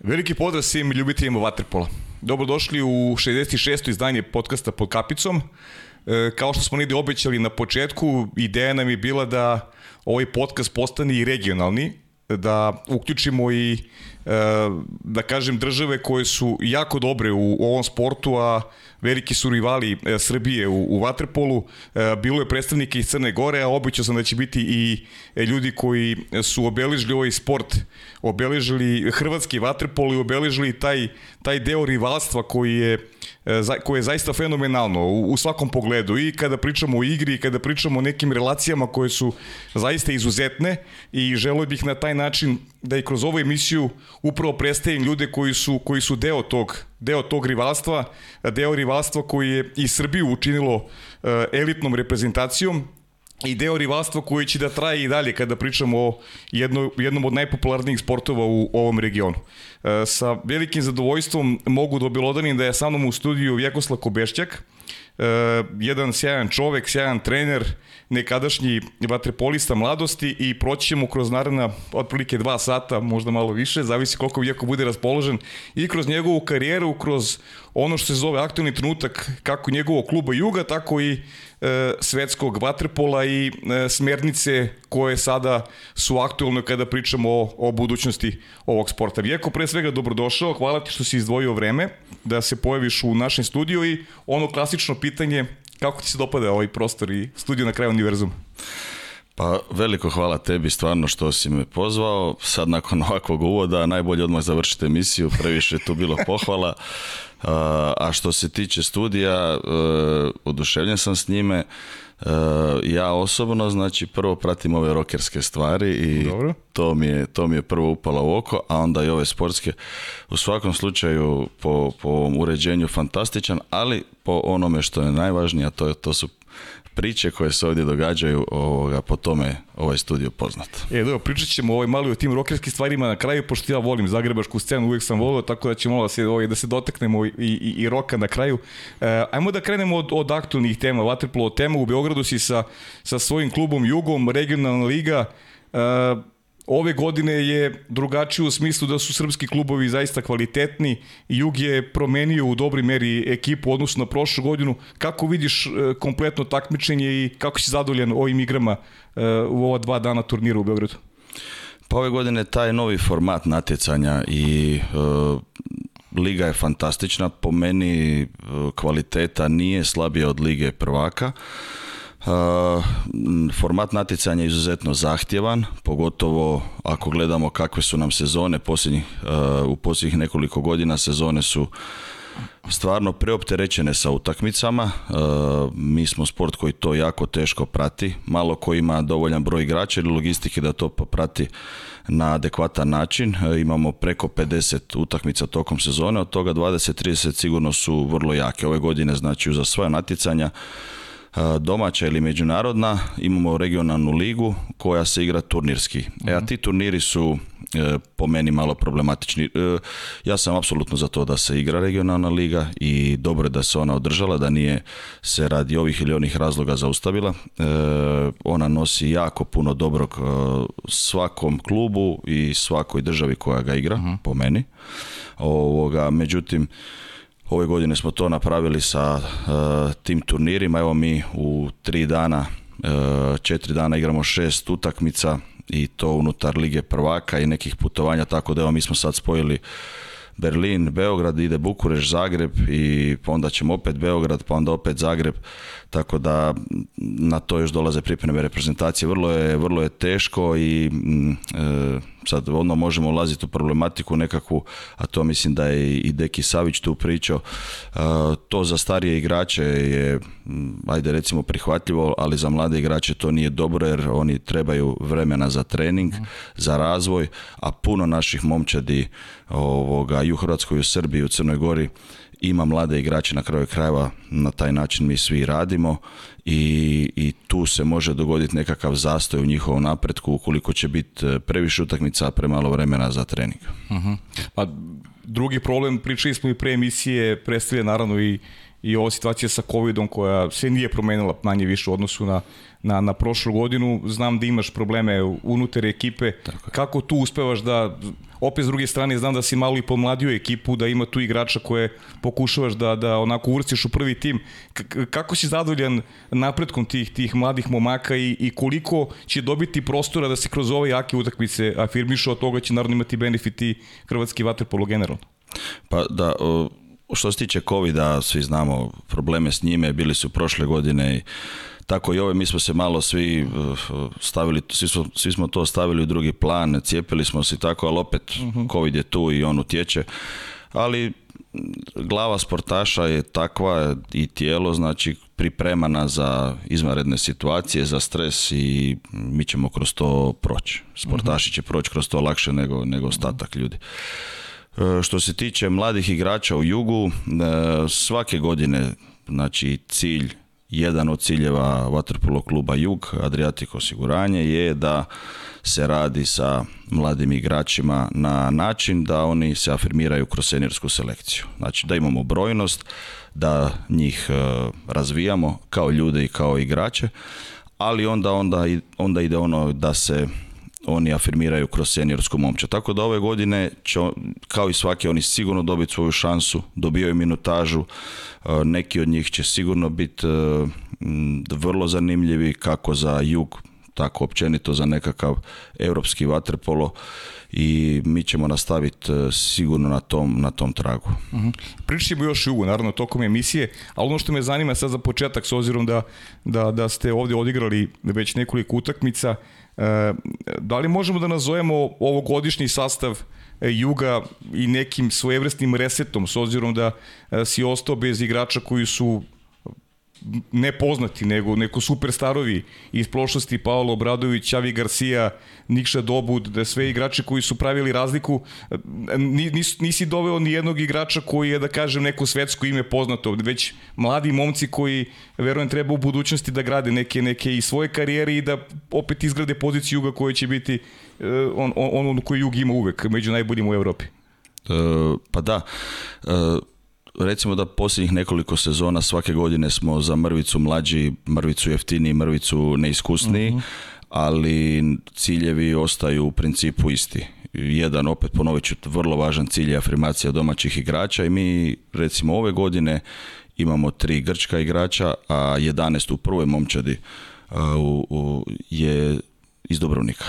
Veliki pozdrav svim ljubiteljima Dobro Dobrodošli u 66. izdanje podcasta pod kapicom. E, kao što smo nide obećali na početku, ideja nam je bila da ovaj podcast postane i regionalni, da uključimo i e, da kažem države koje su jako dobre u ovom sportu, a veliki su rivali e, Srbije u, u Vaterpolu. E, bilo je predstavnike iz Crne Gore, a običao sam da će biti i ljudi koji su obeležili ovaj sport, obeležili hrvatski Vaterpol i obeležili taj, taj deo rivalstva koji je E, koje je zaista fenomenalno u, svakom pogledu i kada pričamo o igri i kada pričamo o nekim relacijama koje su zaista izuzetne i želio bih na taj način da i kroz ovu emisiju upravo predstavim ljude koji su, koji su deo tog deo tog rivalstva, deo rivalstva koji je i Srbiju učinilo e, elitnom reprezentacijom i deo rivalstva koji će da traje i dalje kada pričamo o jedno, jednom od najpopularnijih sportova u ovom regionu. E, sa velikim zadovoljstvom mogu da obilodanim da je sa mnom u studiju Vjekoslav Kobešćak, e, jedan sjajan čovek, sjajan trener, nekadašnji vatrepolista mladosti i proći ćemo kroz naravna otprilike dva sata, možda malo više, zavisi koliko Vjeko bude raspoložen, i kroz njegovu karijeru, kroz ono što se zove aktualni trenutak kako njegovog kluba Juga, tako i svjetskog svetskog i e, smernice koje sada su aktualne kada pričamo o, budućnosti ovog sporta. Vjeko, pre svega dobrodošao, hvala ti što si izdvojio vreme da se pojaviš u našem studiju i ono klasično pitanje kako ti se dopada ovaj prostor i studio na kraju univerzuma? Pa veliko hvala tebi stvarno što si me pozvao. Sad nakon ovakvog uvoda najbolje odmah završite emisiju, previše je tu bilo pohvala a što se tiče studija, e, oduševljen sam s njime. E, ja osobno, znači, prvo pratim ove rokerske stvari i To, mi je, to mi je prvo upalo u oko, a onda i ove sportske. U svakom slučaju, po, po ovom uređenju fantastičan, ali po onome što je najvažnije, a to, to su priče koje se ovdje događaju ovoga, po tome ovaj studio poznat. E, dobro, pričat ćemo ovaj malo o tim rokerskim stvarima na kraju, pošto ja volim Zagrebašku scenu, uvijek sam volio, tako da ćemo da se, ovaj, da se dotaknemo i, i, i roka na kraju. E, ajmo da krenemo od, od aktualnih tema, vaterpolo tema. U Beogradu si sa, sa svojim klubom Jugom, regionalna liga, e, ove godine je drugačije u smislu da su srpski klubovi zaista kvalitetni. Jug je promenio u dobri meri ekipu odnosno na prošlu godinu. Kako vidiš e, kompletno takmičenje i kako si zadovoljan ovim igrama e, u ova dva dana turnira u Beogradu? Pa ove godine taj novi format natjecanja i e, liga je fantastična. Po meni kvaliteta nije slabija od lige prvaka. Format natjecanja je izuzetno zahtjevan, pogotovo ako gledamo kakve su nam sezone posljednjih, u posljednjih nekoliko godina sezone su stvarno preopterećene sa utakmicama. Mi smo sport koji to jako teško prati. Malo ko ima dovoljan broj igrača ili logistike da to pa prati na adekvatan način. Imamo preko 50 utakmica tokom sezone, od toga 20-30 sigurno su vrlo jake. Ove godine znači za svoja natjecanja E, domaća ili međunarodna, imamo regionalnu ligu koja se igra turnirski. E, a mhm. ti turniri su e, po meni malo problematični. E, ja sam apsolutno za to da se igra regionalna liga i dobro je da se ona održala, da nije se radi ovih ili onih razloga zaustavila. Ona nosi jako puno dobrog svakom klubu i svakoj državi koja ga igra, mhm. po meni. Ovoga, međutim, Ove godine smo to napravili sa e, tim turnirima. Evo mi u tri dana, e, četiri dana igramo šest utakmica i to unutar Lige prvaka i nekih putovanja, tako da evo mi smo sad spojili Berlin, Beograd, ide Bukureš, Zagreb i pa onda ćemo opet Beograd, pa onda opet Zagreb tako da na to još dolaze pripreme reprezentacije. Vrlo je, vrlo je teško i mm, e, sad onda možemo ulaziti u problematiku nekakvu, a to mislim da je i Deki Savić tu pričao, e, to za starije igrače je, mm, ajde recimo prihvatljivo, ali za mlade igrače to nije dobro jer oni trebaju vremena za trening, za razvoj, a puno naših momčadi ovoga, i u Hrvatskoj, i u Srbiji, i u Crnoj Gori ima mlade igrače na kraju krajeva, na taj način mi svi radimo i, i tu se može dogoditi nekakav zastoj u njihovom napretku ukoliko će biti e, previše utakmica, premalo vremena za trening. Uh Pa drugi problem, pričali smo i pre emisije, predstavlja naravno i i ova situacija sa covidom koja se nije promenila manje više u odnosu na, na, na prošlu godinu, znam da imaš probleme unutar ekipe, kako tu uspevaš da, opet s druge strane znam da si malo i pomladio ekipu, da ima tu igrača koje pokušavaš da, da onako uvrstiš u prvi tim, kako si zadovoljan napretkom tih, tih mladih momaka i, koliko će dobiti prostora da se kroz ove jake utakmice afirmišu, od toga će naravno imati benefiti hrvatski vaterpolo generalno? Pa da, što se tiče covid svi znamo probleme s njime, bili su prošle godine i tako i ove, mi smo se malo svi eh, stavili, svi smo, svi smo to stavili u drugi plan, cijepili smo se tako, ali opet mhm. COVID je tu i on utječe. Ali glava sportaša je takva i tijelo, znači pripremana za izvanredne situacije, za stres i mi ćemo kroz to proći. Sportaši mhm. će proći kroz to lakše nego, nego mhm. ostatak ljudi. E, što se tiče mladih igrača u jugu, e, svake godine znači cilj jedan od ciljeva Waterpolo kluba Jug, Adriatik osiguranje, je da se radi sa mladim igračima na način da oni se afirmiraju kroz seniorsku selekciju. Znači da imamo brojnost, da njih e, razvijamo kao ljude i kao igrače, ali onda, onda, onda ide ono da se oni afirmiraju kroz seniorsku momče. Tako da ove godine će, kao i svaki, oni sigurno dobiti svoju šansu, dobijaju minutažu, e, neki od njih će sigurno biti e, vrlo zanimljivi kako za jug, tako općenito za nekakav europski vaterpolo i mi ćemo nastaviti e, sigurno na tom, na tom tragu. Uh mhm. -huh. još jugu, naravno, tokom emisije, ali ono što me zanima sad za početak, s obzirom da, da, da ste ovdje odigrali već nekoliko utakmica, E, da li možemo da nazovemo ovogodišnji sastav e, Juga i nekim svojevrstnim resetom, s obzirom da e, si ostao bez igrača koji su ne poznati, nego neko superstarovi iz prošlosti, Paolo Obradović, Avi Garcia, Nikša Dobud, da sve igrače koji su pravili razliku, nisi doveo ni jednog igrača koji je, da kažem, neko svetsko ime poznato, već mladi momci koji, verujem, treba u budućnosti da grade neke, neke i svoje karijere i da opet izgrade poziciju Juga koja će biti eh, on, on, on koju Jug ima uvek, među najboljim u Evropi. Eh, pa da, eh, recimo da posljednjih nekoliko sezona svake godine smo za mrvicu mlađi, mrvicu jeftiniji, mrvicu neiskusniji, mhm. ali ciljevi ostaju u principu isti. Jedan, opet ponovit ću, vrlo važan cilj je afirmacija domaćih igrača i mi recimo ove godine imamo tri grčka igrača, a 11 u prvoj momčadi u, je iz Dubrovnika.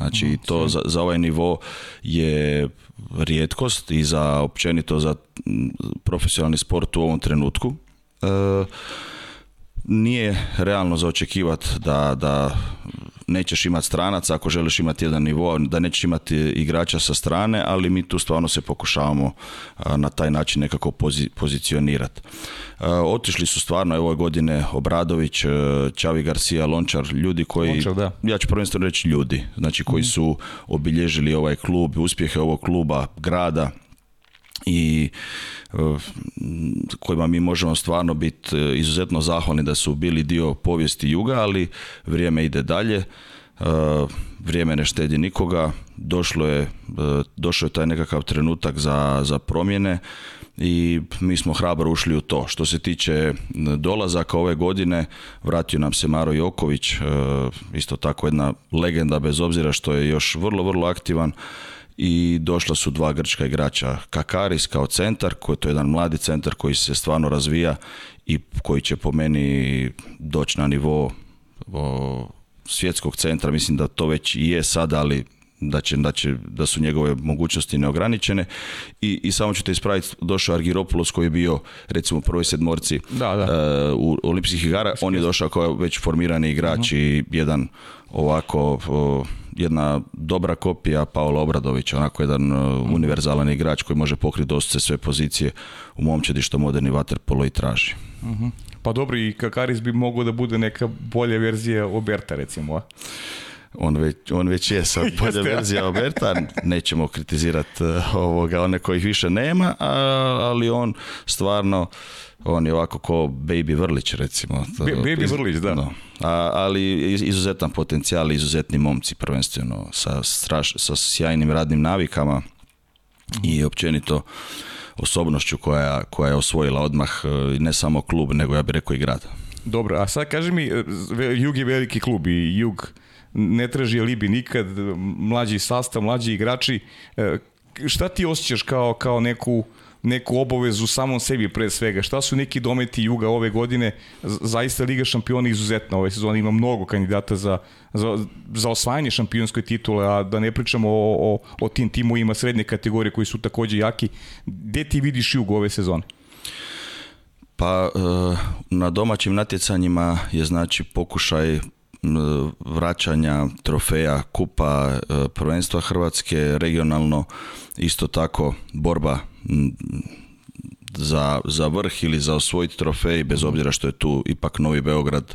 Znači mhm, to za, za ovaj nivo je rijetkost i za općenito za profesionalni sport u ovom trenutku. E, nije realno za očekivati da, da nećeš imati stranaca ako želiš imati jedan nivo, da nećeš imati e, igrača sa strane, ali mi tu stvarno se pokušavamo e, na taj način nekako pozicionirati. E, otišli su stvarno ove godine Obradović, Čavi Garcia, Lončar, ljudi koji, Lončar, ja ću prvenstveno reći ljudi, znači koji mhm. su obilježili ovaj klub, uspjehe ovog kluba, grada, i e, kojima mi možemo stvarno biti e, izuzetno zahvalni da su bili dio povijesti Juga, ali vrijeme ide dalje. E, vrijeme ne štedi nikoga, došlo je, došao je taj nekakav trenutak za, za promjene i mi smo hrabro ušli u to. Što se tiče dolazaka ove godine, vratio nam se Maro Joković, isto tako jedna legenda bez obzira što je još vrlo, vrlo aktivan i došla su dva grčka igrača. Kakaris kao centar, koji to je jedan mladi centar koji se stvarno razvija i koji će po meni doći na nivo svjetskog centra. Mislim da to već i je sada, ali da, će, da, će, da su njegove mogućnosti neograničene i, i samo te ispraviti došao Argiropoulos koji je bio recimo prvoj sedmorci eh, u olimpijskih igara, on je došao kao već formirani igrač mhm. i jedan ovako jedna dobra kopija Paola Obradovića, onako jedan e, univerzalan igrač koji može pokriti dosta sve pozicije u momčadi što moderni vaterpolo i traži. Mhm. Pa dobro, i Kakaris bi mogao da bude neka bolja verzija Oberta, recimo, on već, on već je sad bolja verzija Oberta, nećemo kritizirati e, ovoga, one kojih više nema, ali on stvarno on je ovako kao Baby Vrlić recimo. Baby Vrlić, da. No. A, ali izuzetan potencijal, izuzetni momci prvenstveno sa, sa sjajnim radnim navikama i općenito osobnošću koja, koja je osvojila odmah e, ne samo klub, nego ja bih rekao i grad. Dobro, a sad kaži mi, e, Jug je veliki klub i Jug ne traži Libi nikad, mlađi sastav, mlađi igrači, e, šta ti osjećaš kao, kao neku neku obavezu samom sebi pre svega. Šta su neki dometi Juga ove godine? Zaista Liga šampiona izuzetna ove sezone, ima mnogo kandidata za, za, osvajanje šampionskoj titule, a da ne pričamo o, o, tim timu ima srednje kategorije koji su takođe jaki. gdje ti vidiš u ove sezone? Pa eh, na domaćim natjecanjima je znači pokušaj vraćanja trofeja, kupa, e, prvenstva Hrvatske, regionalno isto tako borba za, za vrh ili za osvojiti trofej, bez obzira što je tu ipak Novi Beograd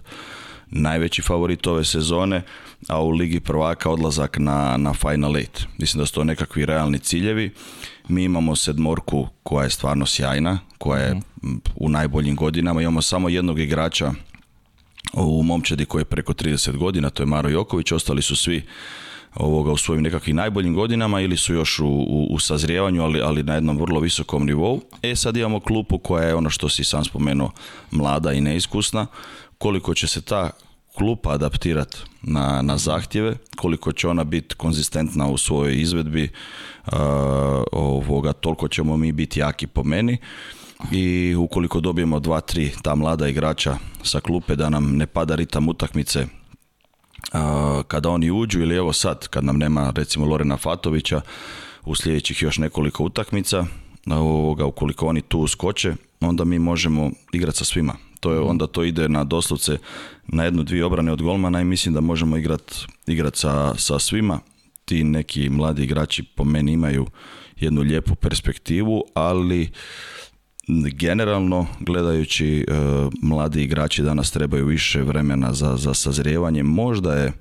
najveći favorit ove sezone, a u Ligi prvaka odlazak na, na Final 8. Mislim da su to nekakvi realni ciljevi. Mi imamo sedmorku koja je stvarno sjajna, koja je mhm. u najboljim godinama. Imamo samo jednog igrača u momčadi koji je preko 30 godina, to je Maro Joković, ostali su svi ovoga u svojim nekakvim najboljim godinama ili su još u, u, sazrijevanju, ali, ali na jednom vrlo visokom nivou. E sad imamo klupu koja je ono što si sam spomenuo, mlada i neiskusna. Koliko će se ta klupa adaptirati na, na zahtjeve, koliko će ona biti konzistentna u svojoj izvedbi, uh, ovoga, toliko ćemo mi biti jaki po meni i ukoliko dobijemo dva, tri ta mlada igrača sa klupe da nam ne pada ritam utakmice kada oni uđu ili evo sad kad nam nema recimo Lorena Fatovića u sljedećih još nekoliko utakmica ovoga, ukoliko oni tu uskoče onda mi možemo igrati sa svima to je, onda to ide na doslovce na jednu dvije obrane od golmana i mislim da možemo igrati igrat sa svima ti neki mladi igrači po meni imaju jednu lijepu perspektivu ali generalno gledajući e, mladi igrači danas trebaju više vremena za, za sazrijevanje. Možda je e,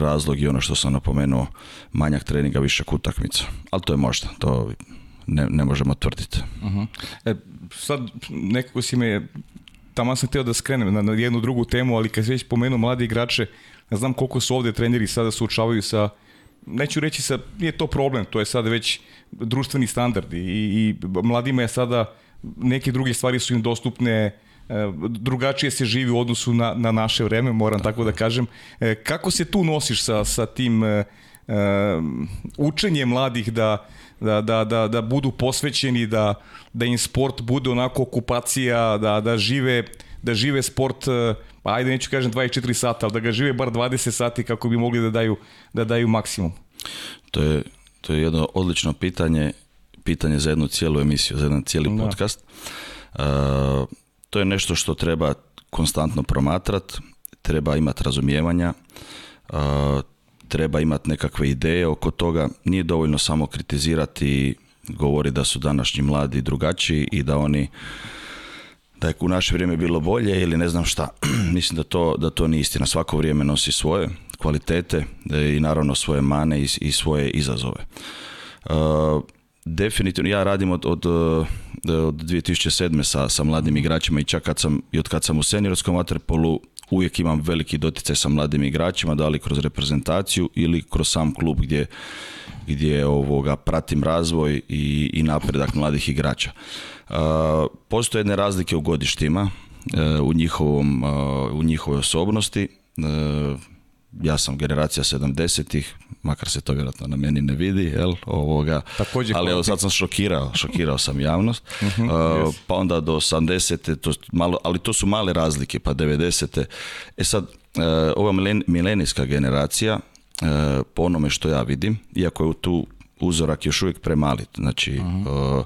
razlog i ono što sam napomenuo manjak treninga, više utakmica. Ali to je možda, to ne, ne možemo tvrditi. Uh sad nekako si me, tamo sam htio da skrenem na, jednu drugu temu, ali kad si već pomenuo mladi igrače, ne znam koliko su ovdje treneri sada suočavaju sa neću reći sa, nije to problem, to je sad već društveni standard i, i mladima je sada neke druge stvari su im dostupne, e, drugačije se živi u odnosu na, na naše vreme, moram tako, da kažem. E, kako se tu nosiš sa, sa tim e, učenjem mladih da, da, da, da, budu posvećeni, da, da im sport bude onako okupacija, da, da, žive, da žive sport pa ajde neću kažem 24 sata, ali da ga žive bar 20 sati kako bi mogli da daju, da daju maksimum? To je, to je jedno odlično pitanje, pitanje za jednu cijelu emisiju, za jedan cijeli podcast. E, to je nešto što treba konstantno promatrat, treba imati razumijevanja, e, treba imati nekakve ideje oko toga. Nije dovoljno samo kritizirati i govori da su današnji mladi drugačiji i da oni da je u naše vrijeme bilo bolje ili ne znam šta. Mislim da to, da to nije istina. Svako vrijeme nosi svoje kvalitete e, i naravno svoje mane i, svoje izazove. E, definitivno, ja radim od, od, e, od 2007. Sa, sa mladim igračima i čak kad sam, i od kad sam u seniorskom vaterpolu uvijek imam veliki doticaj sa mladim igračima, da li kroz reprezentaciju ili kroz sam klub gdje, gdje ovoga, pratim razvoj i, i napredak mladih igrača. Eh, postoje jedne razlike u godištima, eh, u, njihovom, eh, u njihovoj osobnosti. Ja sam generacija 70-ih, makar se to vjerojatno na meni ne vidi, jel? Ovoga. Također, ali evo sad sam šokirao, šokirao sam javnost. Mhm, pa onda do 80 to ali to su male razlike, pa 90 E sad, ova milenijska generacija, po onome što ja vidim, iako je tu uzorak još uvijek premali. Znači, mhm. uh,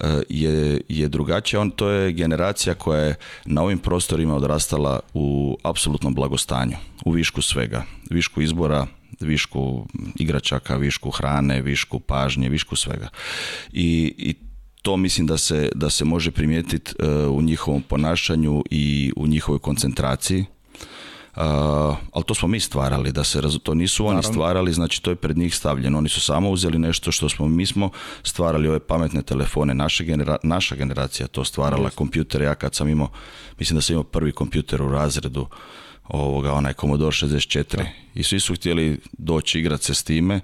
uh, je, je drugačije. On to je generacija koja je na ovim prostorima odrastala u apsolutnom blagostanju, u višku svega, višku izbora, višku igračaka, višku hrane, višku pažnje, višku svega. I, i to mislim da se, da se može primijetiti uh, u njihovom ponašanju i u njihovoj koncentraciji Eh, ali to smo mi stvarali, da se to nisu oni stvarali, znači to je pred njih stavljeno. Oni su samo uzeli nešto što smo mi smo stvarali ove pametne telefone, naša, genera, naša generacija to stvarala, kompjutere, ja kad sam imao, mislim da sam imao prvi kompjuter u razredu, ovoga, onaj Commodore 64 i svi su htjeli doći igrati se s time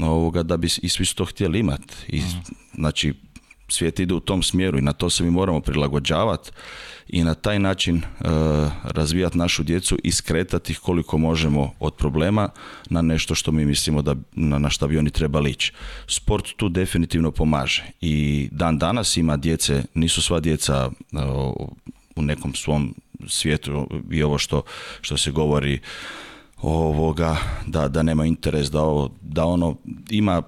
ovoga, da bi i svi su to htjeli imati. Mhm. Znači, svijet ide u tom smjeru i na to se mi moramo prilagođavati i na taj način e, razvijati našu djecu i skretati ih koliko možemo od problema na nešto što mi mislimo da na, na šta bi oni trebali ići. Sport tu definitivno pomaže i dan danas ima djece, nisu sva djeca e, u nekom svom svijetu i ovo što, što se govori ovoga da, da nema interes da da ono ima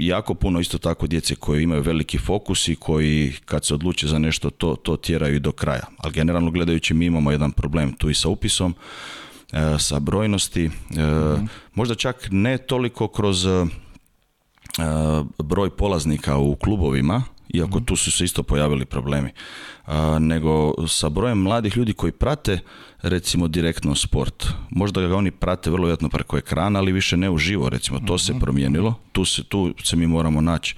jako puno isto tako djece koji imaju veliki fokus i koji kad se odluče za nešto to, to tjeraju do kraja. Ali generalno gledajući mi imamo jedan problem tu i sa upisom, e, sa brojnosti, e, mhm. možda čak ne toliko kroz e, broj polaznika u klubovima, iako mhm. tu su se isto pojavili problemi, nego sa brojem mladih ljudi koji prate recimo direktno sport. Možda ga oni prate vrlo vjerojatno preko ekrana, ali više ne uživo, recimo to se mhm. promijenilo. Tu se tu se mi moramo naći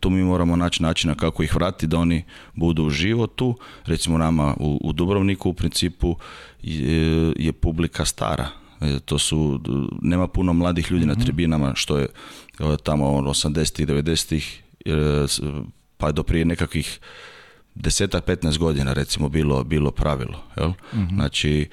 tu mi moramo naći načina kako ih vratiti da oni budu u životu. Recimo nama u, u Dubrovniku u principu je, publika stara. E, to su nema puno mladih ljudi na mhm. tribinama što je e, tamo 80-ih, ono, 90-ih e, pa do prije nekakvih desetak, 15 godina recimo bilo, bilo pravilo. Jel? mm Znači,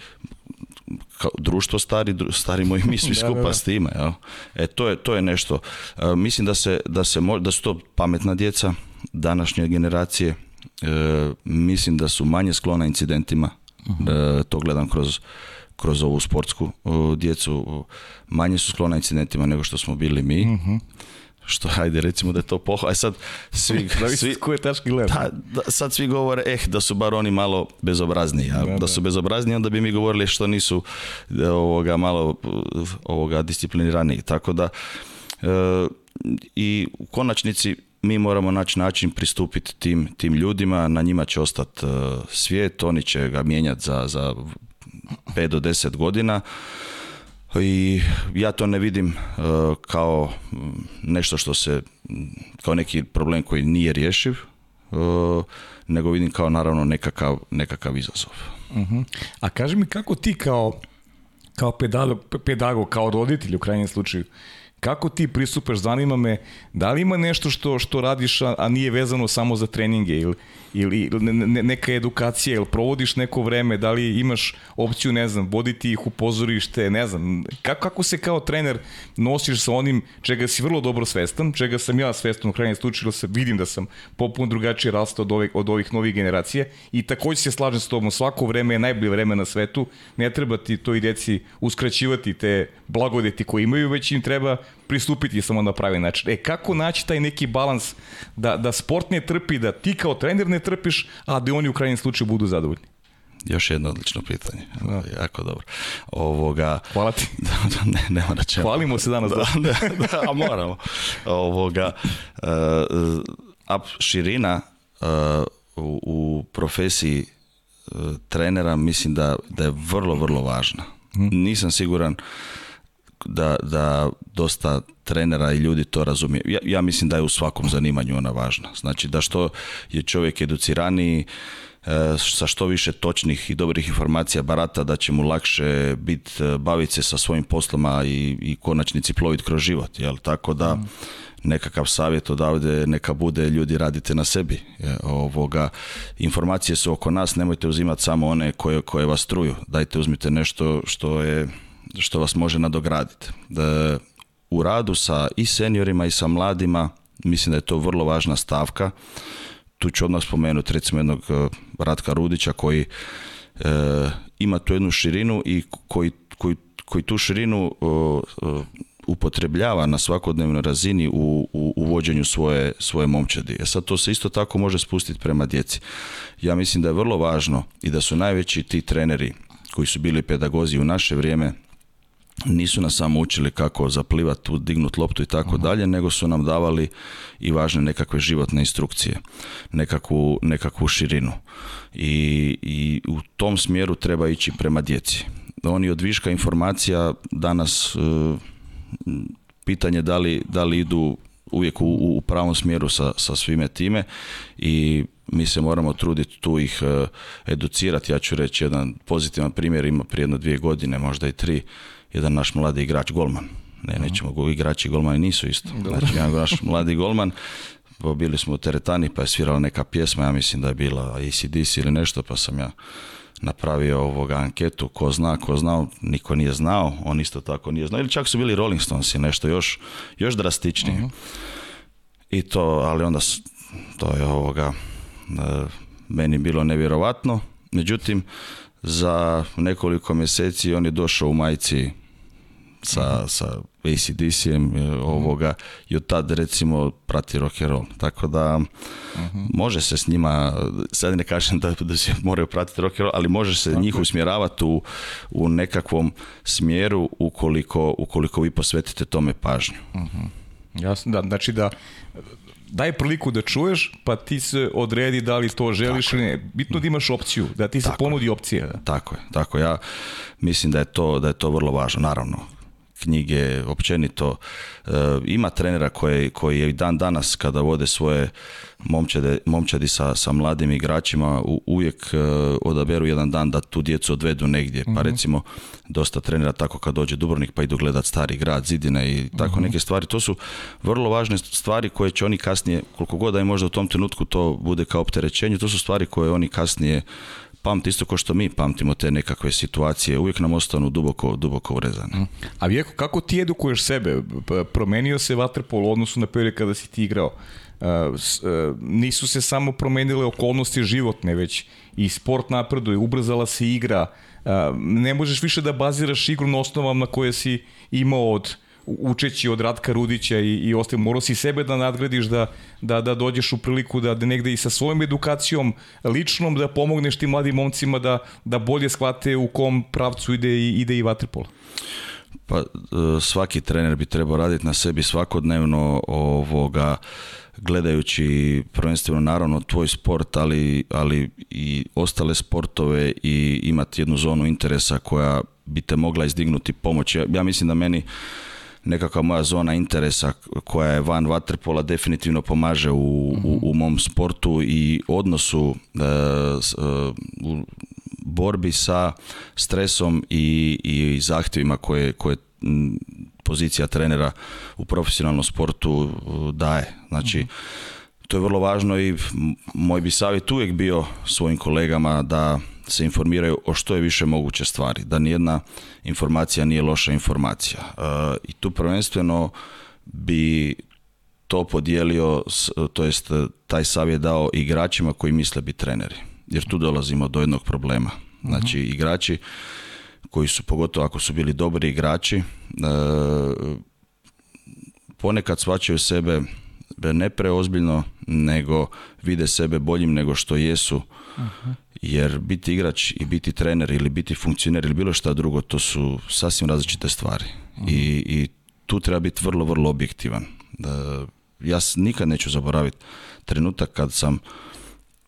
društvo stari, stari moji mi svi skupa s time. Jel? E, to je, to je nešto. E, mislim da, se, da, se, da su to pametna djeca današnje generacije. E, mislim da su manje sklona incidentima. Mhm. E, to gledam kroz, kroz ovu sportsku djecu. Manje su sklona incidentima nego što smo bili mi. Mhm. Što, ajde, recimo da je to poha. Aj e sad, svi... svi je gleda. sad svi govore, eh, da su bar oni malo bezobrazniji. A, da, da. su bezobrazniji, onda bi mi govorili što nisu e, ovoga, malo ovoga, disciplinirani. Tako da, e, i u konačnici, mi moramo naći način pristupiti tim, tim ljudima, na njima će ostati svijet, oni će ga mijenjati za, za 5 do 10 godina i ja to ne vidim e, kao nešto što se, kao neki problem koji nije rješiv, e, nego vidim kao naravno nekakav, nekakav izazov. Mhm. A kaži mi kako ti kao, kao pedago, kao roditelj u krajnjem slučaju, kako ti pristupaš, zanima me, da li ima nešto što, što radiš, a nije vezano samo za treninge ili, ili neka edukacija, ili provodiš neko vreme, da li imaš opciju, ne znam, voditi ih u pozorište, ne znam, kako, kako se kao trener nosiš sa onim čega si vrlo dobro svestan, čega sam ja svestan u krajnjem slučaju, se vidim da sam popuno drugačije rastao od ovih, od ovih novih generacija i takođe se slažem s tobom, svako vreme je najbolje vreme na svetu, ne treba ti to i deci uskraćivati te blagodeti koje imaju, već im treba pristupiti samo na pravi način. E, kako naći taj neki balans da, da sport ne trpi, da ti kao trener ne trpiš, a da oni u krajnjem slučaju budu zadovoljni? Još jedno odlično pitanje. Da. Jako dobro. Ovoga, Hvala ti. Da, ne, nema na čemu. Hvalimo se danas. Da, da, a moramo. Ovoga, uh, širina e, u, u profesiji e, trenera mislim da, da je vrlo, vrlo važna. Mhm. Nisam siguran da, da dosta trenera i ljudi to razumije. Ja, mislim da je u svakom zanimanju ona važna. Znači da što je čovjek educiraniji, e, sa što više točnih i dobrih informacija barata da će mu lakše bit e, baviti se sa svojim poslama i, i konačnici plovit kroz život. Jel? Tako da mm. nekakav savjet odavde neka bude ljudi radite na sebi. ovoga, informacije su oko nas, nemojte uzimati samo one koje, koje vas truju. Dajte uzmite nešto što je što vas može nadograditi. E, u radu sa i seniorima i sa mladima mislim da je to vrlo važna stavka. Tu ću odmah spomenuti recimo jednog e, Ratka Rudića koji e, ima tu jednu širinu i koji, koji, koji tu širinu upotrebljava na svakodnevnoj razini u, u, u vođenju svoje, svoje momčadi. E sad to se isto tako može spustiti prema djeci. Ja mislim da je vrlo važno i da su najveći ti treneri koji su bili pedagozi u naše vrijeme nisu nas samo učili kako zaplivati, dignut loptu i tako dalje, nego su nam davali i važne nekakve životne instrukcije, nekakvu, nekakvu širinu. I, I u tom smjeru treba ići prema djeci. Oni od viška informacija danas e, pitanje da li, da li idu uvijek u, u pravom smjeru sa, sa svime time i mi se moramo truditi tu ih e, educirati. Ja ću reći jedan pozitivan primjer, ima prije dvije godine, možda i tri, jedan naš mladi igrač golman. Ne, nećemo go, igrači golmani nisu isto. Znači, jedan naš mladi golman, pa bili smo u teretani pa je svirala neka pjesma, ja mislim da je bila ACDC ili nešto, pa sam ja napravio ovoga anketu, ko zna, ko znao, niko nije znao, on isto tako nije znao, ili čak su bili Rolling Stones i nešto još, još drastičnije. I to, ali onda to je ovoga e, meni bilo nevjerovatno, međutim za nekoliko mjeseci on je došao u majici sa, sa ACDC-em e, mhm. ovoga i od tad recimo prati rock and roll. Tako da mhm. može se s njima, sad ne kažem da, da se moraju pratiti rock roll, ali može se njih usmjeravati u, u nekakvom smjeru ukoliko, ukoliko vi posvetite tome pažnju. uh Jasno, da, znači da daj priliku da čuješ, pa ti se odredi da li to želiš ili ne. Bitno da imaš opciju, da ti se ponudi opcija. Tako je, tako ja mislim da je to da je to vrlo važno. Naravno, knjige, općenito. E, ima trenera koji, koji je dan danas kada vode svoje momčade, momčadi sa, sa mladim igračima uvijek e, odaberu jedan dan da tu djecu odvedu negdje. Pa mhm. recimo dosta trenera tako kad dođe Dubrovnik pa idu gledat stari grad, zidine i tako mhm. neke stvari. To su vrlo važne stvari koje će oni kasnije, koliko god da je možda u tom trenutku to bude kao opterećenje, to su stvari koje oni kasnije pamti isto kao što mi pamtimo te nekakve situacije, uvijek nam ostanu duboko, duboko urezane. Mhm. A Vjeko, kako ti edukuješ sebe? Promenio se vaterpol u odnosu na period kada si ti igrao. Uh, uh, nisu se samo promenile okolnosti životne, već i sport napreduje, ubrzala se igra, uh, ne možeš više da baziraš igru na osnovama koje si imao od učeći od Ratka Rudića i, i ostaje, morao si sebe da nadgradiš, da, da, da dođeš u priliku da, da negde i sa svojom edukacijom ličnom da pomogneš tim mladim momcima da, da bolje shvate u kom pravcu ide, i, ide i vaterpolo. Pa e, svaki trener bi trebao raditi na sebi svakodnevno ovoga gledajući prvenstveno naravno tvoj sport, ali, ali i ostale sportove i imati jednu zonu interesa koja bi te mogla izdignuti pomoć. Ja, mislim da meni nekakva moja zona interesa koja je van vaterpola definitivno pomaže u, u, mhm. mom sportu i odnosu e, s, e, u borbi sa stresom i, i zahtjevima koje, koje pozicija trenera u profesionalnom sportu e, daje. Znači, mhm. to je vrlo važno i moj bi savjet uvijek bio svojim kolegama da se informiraju o što je više moguće stvari, da nijedna informacija nije loša informacija. E, I tu prvenstveno bi to podijelio, to jest e, taj savjet dao igračima koji misle biti treneri. Jer tu dolazimo do jednog problema. Znači, mhm. igrači koji su, pogotovo ako su bili dobri igrači, e, ponekad svačaju sebe ne preozbiljno, nego vide sebe boljim nego što jesu jer biti igrač i biti trener ili biti funkcioner ili bilo šta drugo, to su sasvim različite stvari. Mhm. I, I, tu treba biti vrlo, vrlo objektivan. Da, ja nikad neću zaboraviti trenutak kad sam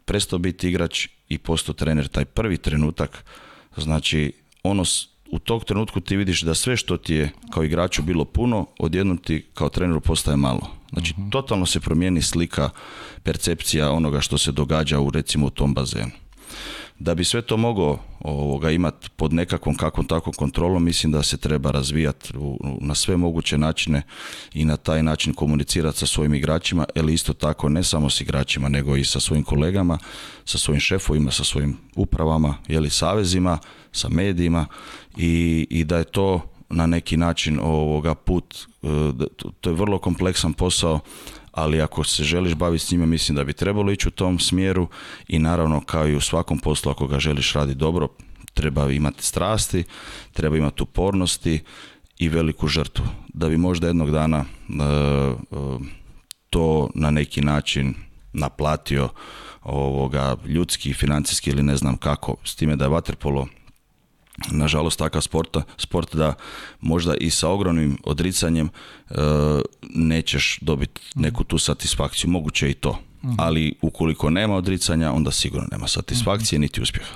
prestao biti igrač i postao trener, taj prvi trenutak, znači ono u tog trenutku ti vidiš da sve što ti je kao igraču bilo puno, odjednom ti kao treneru postaje malo. Znači, mhm. totalno se promijeni slika, percepcija onoga što se događa u recimo u tom bazenu. Da bi sve to mogao ovoga, imat pod nekakvom kakvom takvom kontrolom, mislim da se treba razvijati na sve moguće načine i na taj način komunicirati sa svojim igračima, ali isto tako ne samo s igračima, nego i sa svojim kolegama, sa svojim šefovima, sa svojim upravama, jeli savezima, sa medijima i, i da je to na neki način ovoga put, e, to je vrlo kompleksan posao ali ako se želiš baviti s njima mislim da bi trebalo ići u tom smjeru i naravno kao i u svakom poslu ako ga želiš raditi dobro treba imati strasti, treba imati upornosti i veliku žrtvu da bi možda jednog dana e, e, to na neki način naplatio ovoga ljudski, financijski ili ne znam kako, s time da je vaterpolo nažalost takav sporta, sport da možda i sa ogromnim odricanjem e, nećeš dobiti neku tu satisfakciju. Moguće i to. Mhm. Ali ukoliko nema odricanja, onda sigurno nema satisfakcije mhm. niti uspjeha.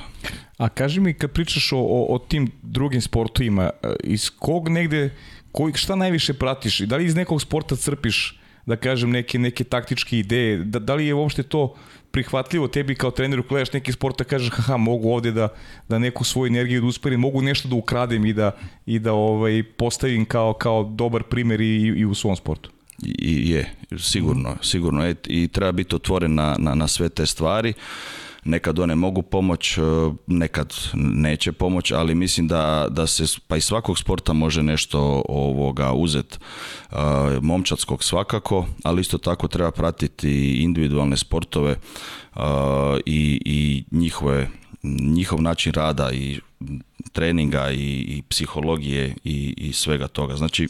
A kaži mi kad pričaš o, o, o tim drugim sportovima, e, iz kog negde, koji, šta najviše pratiš? Da li iz nekog sporta crpiš, da kažem, neke, neke taktičke ideje? Da, da li je uopšte to prihvatljivo tebi kao treneru koji gledaš neki sporta da kažeš haha mogu ovde da, da neku svoju energiju da usperim, mogu nešto da ukradem i da, i da ovaj, postavim kao, kao dobar primer i, u svom sportu. I, je, sigurno, sigurno e, i treba biti otvoren na, na, na sve te stvari nekad one mogu pomoć, e, nekad neće pomoć, ali mislim da, da se pa i svakog sporta može nešto ovoga uzet e, momčadskog svakako, ali isto tako treba pratiti individualne sportove e, i, i njihove njihov način rada i treninga i, i psihologije i, i svega toga. Znači,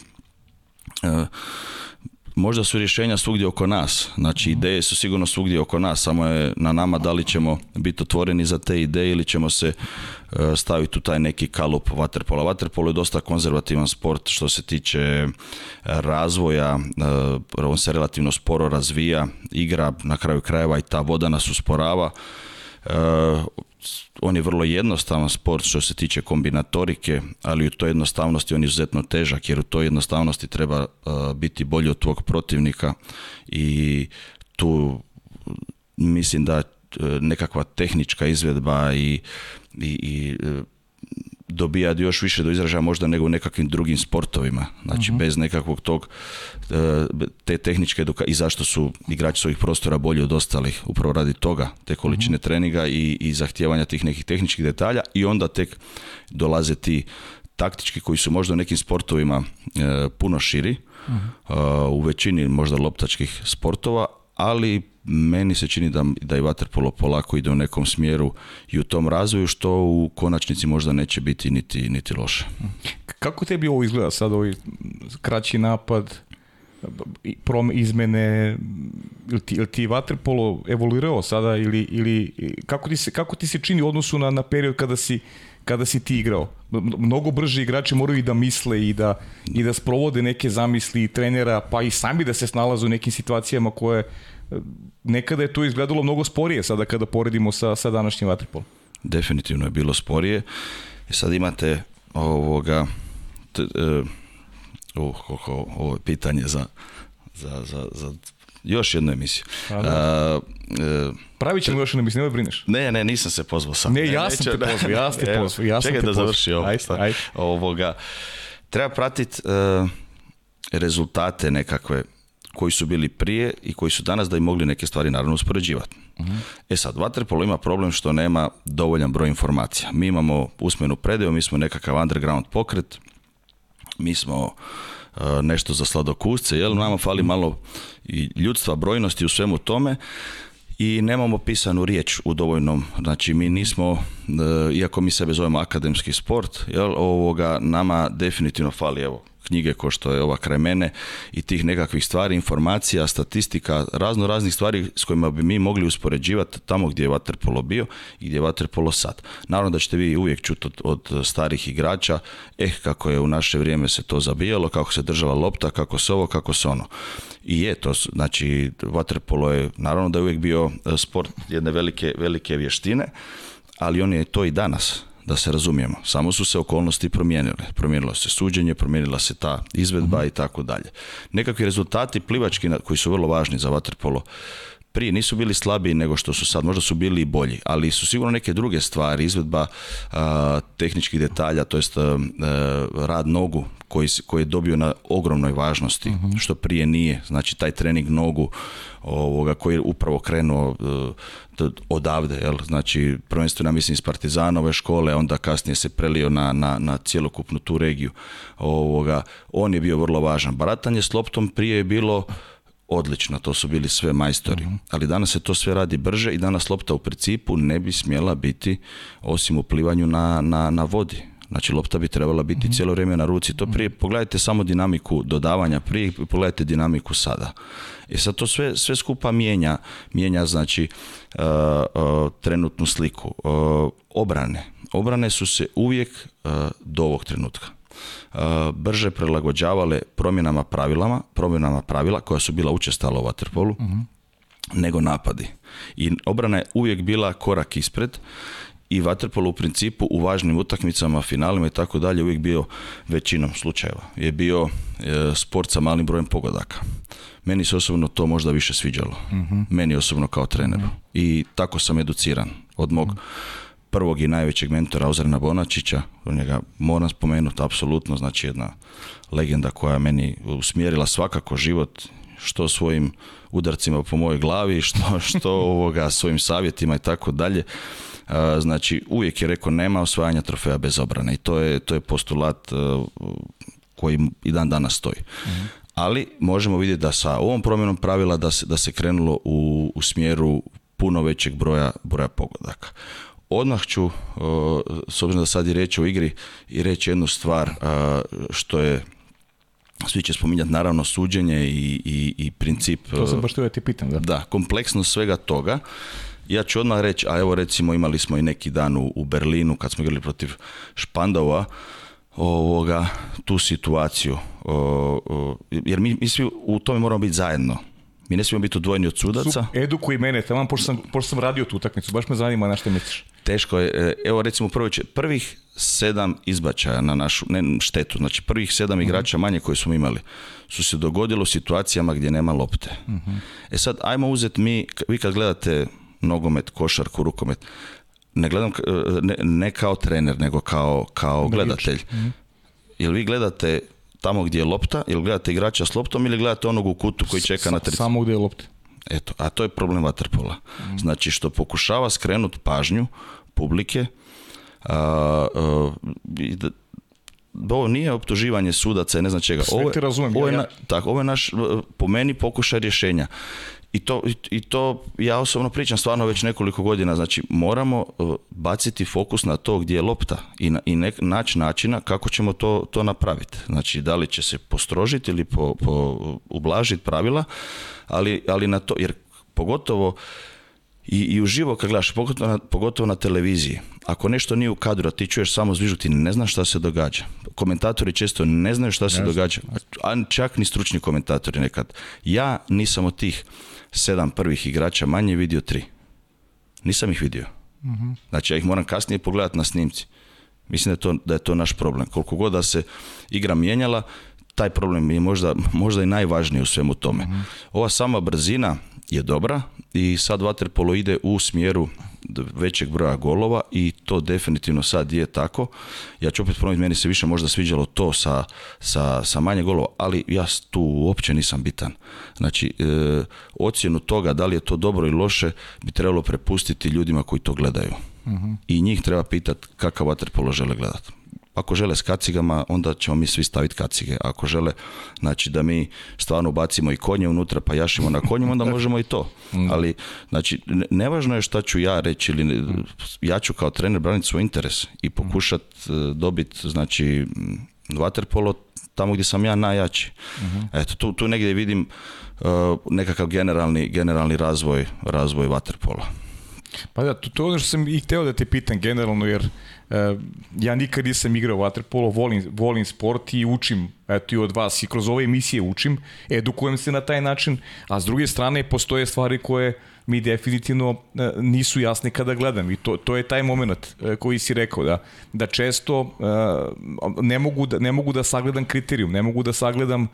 Možda su rješenja svugdje oko nas, znači ideje su sigurno svugdje oko nas, samo je na nama da li ćemo biti otvoreni za te ideje ili ćemo se eh, staviti u taj neki kalup vaterpola. Vaterpolo je dosta konzervativan sport što se tiče eh, razvoja, eh, on se relativno sporo razvija, igra na kraju krajeva i ta voda nas usporava on je vrlo jednostavan sport što se tiče kombinatorike, ali u toj jednostavnosti on je izuzetno težak, jer u toj jednostavnosti treba e, biti bolji od tvog protivnika i tu mislim da e, nekakva tehnička izvedba i, i, i e, dobija još više do izražaja možda nego u nekakvim drugim sportovima. Znači mhm. bez nekakvog tog eh, te tehničke i zašto su igrači svojih prostora bolji od ostalih upravo radi toga, te količine mhm. treninga i, i zahtijevanja tih nekih tehničkih detalja i onda tek dolaze ti taktički koji su možda u nekim sportovima eh, puno širi, mhm. eh, u većini možda loptačkih sportova, ali meni se čini da, da i waterpolo polako ide u nekom smjeru i u tom razvoju što u konačnici možda neće biti niti, niti loše. Kako tebi ovo izgleda sad, ovaj kraći napad, prom izmene, ili ti, ili ti evoluirao sada ili, ili kako, ti se, kako ti se čini u odnosu na, na period kada si, kada si ti igrao? Mnogo brže igrači moraju i da misle i da, i da sprovode neke zamisli trenera, pa i sami da se snalaze u nekim situacijama koje, nekada je to izgledalo mnogo sporije sada kada poredimo sa, sa današnjim vatripolom. Definitivno je bilo sporije. I sad imate ovoga t, e, ovo pitanje za, za, za, za još jednu emisiju. A, e, Pravit ćemo još jednu emisiju, nemoj brineš. Ne, ne, nisam se pozvao sam. Ne, ja sam te pozvao, ja sam te pozvao. čekaj da završi ovo. Ajde, ajde. Treba pratiti e, rezultate nekakve koji su bili prije i koji su danas da i mogli neke stvari naravno uspoređivati. E sad, Vaterpolo ima problem što nema dovoljan broj informacija. Mi imamo usmenu predaju, mi smo nekakav underground pokret, mi smo uh, nešto za sladokusce, jel nama fali malo i ljudstva, brojnosti u svemu tome i nemamo pisanu riječ u dovoljnom, znači mi nismo, uh, iako mi sebe zovemo akademski sport, jel, ovoga, nama definitivno fali, evo, knjige ko što je ova kraj mene i tih nekakvih stvari, informacija, statistika, razno raznih stvari s kojima bi mi mogli uspoređivati tamo gdje je vaterpolo bio i gdje je vaterpolo sad. Naravno da ćete vi uvijek čuti od, starih igrača, eh kako je u naše vrijeme se to zabijalo, kako se držala lopta, kako se ovo, kako se ono. I je to, znači vaterpolo je, naravno da je uvijek bio eh, sport jedne velike, velike vještine, ali on je to i danas da se razumijemo. Samo su se okolnosti promijenile. Promijenilo se suđenje, promijenila se ta izvedba mhm. i tako dalje. Nekakvi rezultati plivački koji su vrlo važni za vaterpolo prije nisu bili slabiji nego što su sad, možda su bili i bolji, ali su sigurno neke druge stvari, izvedba tehničkih detalja, to jest rad nogu koji, koji je dobio na ogromnoj važnosti, mhm. što prije nije, znači taj trening nogu ovoga, koji je upravo krenuo e, odavde, jel? znači prvenstveno mislim iz Partizanove škole, onda kasnije se prelio na, na, na cjelokupnu tu regiju. Ovoga, on je bio vrlo važan. Baratanje s loptom prije je bilo Odlično, to su bili sve majstori. Mhm. Ali danas se to sve radi brže i danas lopta u principu ne bi smjela biti, osim u plivanju na, na, na vodi. Znači lopta bi trebala biti mhm. cijelo vrijeme na ruci. To mhm. prije, pogledajte samo dinamiku dodavanja prije i pogledajte dinamiku sada. I sad to sve, sve skupa mijenja, mijenja znači e, e, trenutnu sliku. E, obrane. Obrane su se uvijek do ovog trenutka Eh, brže prilagođavale promjenama pravilama, promjenama pravila koja su bila učestala u vaterpolu, mhm. nego napadi. I obrana je uvijek bila korak ispred i vaterpol u principu u važnim utakmicama, finalima i tako dalje uvijek bio većinom slučajeva. Je bio eh, sport sa malim brojem pogodaka. Meni se osobno to možda više sviđalo. Mhm. Meni osobno kao treneru. Mhm. I tako sam educiran od mog prvog i najvećeg mentora Ozrena Bonačića, njega moram spomenuti apsolutno, znači jedna legenda koja meni usmjerila svakako život, što svojim udarcima po mojoj glavi, što, što ovoga, svojim savjetima i tako dalje. Znači, uvijek je rekao nema osvajanja trofeja bez obrane i to je, to je postulat e, koji i dan danas stoji. Mhm. Ali možemo vidjeti da sa ovom promjenom pravila da se, da se krenulo u, u smjeru puno većeg broja, broja pogodaka. Odmah ću, e, s obzirom da sad je riječ o igri, i reći jednu stvar e, što je svi će spominjati naravno suđenje i, i, i princip... To sam e, baš ti pitam, da. Da, kompleksnost svega toga. Ja ću odmah reći, a evo recimo imali smo i neki dan u, Berlinu kad smo igrali protiv Špandova, ovoga, tu situaciju. jer mi, svi u tome moramo biti zajedno. Mi ne smijemo biti odvojeni od sudaca. Su, edukuj mene, tamo, pošto sam, pošto sam radio tu utakmicu, baš me zanima na što misliš teško je. E, evo recimo prvi, prvih sedam izbačaja na našu ne, štetu, znači prvih sedam mhm. igrača manje koje smo imali, su se dogodilo u situacijama gdje nema lopte. Mhm. E sad, ajmo uzeti mi, vi kad gledate nogomet, košarku, rukomet, ne gledam, e, ne, ne kao trener, nego kao, kao gledatelj. Mhm. Jel vi gledate tamo gdje je lopta, ili gledate igrača s loptom ili gledate onog u kutu koji čeka na tricu? Samo gdje je lopta. Eto, a to je problem vaterpola. Znači, što pokušava skrenuti pažnju publike. A, ovo nije optuživanje sudaca, ne znam čega. Ovo, je, ovo je naš, e, po meni, pokušaj rješenja. I to, I to ja osobno pričam stvarno već nekoliko godina. Znači, moramo e, baciti fokus na to gdje je lopta i, na, i naći načina kako ćemo to, to napraviti. Znači, da li će se postrožiti ili po, po ublažiti pravila, ali, ali na to, jer pogotovo i, i uživo kad gledaš, pogotovo na, pogotovo na televiziji, ako nešto nije u kadru, a ti čuješ samo zvižu, ti ne znaš šta se događa. Komentatori često ne znaju šta se događa, a čak ni stručni komentatori nekad. Ja nisam od tih sedam prvih igrača manje vidio tri. Nisam ih vidio. Mhm. Znači ja ih moram kasnije pogledati na snimci. Mislim da je, to, da je to naš problem. Koliko god da se igra mijenjala, taj problem je možda, možda i najvažniji u svemu tome. Mhm. Ova sama brzina je dobra i sad Vaterpolo ide u smjeru većeg broja golova i to definitivno sad je tako. Ja ću opet ponoviti, meni se više možda sviđalo to sa, sa, sa manje golova, ali ja tu uopće nisam bitan. Znači, e, ocjenu toga da li je to dobro i loše bi trebalo prepustiti ljudima koji to gledaju. Mhm. I njih treba pitati kakav Vaterpolo žele gledati. Ako žele s kacigama, onda ćemo mi svi staviti kacige. Ako žele, znači da mi stvarno bacimo i konje unutra pa jašimo na konjima, onda možemo i to. Ali, znači, nevažno je šta ću ja reći ili ja ću kao trener braniti svoj interes i pokušat e, dobiti, znači, vaterpolo tamo gdje sam ja najjači. Mhm. Eto, tu, tu negdje vidim uh, nekakav generalni, generalni razvoj, razvoj vaterpola. Pa da, to, je ono što sam i htio da te pitam generalno, jer Eh, ja nikad nisam igrao waterpolo, volim, volim sport i učim, eto i od vas, i kroz ove emisije učim, edukujem se na taj način, a s druge strane postoje stvari koje mi definitivno eh, nisu jasne kada gledam i to, to je taj moment eh, koji si rekao da, da često ne mogu da, ne mogu da sagledam kriterijum, ne mogu da sagledam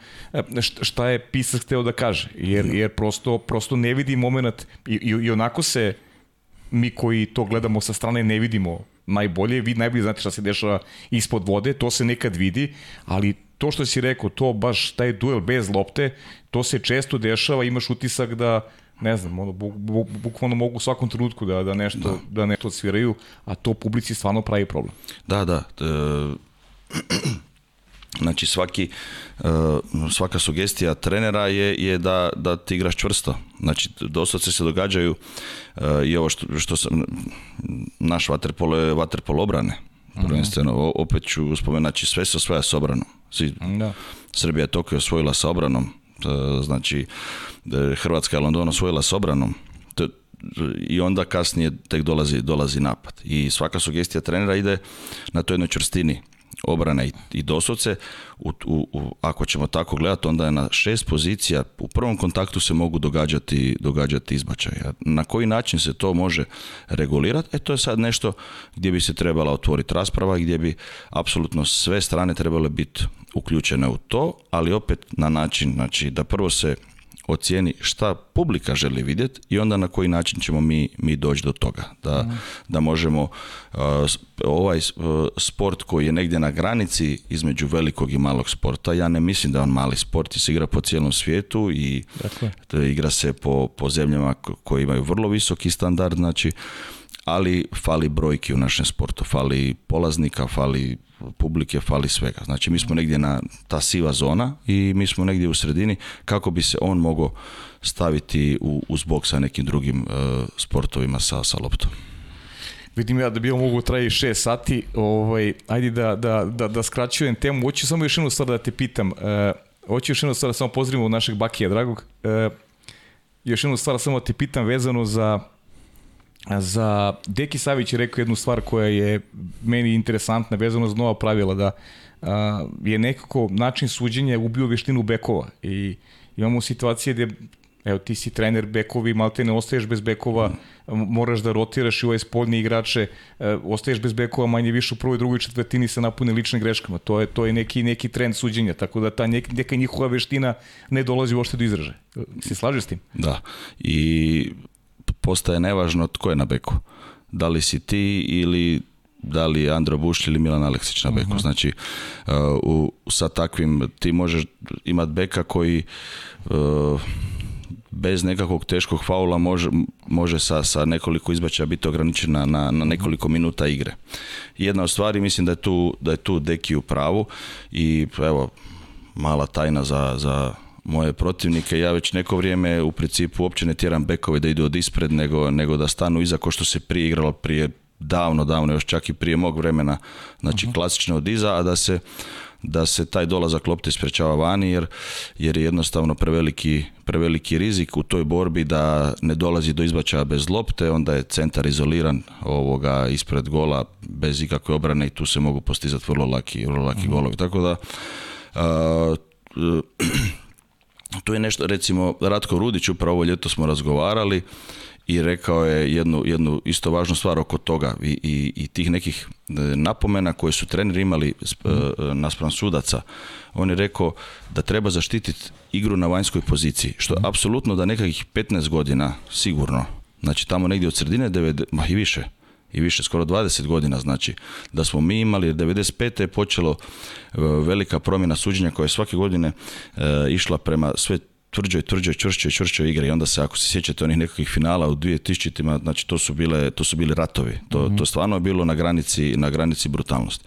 šta je pisac hteo da kaže jer, jer prosto, prosto ne vidim moment i, i onako se mi koji to gledamo sa strane ne vidimo najbolje, vi najbolje znate šta se dešava ispod vode, to se nekad vidi, ali to što si rekao, to baš taj duel bez lopte, to se često dešava, imaš utisak da ne znam, ono, bukvalno mogu u svakom trenutku da, da, nešto, da. da nešto sviraju, a to publici stvarno pravi problem. Da, da. Znači svaki, e, svaka sugestija trenera je, je da, da ti igraš čvrsto. Znači doslovce se događaju e, i ovo što, što sam, naš vaterpol je vaterpol obrane. Mhm. Prvenstveno, opet ću spomenuti, znači sve se osvaja s obranom. Srbija je Tokio osvojila sa obranom, e, znači Hrvatska je London osvojila sa obranom i onda kasnije tek dolazi, dolazi napad. I svaka sugestija trenera ide na toj jednoj čvrstini obrana i, i doslovce, u, u, ako ćemo tako gledati, onda je na šest pozicija u prvom kontaktu se mogu događati, događati izbačaj. Na koji način se to može regulirati? E to je sad nešto gdje bi se trebala otvoriti rasprava, gdje bi apsolutno sve strane trebale biti uključene u to, ali opet na način znači, da prvo se ocijeni šta publika želi vidjeti i onda na koji način ćemo mi, mi doći do toga. Da, da možemo ovaj e, sport koji je negdje na granici između velikog i malog sporta, ja ne mislim da on mali sport i se igra po cijelom svijetu i dakle. igra se po, po zemljama koje imaju vrlo visoki standard, znači ali fali brojki u našem sportu, fali polaznika, fali publike, fali svega. Znači mi smo negdje na ta siva zona i mi smo negdje u sredini kako bi se on mogao staviti u, uz bok sa nekim drugim e, sportovima sa, sa loptom. Vidim ja da bi on mogu trajiti šest sati, ovaj, ajde da, da, da, da skraćujem temu, hoću samo još jednu stvar da te pitam, E, hoću još jednu stvar da samo pozdravimo našeg Bakija Dragog, e, još jednu stvar samo da te pitam vezano za za Deki Savić je rekao jednu stvar koja je meni interesantna vezano za nova pravila da je nekako način suđenja ubio veštinu bekova i imamo situacije gde evo ti si trener bekovi, malte ne ostaješ bez bekova, moraš da rotiraš i ove ovaj spoljne igrače, e, ostaješ bez bekova manje više u prvoj, drugoj četvrtini se napune ličnim greškama. To je, to je neki, neki trend suđenja, tako da ta neka, njihova veština ne dolazi uopšte do izraže. Se slažeš s tim? Da, i postaje nevažno tko je na beku. Da li si ti ili da li Andro Buš ili Milan Aleksić na beku. Mhm. Znači, uh, sa takvim ti možeš imat beka koji uh, bez nekakvog teškog faula može, može sa, sa nekoliko izbaća biti ograničena na, na nekoliko minuta igre. Jedna od stvari, mislim da je tu, da je tu Deki u pravu i evo, mala tajna za, za moje protivnike. Ja već neko vrijeme u principu uopće ne tjeram bekove da idu od ispred, nego, nego da stanu iza ko što se prije igralo prije davno, davno, još čak i prije mog vremena, znači uh mhm. -huh. klasično od iza, a da se, da se taj dolazak lopte isprečava vani, jer, jer je jednostavno preveliki, preveliki rizik u toj borbi da ne dolazi do izbačaja bez lopte, onda je centar izoliran ovoga ispred gola bez ikakve obrane i tu se mogu postizati vrlo laki, vrlo laki mhm. golovi. Tako da, tu je nešto, recimo, Ratko Rudić, upravo ovo ljeto smo razgovarali i rekao je jednu, jednu isto važnu stvar oko toga i, i, i tih nekih e, napomena koje su treneri imali e, mhm. naspram sudaca. On je rekao da treba zaštititi igru na vanjskoj poziciji, što mhm. apsolutno da nekakvih 15 godina, sigurno, znači tamo negdje od sredine, 9, ma i više, i više, skoro 20 godina znači, da smo mi imali, 95. je počelo e, velika promjena suđenja koja je svake godine e, išla prema sve tvrđoj, tvrđoj, čvršćoj, čvršćoj igre i onda se ako se sjećate onih nekakvih finala u 2000-ima, znači to su bile to su bili ratovi. To, mm to stvarno je bilo na granici na granici brutalnosti.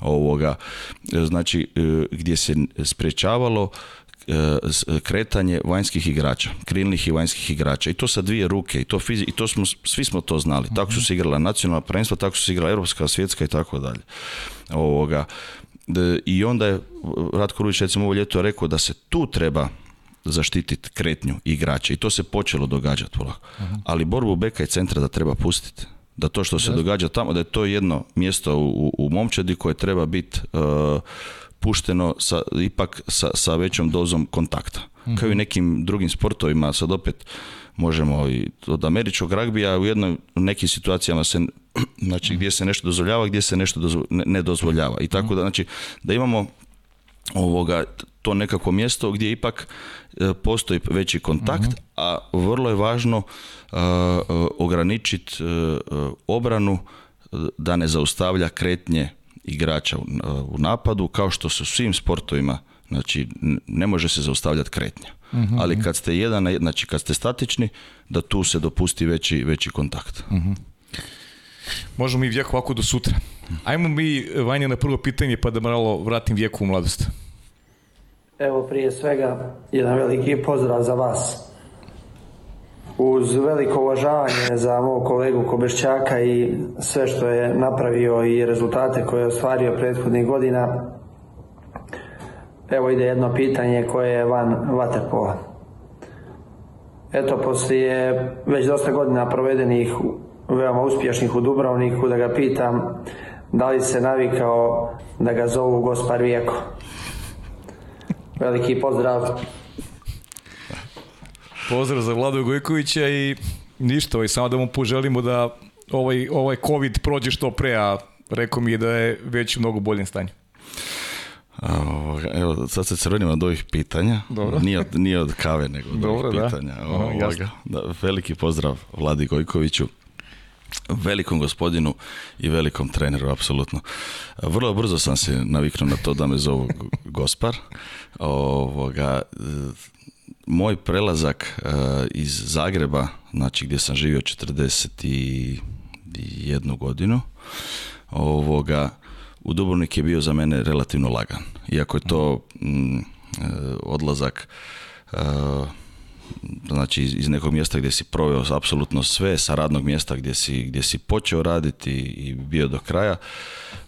Ovoga e, znači gdje se sprječavalo E, e, kretanje vanjskih igrača, krilnih i vanjskih igrača i to sa dvije ruke i to, fizi- i to smo, svi smo to znali. Tako su se igrala nacionalna prvenstva, tako su se igrala europska, svjetska i tako dalje. Ovoga. I onda je Ratko Ruvić recimo ovo ljeto rekao da se tu treba zaštititi kretnju igrača i to se počelo događati polako. Ali borbu beka i centra da treba pustiti da to što se događa tamo, da je to jedno mjesto u, u, momčadi koje treba biti e, pušteno sa, ipak sa, sa većom dozom kontakta. Kao i mhm. nekim drugim sportovima, sad opet možemo i od američkog ragbija u jednoj u nekim situacijama se znači gdje se nešto dozvoljava, gdje se nešto ne, dozvoljava. I tako da mhm. znači da imamo ovoga to nekako mjesto gdje ipak e, postoji veći kontakt, mhm. a vrlo je važno e, e, ograničiti obranu da ne zaustavlja kretnje igrača e, u, napadu, kao što su svim sportovima, znači ne može se zaustavljati kretnja. Mhm. Ali kad ste jedan, znači kad ste statični, da tu se dopusti veći, veći kontakt. Mhm. Možemo mi vijek ovako do sutra. Ajmo mi, Vanja, na prvo pitanje pa da malo vratim vjeku u mladost. Evo prije svega jedan veliki pozdrav za vas uz veliko uvažavanje za mog kolegu Kobešćaka i sve što je napravio i rezultate koje je ostvario prethodnih godina, evo ide jedno pitanje koje je van Vaterpola. Eto, poslije već dosta godina provedenih veoma uspješnih u Dubrovniku, da ga pitam da li se navikao da ga zovu Gospar Vijeko. Veliki pozdrav Pozdrav za Vladu Gojkovića i ništa, ovaj, samo da mu poželimo da ovaj, ovaj COVID prođe što pre, a rekao mi je da je već u mnogo boljem stanju. Ovaj, evo, sad se crvenim od ovih pitanja. Nije, od, nije od kave, nego od pitanja. Ovaj, ovaj, veliki pozdrav Vladi Gojkoviću velikom gospodinu i velikom treneru, apsolutno. Vrlo brzo sam se naviknuo na to da me zovu gospar. Ovoga, moj prelazak e, iz Zagreba, znači gdje sam živio 41 godinu, ovoga, u Dubrovnik je bio za mene relativno lagan. Iako je to mm, e, odlazak e, znači iz nekog mjesta gdje si proveo apsolutno sve, sa radnog mjesta gdje si, gdje si počeo raditi i bio do kraja,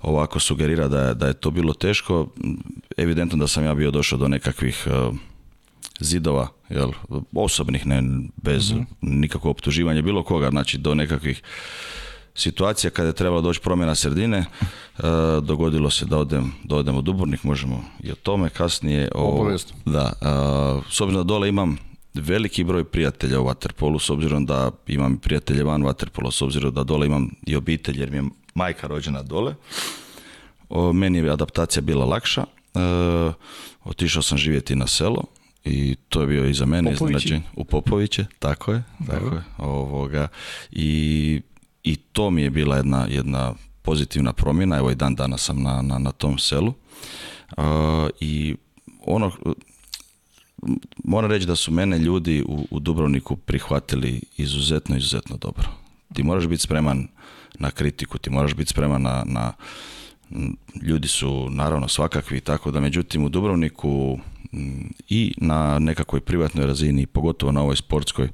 ovako sugerira da, da je to bilo teško. Evidentno da sam ja bio došao do nekakvih zidova, jel, osobnih, ne, bez mm-hmm. nikakvog optuživanja bilo koga, znači do nekakvih situacija kada je trebala doći promjena sredine, eh, dogodilo se da odem, da odem u možemo i o tome kasnije. O, da, eh, s obzirom da dole imam veliki broj prijatelja u Waterpolu, s obzirom da imam prijatelje van Waterpola, s obzirom da dole imam i obitelj, jer mi je majka rođena dole, meni je adaptacija bila lakša, eh, otišao sam živjeti na selo, i to je bio i za mene iznenađenje. U Popoviće, tako je, tako je. Ovoga. I, I to mi je bila jedna, jedna pozitivna promjena, evo i dan dana sam na, na, na tom selu. Uh, I ono, moram reći da su mene ljudi u, u Dubrovniku prihvatili izuzetno, izuzetno dobro. Ti moraš biti spreman na kritiku, ti moraš biti spreman na, na ljudi su naravno svakakvi, tako da međutim u Dubrovniku i na nekakvoj privatnoj razini, pogotovo na ovoj sportskoj, e,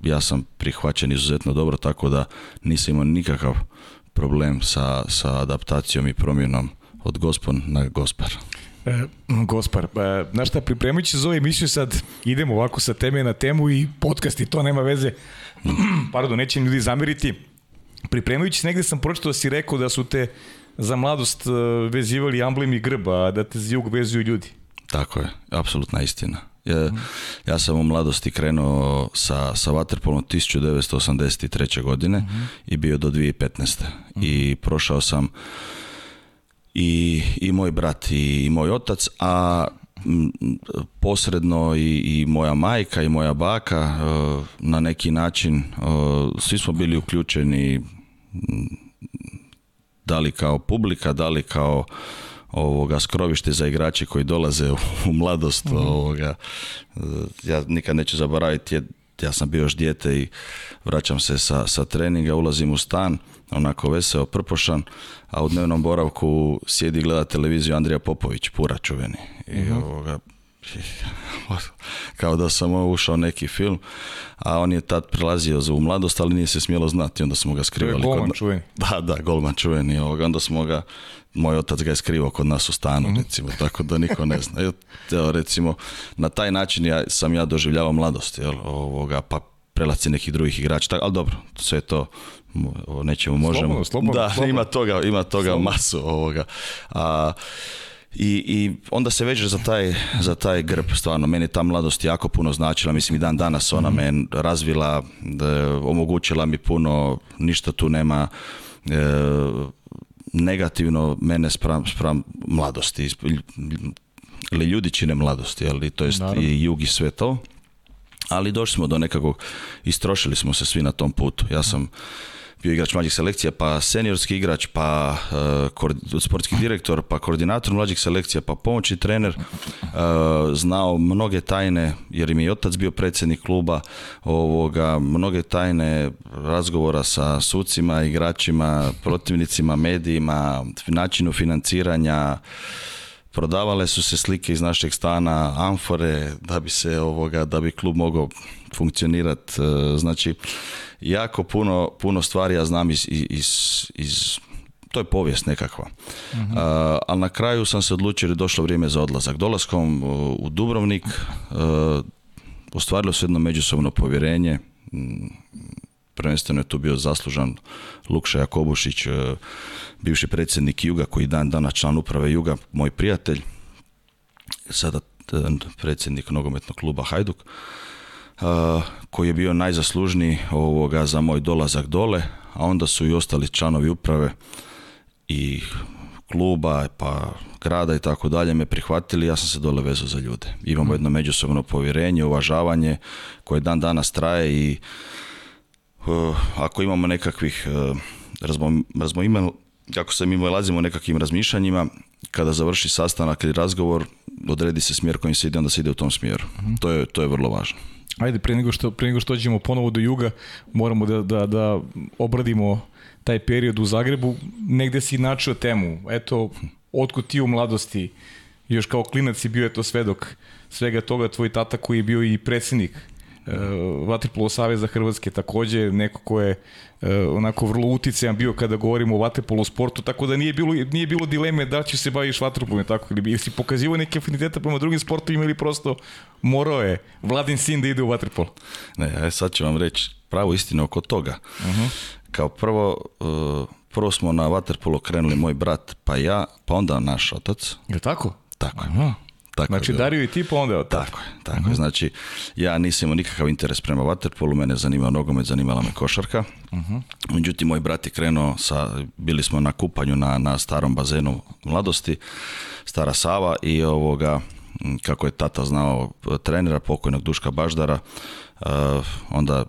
ja sam prihvaćen izuzetno dobro, tako da nisam imao nikakav problem sa, sa adaptacijom i promjenom od gospon na gospar. E, gospar, e, znaš šta, pripremajući se za ovu emisiju sad idemo ovako sa teme na temu i podcast to nema veze, mm. pardon, neće ljudi zamiriti. Pripremajući se negde sam pročito da si rekao da su te za mladost e, vezivali amblem i grba, a da te jug vezuju ljudi. Tako je, apsolutna istina. Ja, sam u mladosti krenuo sa, sa Waterpolom 1983. godine i bio do 2015. I prošao sam i, i moj brat i, moj otac, a posredno i, i moja majka i moja baka e, na neki način e, svi smo bili uključeni da li kao publika, da li kao ovoga skrovište za igrače koji dolaze u, mladost mhm. ovoga e, ja nikad neću zaboraviti ja sam bio još dijete i vraćam se sa, sa treninga, ulazim u stan, onako veseo, prpošan, a u dnevnom boravku sjedi gleda televiziju Andrija Popović, pura čuveni. I mhm. ovoga, kao da sam ušao neki film, a on je tad za u mladost, ali nije se smjelo znati, onda smo ga skrivali. kod... Da, da, golman čuveni. Onda smo ga, moj otac ga je skrivao kod nas u stanu, mhm. recimo, tako da niko ne zna. Evo, recimo, na taj način ja, sam ja doživljavao mladost, jel, ovoga, pa prelaci nekih drugih igrača, ali dobro, sve to nećemo možemo. da, ima toga, ima toga masu ovoga. A, i, I, onda se veže za taj, za taj grb, stvarno, meni je ta mladost jako puno značila, mislim i dan danas ona mhm. me razvila, e, omogućila mi puno, ništa tu nema e, negativno mene spram, spram mladosti, ili ljudi čine mladosti, ali to jest i jug i sve to, ali došli smo do nekakvog, istrošili smo se svi na tom putu, ja sam bio igrač mlađih selekcija, pa seniorski igrač, pa eh, sportski direktor, pa koordinator mlađih selekcija, pa pomoćni trener, eh, znao mnoge tajne, jer im je otac bio predsjednik kluba, ovoga, mnoge tajne razgovora sa sucima, igračima, protivnicima, medijima, načinu financiranja, Prodavale su se slike iz našeg stana, amfore, da bi se ovoga, da bi klub mogao funkcionirati. E, znači, jako puno, puno stvari ja znam iz, iz, iz to je povijest nekakva. Mhm. E, ali na kraju sam se odlučio jer je došlo vrijeme za odlazak. Dolaskom e, u Dubrovnik a, ostvarilo se jedno međusobno povjerenje prvenstveno je tu bio zaslužan Lukša Jakobušić, e, bivši predsjednik Juga, koji dan dana član uprave Juga, moj prijatelj, sada e, predsjednik nogometnog kluba Hajduk, e, koji je bio najzaslužniji ovoga za moj dolazak dole, a onda su i ostali članovi uprave i kluba, pa grada i tako dalje me prihvatili, ja sam se dole vezao za ljude. Imamo mhm. jedno međusobno povjerenje, uvažavanje koje dan danas traje i Eh, ako imamo nekakvih eh, razmo, kako se mi nalazimo nekakvim razmišljanjima, kada završi sastanak ili razgovor, odredi se smjer kojim se ide, onda se ide u tom smjeru. Mhm. To, je, to je vrlo važno. Ajde, prije nego što, prije nego što dođemo ponovo do juga, moramo da, da, da obradimo taj period u Zagrebu. Negde si načio temu. Eto, otkud ti u mladosti, još kao klinac si bio eto svedok svega toga, tvoj tata koji je bio i predsjednik Vaterpolo Saveza Hrvatske takođe neko ko je eh, onako vrlo uticajan bio kada govorimo o vaterpolo sportu, tako da nije bilo, nije bilo dileme da će se baviš vaterpolom, tako ili, si pokazivao neke afinitete prema drugim sportovima ili prosto morao je vladin sin da ide u vaterpol. Ne, e, sad ću vam reći pravu istinu oko toga. Uh Kao prvo, eh, prvo smo na vaterpolo krenuli moj brat pa ja, pa onda naš otac. Je tako? Tako. je. Tako znači, Dario i ti po onda je Tako je, tako Znači, ja nisam imao nikakav interes prema Waterpolu, mene zanimao nogomet, zanimala me košarka. Mhm. Međutim, moj brat je krenuo, sa, bili smo na kupanju na, na starom bazenu mladosti, Stara Sava i ovoga, kako je tata znao trenera, pokojnog Duška Baždara, eh, onda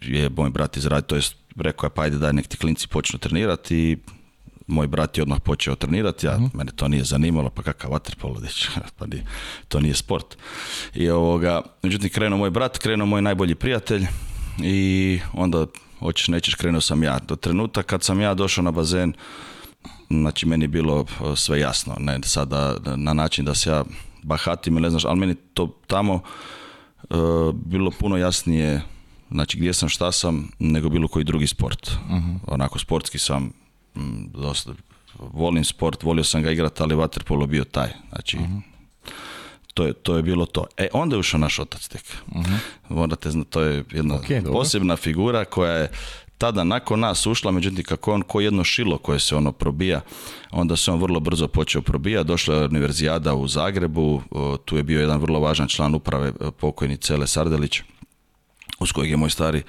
je moj brat izradio, to je rekao je pa ajde daj nek ti klinci počnu trenirati i moj brat je odmah počeo trenirati, ja, mhm. mene to nije zanimalo, pa kakav vaterpolo, pa nije, to nije sport. I ovoga, međutim, krenuo moj brat, krenuo moj najbolji prijatelj i onda, hoćeš nećeš, krenuo sam ja. Do trenuta kad sam ja došao na bazen, znači meni je bilo eh, sve jasno, ne sada na način da se ja bahatim ne znaš, ali meni to tamo eh, bilo puno jasnije znači gdje sam, šta sam, nego bilo koji drugi sport. Mhm. Onako, sportski sam Mm, dosta volim sport, volio sam ga igrati, ali vaterpolo bio taj. Znači, mhm. to, je, to je bilo to. E, onda je ušao naš otac tek. Mhm. Morate zna, to je jedna posebna figura koja je tada nakon nas ušla, međutim kako on ko jedno šilo koje se ono probija, onda se on vrlo brzo počeo probija, došla je univerzijada u Zagrebu, tu je bio jedan vrlo važan član uprave e, pokojni Cele Sardelić, uz kojeg je moj stari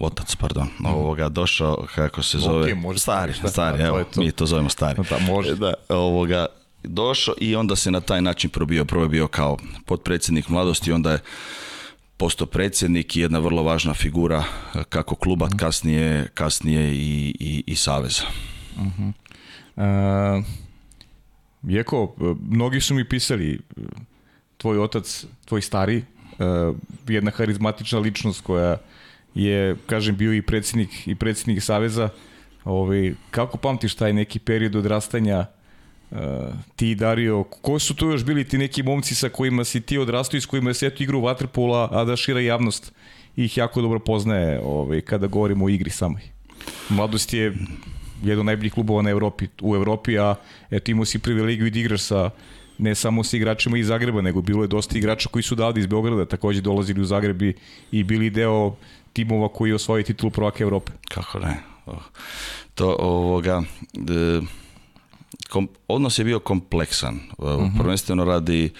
otac, pardon, mhm. ovoga, došao, kako se zove, stari, stari, evo, mi to zovemo stari. Da, može. Da, ovoga, došao i onda se na taj način probio, prvo je bio kao potpredsjednik mladosti, onda je postao predsjednik i jedna vrlo važna figura eh, kako kluba, mhm. kasnije, kasnije i, i, i saveza. Mhm. Eh, Jeko, eh, mnogi su mi pisali, tvoj otac, tvoj stari, uh, jedna harizmatična ličnost koja je, kažem, bio i predsjednik i predsjednik Saveza. Ovaj, kako pamtiš taj neki period odrastanja eh, ti Dario, Koji su tu još bili ti neki momci sa kojima si ti odrastao i s kojima je sjetio igru Waterpola, a da šira javnost ih jako dobro poznaje kada govorimo o igri samoj? Mladost je jedan od najboljih klubova na Evropi, u Evropi, a eto imao si privilegiju da igraš sa ne samo s igračima iz Zagreba, nego bilo je dosta igrača koji su davali iz Beograda također dolazili u Zagreb i, bili deo timova koji osvoje titulu prvaka Evrope. Kako ne. Oh. To ovoga... kom, odnos je bio kompleksan. Uh Prvenstveno radi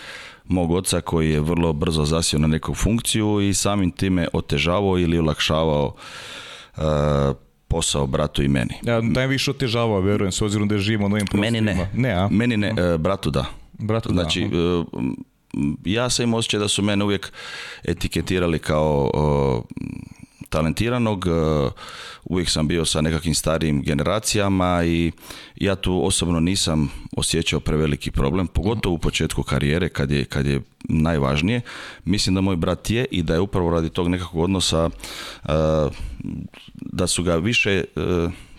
mog oca koji je vrlo brzo zasio na neku funkciju i samim time otežavao ili olakšavao e, posao bratu i meni. Ja, najviše otežavao, verujem, s obzirom da živimo u novim prostorima. Meni ne. ne Meni ne, mhm. e, bratu da. Bratu, znači, e, ja sam im osjećaj da su mene uvijek etiketirali kao e, talentiranog, e, uvijek sam bio sa nekakvim starijim generacijama i ja tu osobno nisam osjećao preveliki problem, pogotovo u početku karijere kad je, kad je najvažnije. Mislim da moj brat je i da je upravo radi tog nekakvog odnosa da su ga više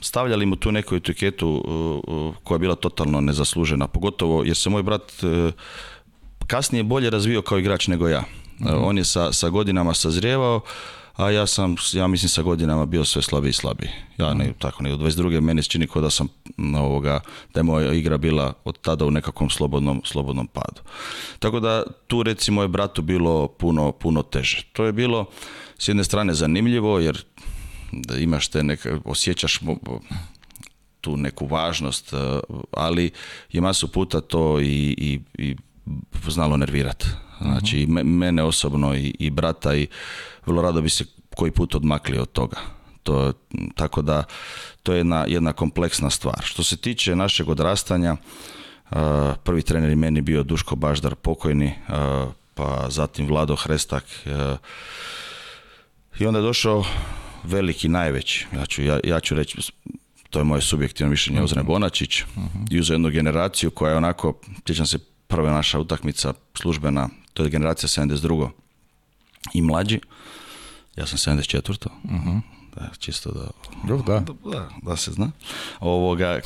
stavljali mu tu neku etiketu uh, uh, koja je bila totalno nezaslužena, pogotovo jer se moj brat uh, kasnije bolje razvio kao igrač nego ja. Mhm. On je sa, sa godinama sazrijevao, a ja sam, ja mislim, sa godinama bio sve slabiji i slabiji. Ja ne, mhm. tako ne, u 22. meni se čini kao da sam ovoga, da je moja igra bila od tada u nekakvom slobodnom, slobodnom padu. Tako da tu recimo je bratu bilo puno, puno teže. To je bilo s jedne strane zanimljivo jer da imaš te neka, osjećaš tu neku važnost, e, ali je masu puta to i, i, znalo nervirati. Znači, mhm. mene osobno i, brata i vrlo rado bi se koji put odmakli od toga. To, tako da, to je jedna, jedna kompleksna stvar. Što se tiče našeg odrastanja, e, prvi trener je meni bio Duško Baždar pokojni, e, pa zatim Vlado Hrestak i onda je došao veliki, najveći, ja ću, ja, ću reći, to je moje subjektivno mišljenje, Ozren mhm. Bonačić, uh i uz jednu generaciju koja je onako, sjećam se, prva naša utakmica službena, to je generacija 72. i mlađi, ja sam 74. uh mhm. Da, čisto da, da. Da, se zna. Ovoga, je,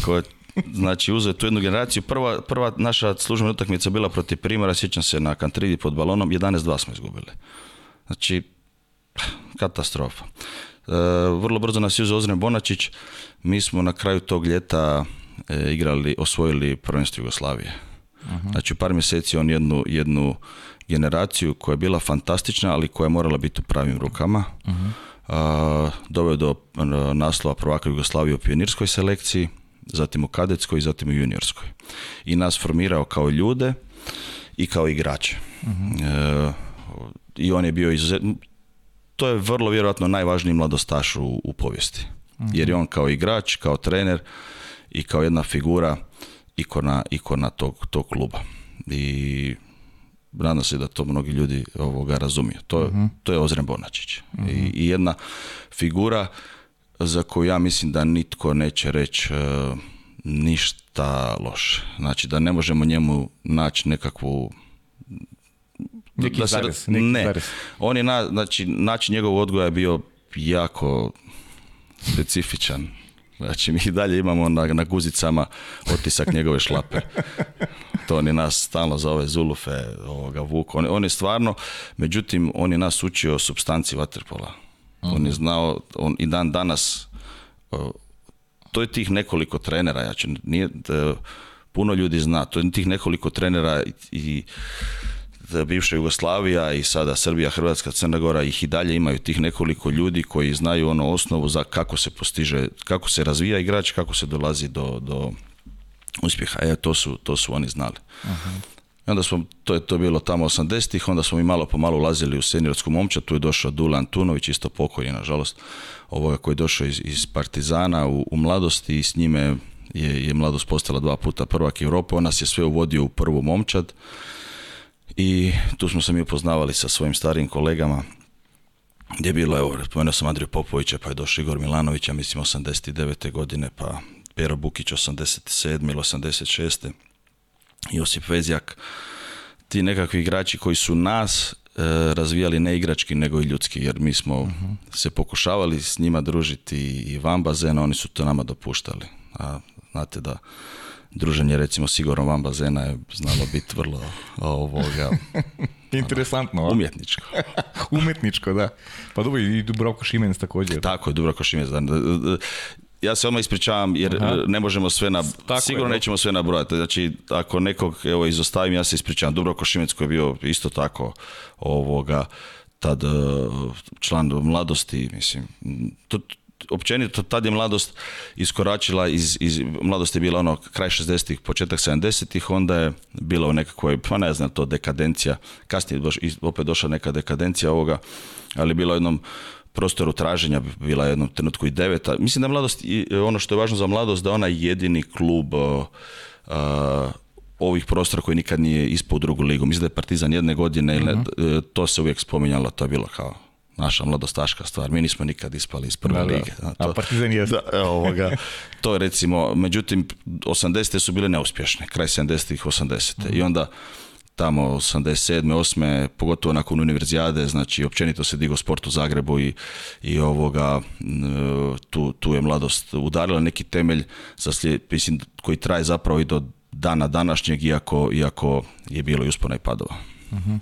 znači uzeo tu jednu generaciju. Prva, prva naša službena utakmica bila protiv Primora, sjećam se na Kantridi pod balonom, 11-2 smo izgubili. Znači, katastrofa. E, vrlo brzo nas je uzeo Bonačić. Mi smo na kraju tog ljeta e, igrali, osvojili prvenstvo Jugoslavije. Mhm. Znači u par mjeseci on jednu, jednu generaciju koja je bila fantastična, ali koja je morala biti u pravim rukama. uh doveo do e, naslova prvaka Jugoslavije u pionirskoj selekciji, zatim u kadetskoj i zatim u juniorskoj. I nas formirao kao ljude i kao igrače. uh I on je bio izuzetno, to je vrlo vjerojatno najvažniji mladostaš u, povijesti. Mhm. Jer je on kao igrač, kao trener i kao jedna figura ikona, ikona tog, tog kluba. I nadam se da to mnogi ljudi ovoga razumiju. To, mhm. to je Ozren Bonačić. I, mhm. I, jedna figura za koju ja mislim da nitko neće reći e, ništa loše. Znači da ne možemo njemu naći nekakvu ne. On je na, znači, način njegovog odgoja je bio jako specifičan. Znači, mi i dalje imamo na, na guzicama otisak njegove šlape. To on je nas stalno ove Zulufe, ovoga Vuka. On, on, je stvarno, međutim, on je nas učio o substanci vaterpola. On je mhm. znao, on i dan danas, to je tih nekoliko trenera, ja ću, nije, e, puno ljudi zna, to je tih nekoliko trenera i E, bivša Jugoslavija i sada Srbija, Hrvatska, Crna Gora ih i dalje imaju tih nekoliko ljudi koji znaju ono osnovu za kako se postiže, kako se razvija igrač, kako se dolazi do, do uspjeha. E, to su, to su oni znali. Aha. onda smo, to je to bilo tamo 80-ih, onda smo mi malo po malo ulazili u seniorsku momčad, tu je došao Dulan Antunović, isto pokojni, nažalost, ovoga koji je došao iz, iz Partizana u, u mladosti i s njime je, je mladost postala dva puta prvak Evrope on nas je sve uvodio u prvu momčad i tu smo se mi upoznavali sa svojim starijim kolegama gdje je bilo, evo, spomenuo sam Andriju Popovića, pa je došao Igor Milanovića, ja mislim 89. godine, pa Pero Bukić 87. ili 86. Josip Vezjak, ti nekakvi igrači koji su nas e, razvijali ne igrački nego i ljudski, jer mi smo mhm. se pokušavali s njima družiti i van bazena, oni su to nama dopuštali. A znate da druženje recimo sigurno van bazena je znalo biti vrlo ovoga Interesantno. umjetničko. umjetničko, da. Pa dobro, i Dubravko Šimenc također. Tako je, Dubravko Šimenc. Da. Ja se odmah ispričavam jer ne možemo sve na... sigurno nećemo sve nabrojati. Znači, ako nekog evo, izostavim, ja se ispričavam. Dubravko Šimenc koji je bio isto tako ovoga tad eh, član mladosti, mislim. To, općenito tad je mladost iskoračila iz, iz mladost je bila ono kraj 60-ih, početak 70-ih, onda je bilo u nekakvoj, pa ne znam to, dekadencija, kasnije je opet došla neka dekadencija ovoga, ali bila u jednom prostoru traženja, bila je u jednom trenutku i deveta. Mislim da mladost, ono što je važno za mladost, da ona jedini klub uh, ovih prostora koji nikad nije ispao u drugu ligu. Mislim da je Partizan jedne godine, mhm. e, to se uvijek spominjalo, to je bilo kao naša mladostaška stvar. Mi nismo nikad ispali iz prve lige. Da. To, A Partizan to je recimo, međutim, 80. su bile neuspješne, kraj 70-ih, 80. mm I mhm. onda tamo 87. 8. pogotovo nakon univerzijade, znači općenito se digo sport u Zagrebu i, i ovoga, tu, tu je mladost udarila neki temelj za mislim, koji traje zapravo i do dana današnjeg, iako, iako je bilo i uspona i padova. Mhm.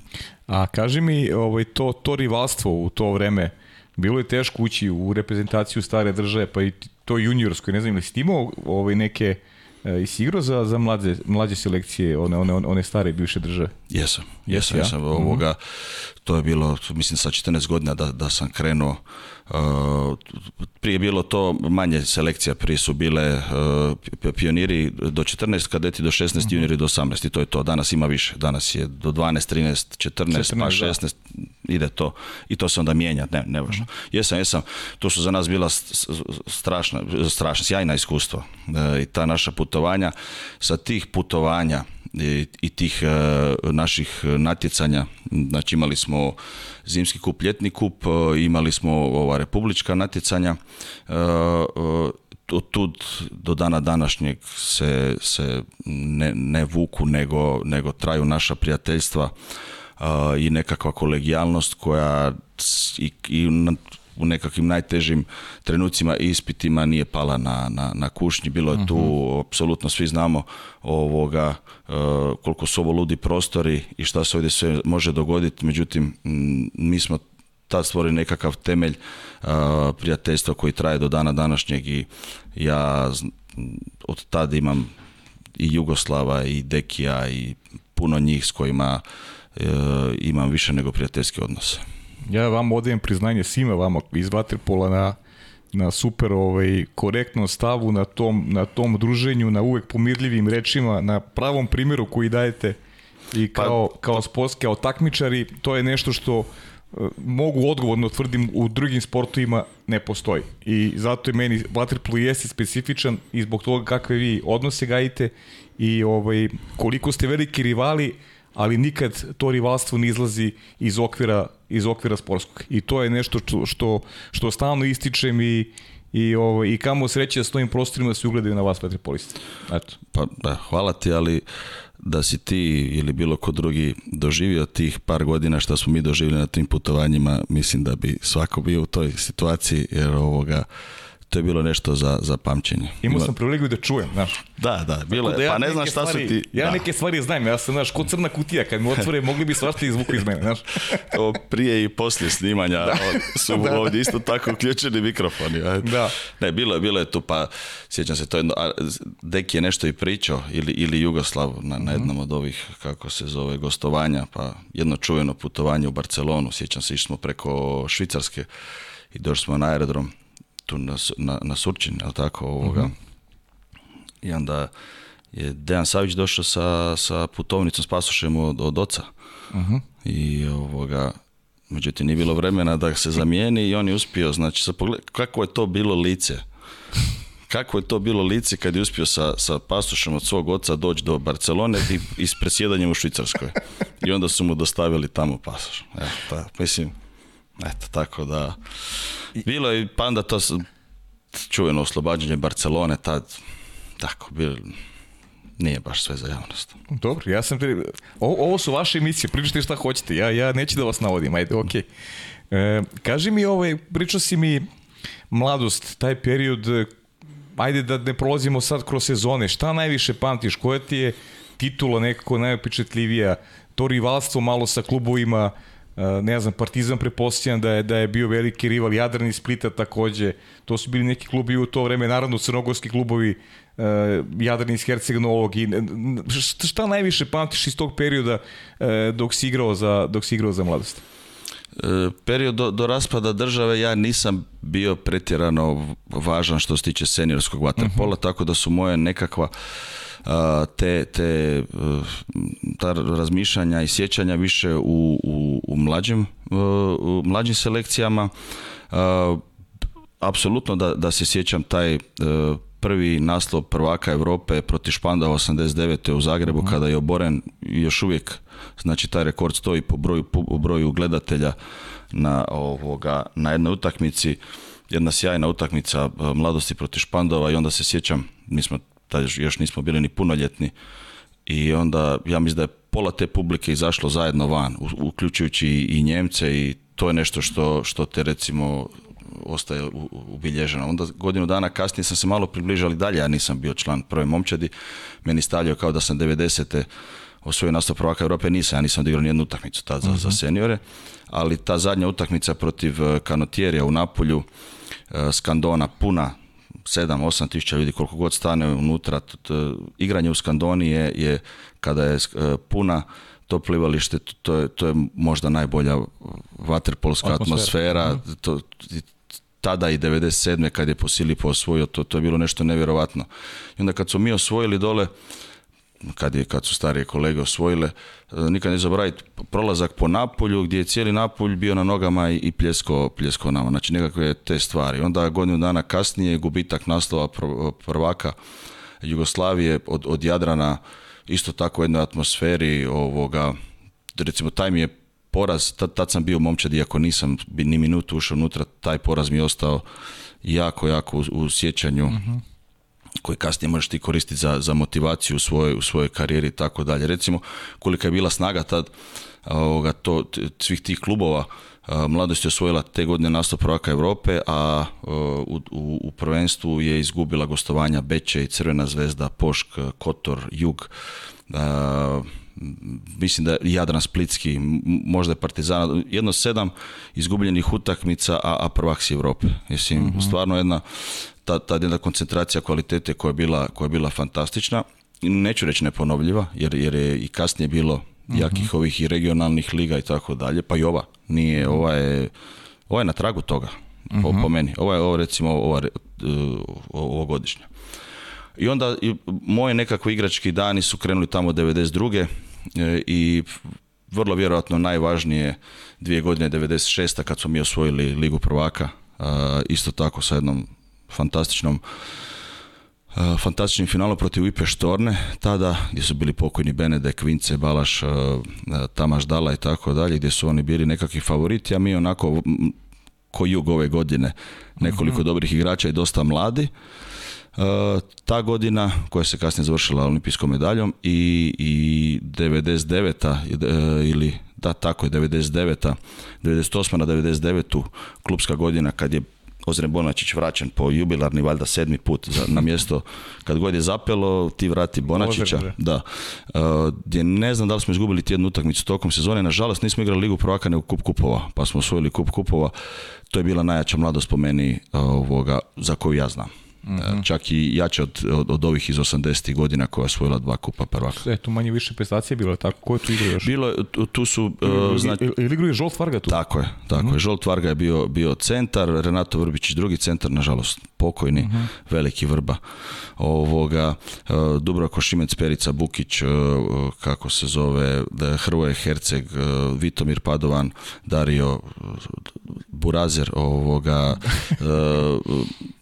A kaži mi, ovaj, to, to rivalstvo u to vreme, bilo je teško ući u reprezentaciju stare države, pa i to juniorsko, ne znam, ili si ovaj, neke, i e, si za, za mlađe, mlađe selekcije, one, one, one stare bivše države? Jesam. Jesam, ja. jesam mhm. ovoga, to je bilo, mislim, sa 14 godina da, da sam krenuo. Uh, prije bilo to manje selekcija, prije su bile uh, pioniri do 14, kadeti do 16, mm-hmm. do 18 i to je to. Danas ima više, danas je do 12, 13, 14, 14 pa 16, da. ide to. I to se onda mijenja, ne, važno. Mm-hmm. Jesam, jesam, to su za nas bila strašna, strašna sjajna iskustva uh, i ta naša putovanja. Sa tih putovanja i tih e, naših natjecanja. Znači imali smo zimski kup, ljetni kup, e, imali smo ova republička natjecanja. E, Od tud do dana današnjeg se, se ne, ne vuku, nego, nego traju naša prijateljstva i nekakva kolegijalnost koja i, i u nekakvim najtežim trenucima i ispitima nije pala na, na, na kušnji. Bilo je tu, mhm. apsolutno svi znamo ovoga, e, koliko su ovo ludi prostori i šta se ovdje sve može dogoditi. Međutim, mi smo tad stvorili nekakav temelj e, prijateljstva koji traje do dana današnjeg i ja od tada imam i Jugoslava i Dekija i puno njih s kojima e, imam više nego prijateljske odnose. Ja vam odajem priznanje svima vama iz Vaterpola na na super ovaj, korektnom stavu, na tom, na tom druženju, na uvek pomirljivim rečima, na pravom primjeru koji dajete i pa- kao, pa, kao takmičari, to je nešto što e, mogu odgovorno tvrdim u drugim sportovima ne postoji. I zato je meni Waterpolo jeste specifičan i zbog toga kakve vi odnose gajite i ovaj koliko ste veliki rivali, ali nikad to rivalstvo ne izlazi iz okvira, iz okvira sportskog. I to je nešto što, što, stalno ističem i, i, ovo, ovaj, i kamo sreće s tvojim prostorima se ugledaju na vas vatripolisti. Eto. Pa da, hvala ti, ali da si ti ili bilo ko drugi doživio tih par godina što smo mi doživjeli na tim putovanjima, mislim da bi svako bio u toj situaciji, jer ovoga to je bilo nešto za, za pamćenje. Imao sam priliku da čujem, znaš. Da, da, bilo je, pa ne znam šta su ti... Ja neke stvari znam, ja sam, znaš, ko crna kutija, kad mi otvore, mogli bi svašta izvukli iz mene, znaš. To prije i poslije snimanja su ovdje isto tako uključeni mikrofoni. Da. Ne, bilo je, bilo je tu, pa sjećam se, to jedno, Deki je nešto i pričao, ili, ili Jugoslav na, na mhm. jednom od ovih, kako se zove, gostovanja, pa jedno čuveno putovanje u Barcelonu, sjećam se, išli smo preko Švicarske i došli smo na aerodrom tu na, na, na Surčin, jel tako, ovoga. Mhm. I onda je Dejan Savić došao sa, sa putovnicom s od, od oca. Mhm. I ovoga, međutim, nije bilo vremena da se zamijeni i on je uspio, znači, sa kako je to bilo lice. Kako je to bilo lice kad je uspio sa, sa od svog oca doći do Barcelone i, s presjedanjem u Švicarskoj. I onda su mu dostavili tamo pasoš. Evo, ta, mislim, Eto, tako da... Bilo je Panda to čuveno oslobađanje Barcelone, tad tako, bilo, nije baš sve za javnost. Dobro, ja sam... O, ovo su vaše emisije, pričajte šta hoćete, ja, ja neću da vas navodim, ajde, okej. E, kaži mi, ovaj, pričao si mi mladost, taj period, ajde da ne prolazimo sad kroz sezone, šta najviše pamtiš, koja ti je titula nekako najopičetljivija to rivalstvo malo sa klubovima, E, ne znam, Partizan prepostavljam da je, da je bio veliki rival Jadran i Splita takođe. To su bili neki klubi u to vreme, naravno crnogorski klubovi uh, Jadran iz Herceg Novog i šta, šta najviše pamtiš iz tog perioda e, dok si igrao za dok si igrao za mladost? period do, raspada države ja nisam bio pretjerano važan što se tiče seniorskog vaterpola, mhm. tako da su moje nekakva te, te e, ta razmišljanja i sjećanja više u, u, u mlađim, e, u mlađim selekcijama. Apsolutno da, da se sjećam taj e, prvi naslov prvaka Europe protiv Španda 89. u Zagrebu mhm. kada je oboren još uvijek znači taj rekord stoji po broju, po broju gledatelja na, ovoga, na jednoj utakmici jedna sjajna utakmica mladosti protiv Špandova i onda se sjećam mi smo tad još nismo bili ni punoljetni i onda ja mislim da je pola te publike izašlo zajedno van, uključujući i Njemce i to je nešto što, što te recimo ostaje ubilježeno. Onda godinu dana kasnije sam se malo približali dalje ja nisam bio član prve momčadi. Meni stavljao kao da sam 90. osvojio nastav prvaka Europe, nisam, ja nisam odigrao nijednu utakmicu tad za, uh za mhm. seniore, ali ta zadnja utakmica protiv eh, Kanotjerija u Napolju, eh, Skandona puna 7-8 tisuća ljudi, koliko god stane unutra. Igranje u Skandoniji je, kada je e, puna to plivalište, to je, to je možda najbolja vaterpolska atmosfera. To, tada i 97. kad je po osvojio, to, to je bilo nešto nevjerovatno. I onda kad su mi osvojili dole, kad, je, kad su starije kolege osvojile, e, nikad ne zaboraviti prolazak po Napolju gdje je cijeli Napolj bio na nogama i pljesko, pljesko nama, znači nekakve te stvari. Onda godinu dana kasnije gubitak naslova prvaka Jugoslavije od, od Jadrana isto tako u jednoj atmosferi ovoga, recimo taj mi je poraz, tad, sam bio momčad iako nisam ni minutu ušao unutra, taj poraz mi je ostao jako, jako u, sjećanju. Mhm koji kasnije možeš ti koristiti za, za motivaciju u svojoj, karijeri i tako dalje. Recimo, kolika je bila snaga tad ovoga, to, svih tih klubova, Mladost je osvojila te godine nastup prvaka Europe, a u, u, prvenstvu je izgubila gostovanja Beće i Crvena zvezda, Pošk, Kotor, Jug. mislim da je Jadran Splitski, možda je Partizan, jedno sedam izgubljenih utakmica, a, a prvak si Europe. Mislim, mhm. stvarno jedna ta, ta jedna koncentracija kvalitete koja je bila, koja je bila fantastična, neću reći neponovljiva, jer, jer je i kasnije bilo jakih mhm. ovih i regionalnih liga i tako dalje, pa i ova nije, mhm. ova je, ova na tragu toga, po, mhm. meni, ova je ovo recimo ova, e, ovogodišnja. I onda i moje nekakvi igrački dani su krenuli tamo 92. E, i vrlo vjerojatno najvažnije dvije godine 96. kad smo mi osvojili Ligu prvaka, isto tako sa jednom fantastičnom e, fantastičnim finalom protiv Ipe Štorne tada gdje su bili pokojni Benedek, Vince, Balaš, Tamaždala e, e, Tamaš Dala i tako dalje gdje su oni bili nekakvi favoriti a mi onako ko jug ove godine nekoliko mhm. dobrih igrača i dosta mladi ta godina koja se kasnije završila olimpijskom medaljom i, i 99 ili da tako je 99 98 na 99 klubska godina kad je Ozren Bonačić vraćen po jubilarni, valjda sedmi put na mjesto. Kad god je zapelo, ti vrati Bonačića. Da. E, gdje ne znam da li smo izgubili jednu utakmicu tokom sezone. Nažalost, nismo igrali Ligu prvaka nego Kup Kupova, pa smo osvojili Kup Kupova. To je bila najjača mladost po meni e, ovoga, za koju ja znam hmm Čak i jače od, od, ovih iz 80. godina koja je osvojila dva kupa prvaka. Sve, tu manje više prestacije bilo, tako? Ko je tu igrao Bilo tu, su... znači... Ili e, igrao je Žolt Varga tu? Tako je, tako je. Mhm. Žolt Varga je bio, bio centar, Renato Vrbić drugi centar, nažalost pokojni, mm veliki Vrba. Ovoga, uh, Dubravko Šimec, Perica Bukić, e, kako se zove, da Hrvoje Herceg, Vitomir Padovan, Dario Burazer, ovoga...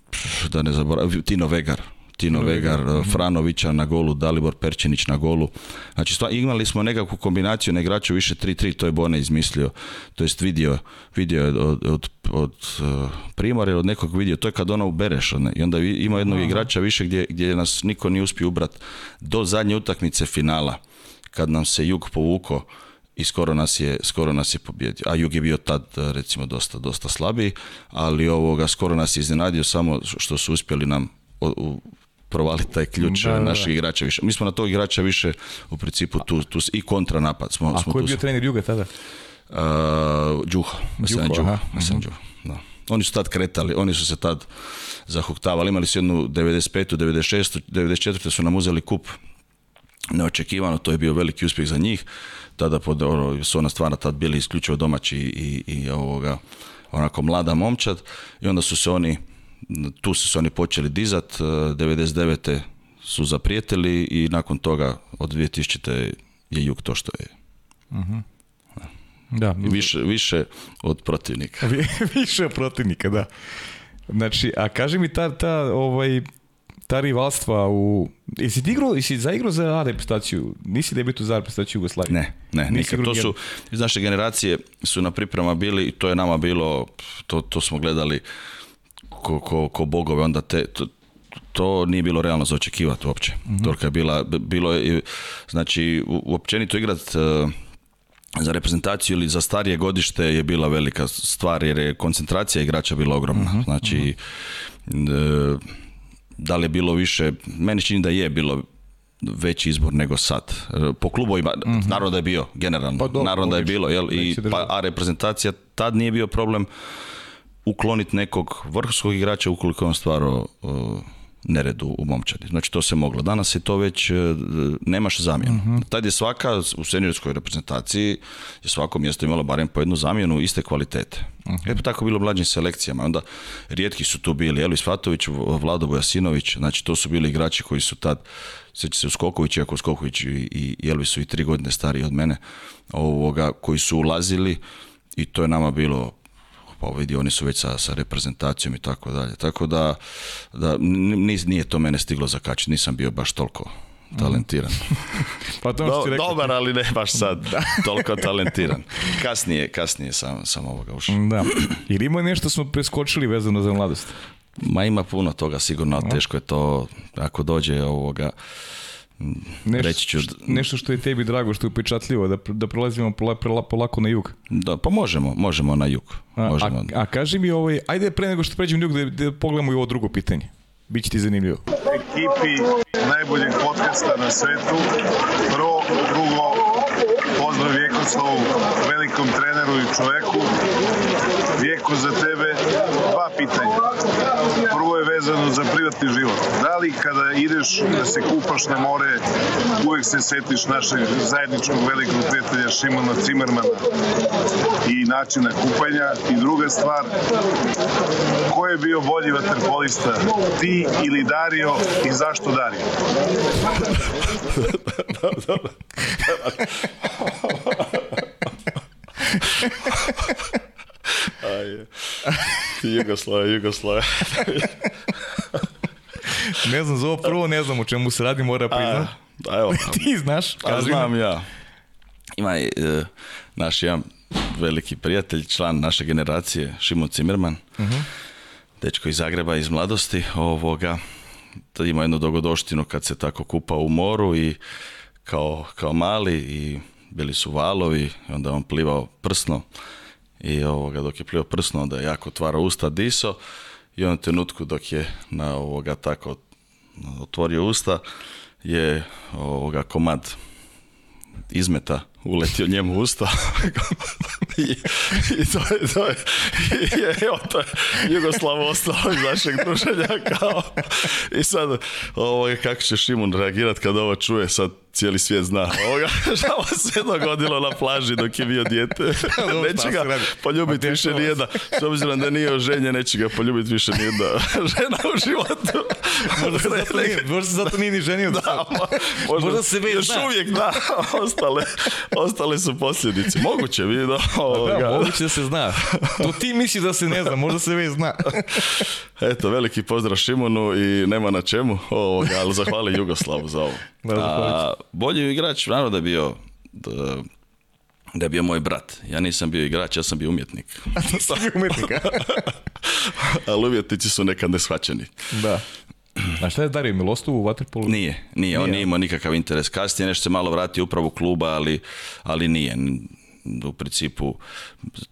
da ne zaboravim, Tino Vegar. Tino Vegar, eh, Franovića na golu, Dalibor Perčinić na golu. Znači, stva, imali smo nekakvu kombinaciju na igraču više 3-3, to je Bone izmislio, to jest vidio, vidio je od, od, od eh, primora ili od nekog vidio, to je kad ona ubereš, ne? i onda ima jednog igrača više gdje, gdje nas niko nije uspio ubrat do zadnje utakmice finala, kad nam se Jug povukao, i skoro nas je, skoro nas je pobjedio. A Jug je bio tad e, recimo dosta, dosta slabiji, ali ovoga, skoro nas je iznenadio samo što su uspjeli nam provaliti taj ključ e, naših igrača više. Mi smo na tog igrača više u principu tu, tu i kontranapad. Smo, A smo je bio trener Juga tada? Uh, Da. Oni su tad kretali, oni su se tad zahuktavali. Imali su jednu 95. 96. 94. su nam uzeli kup neočekivano, to je bio veliki uspjeh za njih tada pod, ono, su ona stvarno tad bili isključivo domaći i, i ovoga, onako mlada momčad i onda su se oni, tu su se oni počeli dizat, 99. E, su zaprijetili i nakon toga od 2000. je jug to što je. uh Da. Više, više od protivnika. više od protivnika, da. Znači, a kaži mi ta, ta ovaj, ta rivalstva u... Jesi ti igrao, jesi zaigrao za A reprezentaciju? Nisi debitu za reprezentaciju Jugoslavije? Ne, ne, To su, iz naše generacije su na priprema bili i to je nama bilo, to, to smo gledali ko, ko, bogove, onda te, to, to nije bilo realno za očekivati uopće. Mm -hmm. Torka je bila, bilo je, znači, uopćenito igrat e, za reprezentaciju ili za starije godište je bila velika stvar jer je koncentracija igrača bila ogromna. Mhm, znači, mhm. E, da li je bilo više, meni čini da je bilo veći izbor nego sad. E, po klubovima, mm -hmm. naravno da je bio, generalno. Pa, naravno da je bilo, jel? I, pa, a reprezentacija tad nije bio problem ukloniti nekog vrhovskog igrača ukoliko je on stvarao e, neredu u momčadi. Znači to se moglo. Danas je to već, e, nemaš zamjenu. Mhm. Tad je svaka u seniorskoj reprezentaciji je svako mjesto imalo barem po jednu zamjenu iste kvalitete. Uh mhm. -huh. E pa tako bilo u mlađim selekcijama. Onda rijetki su tu bili Elis Fatović, Vlado Bojasinović, znači to su bili igrači koji su tad sjeća se Skoković, iako Skoković i, i su i tri godine stariji od mene, ovoga, koji su ulazili i to je nama bilo pa vidi oni su već sa, sa reprezentacijom i tako dalje. Tako da, da nije to mene stiglo zakačiti, nisam bio baš toliko mhm. talentiran. pa to ono Dobar, ali ne baš sad toliko talentiran. Kasnije, kasnije sam, sam ovoga ušao. Da. Ili ima nešto smo preskočili vezano za mladost? Ma ima puno toga sigurno, teško je to ako dođe ovoga Nešto, reći ću... nešto što je tebi drago, što je upečatljivo, da, da prolazimo polako na jug. Da, pa možemo, možemo na jug. Možemo. A, a, kaži mi, ovaj, ajde pre nego što pređem na jug, da, da pogledamo i ovo drugo pitanje. Biće ti zanimljivo. Ekipi najboljeg podcasta na svetu, Pro drugo, ovom velikom treneru i čoveku. Vijeko za tebe, dva pitanja. Prvo je vezano za privatni život. Da li kada ideš da se kupaš na more, uvek se setiš našeg zajedničkog velikog prijatelja Šimona Cimermana i načina kupanja? I druga stvar, ko je bio bolji vaterpolista, ti ili Dario i zašto Dario? Jugoslava, Jugoslava. ne znam, prvo ne znam o čemu se radi, mora priznat. A, evo. ti znaš, kaži. znam ja. Ima e, naš jedan veliki prijatelj, član naše generacije, Šimo Cimerman, uh-huh. dečko iz Zagreba, iz mladosti, ovoga, tad ima jednu dogodoštinu kad se tako kupa u moru i kao, kao mali i bili su valovi, onda on plivao prsno i ovoga, dok je plio prsno, onda je jako otvara usta, diso i u trenutku dok je na ovoga tako otvorio usta je ovoga komad izmeta uletio njemu u usta. I, I, to je, to je, i, evo, to je Jugoslav ostao iz našeg druženja kao. I sad, ovo, ovaj, kako će Šimun reagirati kad ovo čuje, sad cijeli svijet zna. Ovoga, žao se dogodilo na plaži dok je bio dijete. Neće ga pa poljubiti pa više nijedna. S obzirom da nije oženje, neće ga poljubiti više nijedna žena u životu. Možda se zato nije, ni ženio. Da, možda, možda se već Još uvijek da, ostale, ostale su posljedice. Moguće, vidi da... Pa da, moguće da se zna. To ti misliš da se ne zna, možda se već zna. Eto, veliki pozdrav Šimonu i nema na čemu, ovoga, ali zahvali Jugoslavu za ovo. A, bolji igrač, naravno da je bio da, je bio moj brat. Ja nisam bio igrač, ja sam bio umjetnik. A ti bio umjetnik, Ali umjetnici su nekad neshvaćeni. Da. A šta je Dario Milostov u Waterpolu? Nije, nije, on nije imao nikakav interes. Kasnije nešto se malo vratio upravo kluba, ali, ali nije u principu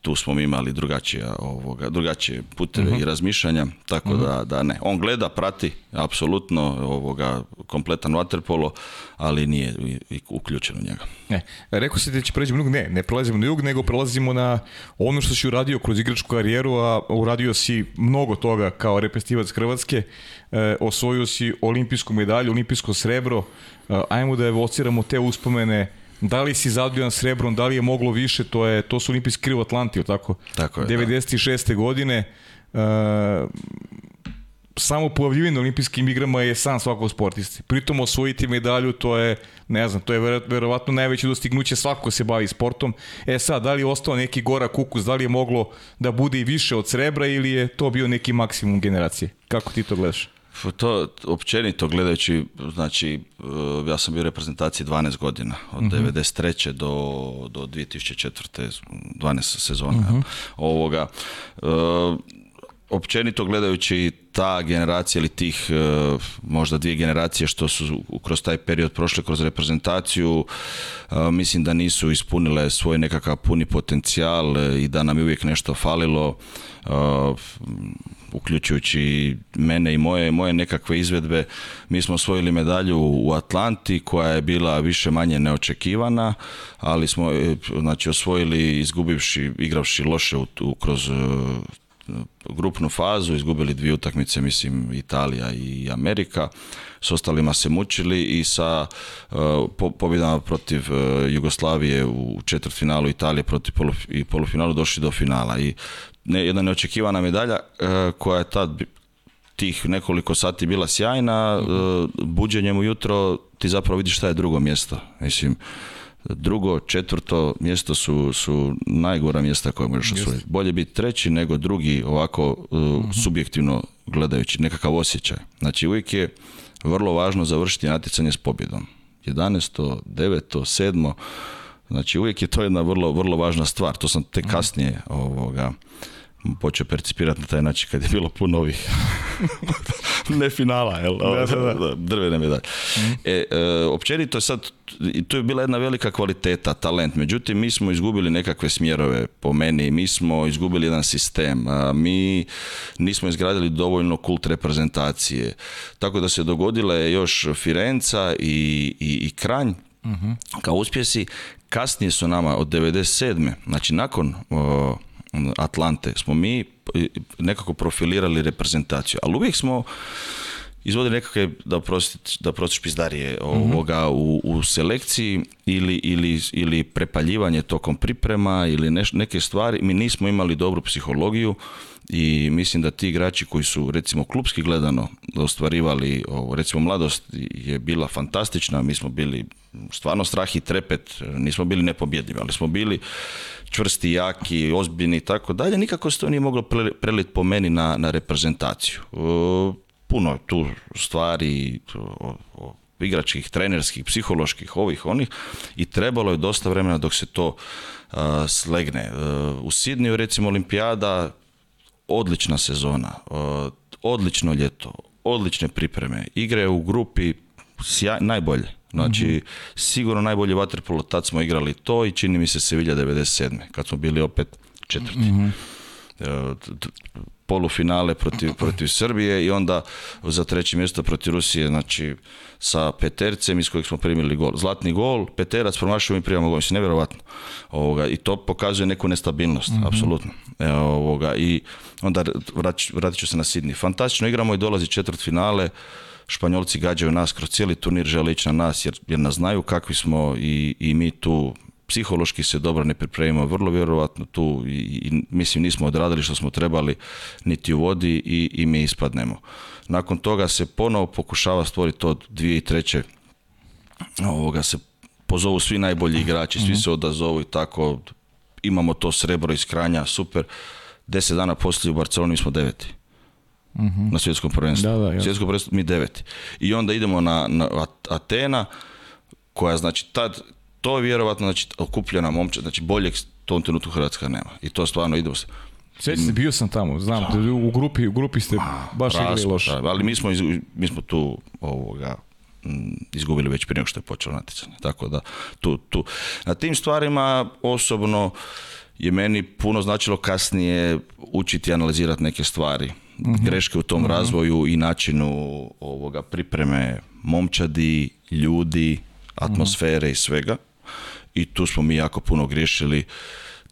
tu smo mi imali drugačije ovoga, drugačije puteve mhm. i razmišljanja, tako mhm. da, da ne. On gleda, prati, apsolutno ovoga, kompletan waterpolo, ali nije uključen u njega. Ne, rekao si da će pređemo mnogo ne, ne prelazimo na jug, nego prelazimo na ono što si uradio kroz igračku karijeru, a uradio si mnogo toga kao reprezentativac Hrvatske, e, osvojio si olimpijsku medalju, olimpijsko srebro, e, ajmo da evociramo te uspomene da li si zadovoljan srebrom, da li je moglo više, to je to su olimpijski krivo Atlantio, tako? Tako je. 96. godine e, samo pojavljivanje na olimpijskim igrama je san svakog sportisti. Pritom osvojiti medalju, to je, ne znam, to je verovatno najveće dostignuće svako se bavi sportom. E sad, da li je ostao neki gora kukus, da li je moglo da bude i više od srebra ili je to bio neki maksimum generacije? Kako ti to gledaš? To, općenito gledajući, znači, e, ja sam bio u reprezentaciji 12 godina, od uh mhm. 93. do, do 2004. 12 sezona. Mhm. Ovoga, e, općenito gledajući ta generacija ili tih e, možda dvije generacije što su kroz taj period prošle kroz reprezentaciju mislim da nisu ispunile svoj nekakav puni potencijal i da nam je uvijek nešto falilo uključujući mene i moje, moje nekakve izvedbe, mi smo osvojili medalju u Atlanti koja je bila više manje neočekivana, ali smo e, znači, osvojili izgubivši, igravši loše u, kroz e, grupnu fazu, izgubili dvije utakmice, mislim Italija i Amerika, s ostalima se mučili i sa e, pobjedama protiv Jugoslavije u četvrtfinalu Italije protiv i polufinalu došli do finala i ne, jedna neočekivana medalja e, koja je tad tih nekoliko sati bila sjajna, e, buđenjem ujutro ti zapravo vidiš šta je drugo mjesto. Mislim, drugo, četvrto mjesto su, su najgora mjesta koje možeš osvojiti. Bolje biti treći nego drugi ovako e, mhm. subjektivno gledajući, nekakav osjećaj. Znači uvijek je vrlo važno završiti natjecanje s pobjedom. 11. 9. 7. Znači uvijek je to jedna vrlo, vrlo važna stvar. To sam te mhm. kasnije ovoga počeo percipirati na taj način kad je bilo puno ovih ne finala, jel? Da, da, da. Drvene mhm. e, e, općenito je sad, tu je bila jedna velika kvaliteta, talent. Međutim, mi smo izgubili nekakve smjerove po meni, mi smo izgubili jedan sistem, mi nismo izgradili dovoljno kult reprezentacije. Tako da se dogodila još Firenca i, i, i Kranj, mhm. kao uspjesi, kasnije su nama od 97. znači nakon ono, Atlante smo mi nekako profilirali reprezentaciju, ali uvijek smo izvodili nekakve, da prositi da pizdarije mhm. ovoga u, u selekciji ili, ili, ili prepaljivanje tokom priprema ili neke stvari. Mi nismo imali dobru psihologiju i mislim da ti igrači koji su recimo klubski gledano ostvarivali, recimo mladost je bila fantastična, mi smo bili stvarno strah i trepet, nismo bili nepobjedljivi, ali smo bili čvrsti, jaki, ozbiljni i tako dalje, nikako se to nije moglo preliti po meni na, na reprezentaciju. E, puno je tu stvari, igračkih, trenerskih, psiholoških, ovih, onih i trebalo je dosta vremena dok se to slegne. E, u Sidniju recimo olimpijada odlična sezona, e, odlično ljeto, odlične pripreme, igre u grupi sjaj, najbolje. Znači, mm sigurno najbolji vaterpolo, tad smo igrali to i čini mi se Sevilla 97. kad smo bili opet četvrti. Mhm. E, polufinale protiv, protiv Srbije i onda za treće mjesto protiv Rusije, znači sa Petercem iz kojeg smo primili gol. Zlatni gol, Peterac promašio i primamo gol, mislim, nevjerovatno. Ovoga, I to pokazuje neku nestabilnost, mm apsolutno. E, ovoga, I onda vratit ću se na Sidni. Fantastično igramo i dolazi četvrt finale, Španjolci gađaju nas kroz cijeli turnir, žele ići na nas jer, jer nas znaju kakvi smo i, i mi tu psihološki se dobro ne pripremimo, vrlo vjerojatno tu i, i, mislim nismo odradili što smo trebali niti u vodi i, i mi ispadnemo. Nakon toga se ponovo pokušava stvoriti od treće. ovoga se pozovu svi najbolji igrači, svi mhm. se odazovu i tako imamo to srebro iz kranja, super. Deset dana poslije u Barceloni smo deveti. Mhm. Na svjetskom prvenstvu. Da, mi deveti. I onda idemo na, na Atena, koja znači tad to je vjerojatno znači, okupljena momčad, znači boljeg u tom trenutku Hrvatska nema. I to stvarno idemo se. bio sam tamo, znam, u grupi, u grupi ste baš igrali loše. Ali mi smo, mi smo tu ovoga, mm, izgubili već prije nego što je počelo natjecanje. Tako da, tu, tu. Na tim stvarima osobno je meni puno značilo kasnije učiti analizirati neke stvari. Mhm. Greške u tom mhm. razvoju i načinu ovoga pripreme momčadi, ljudi, mhm. atmosfere i svega i tu smo mi jako puno griješili.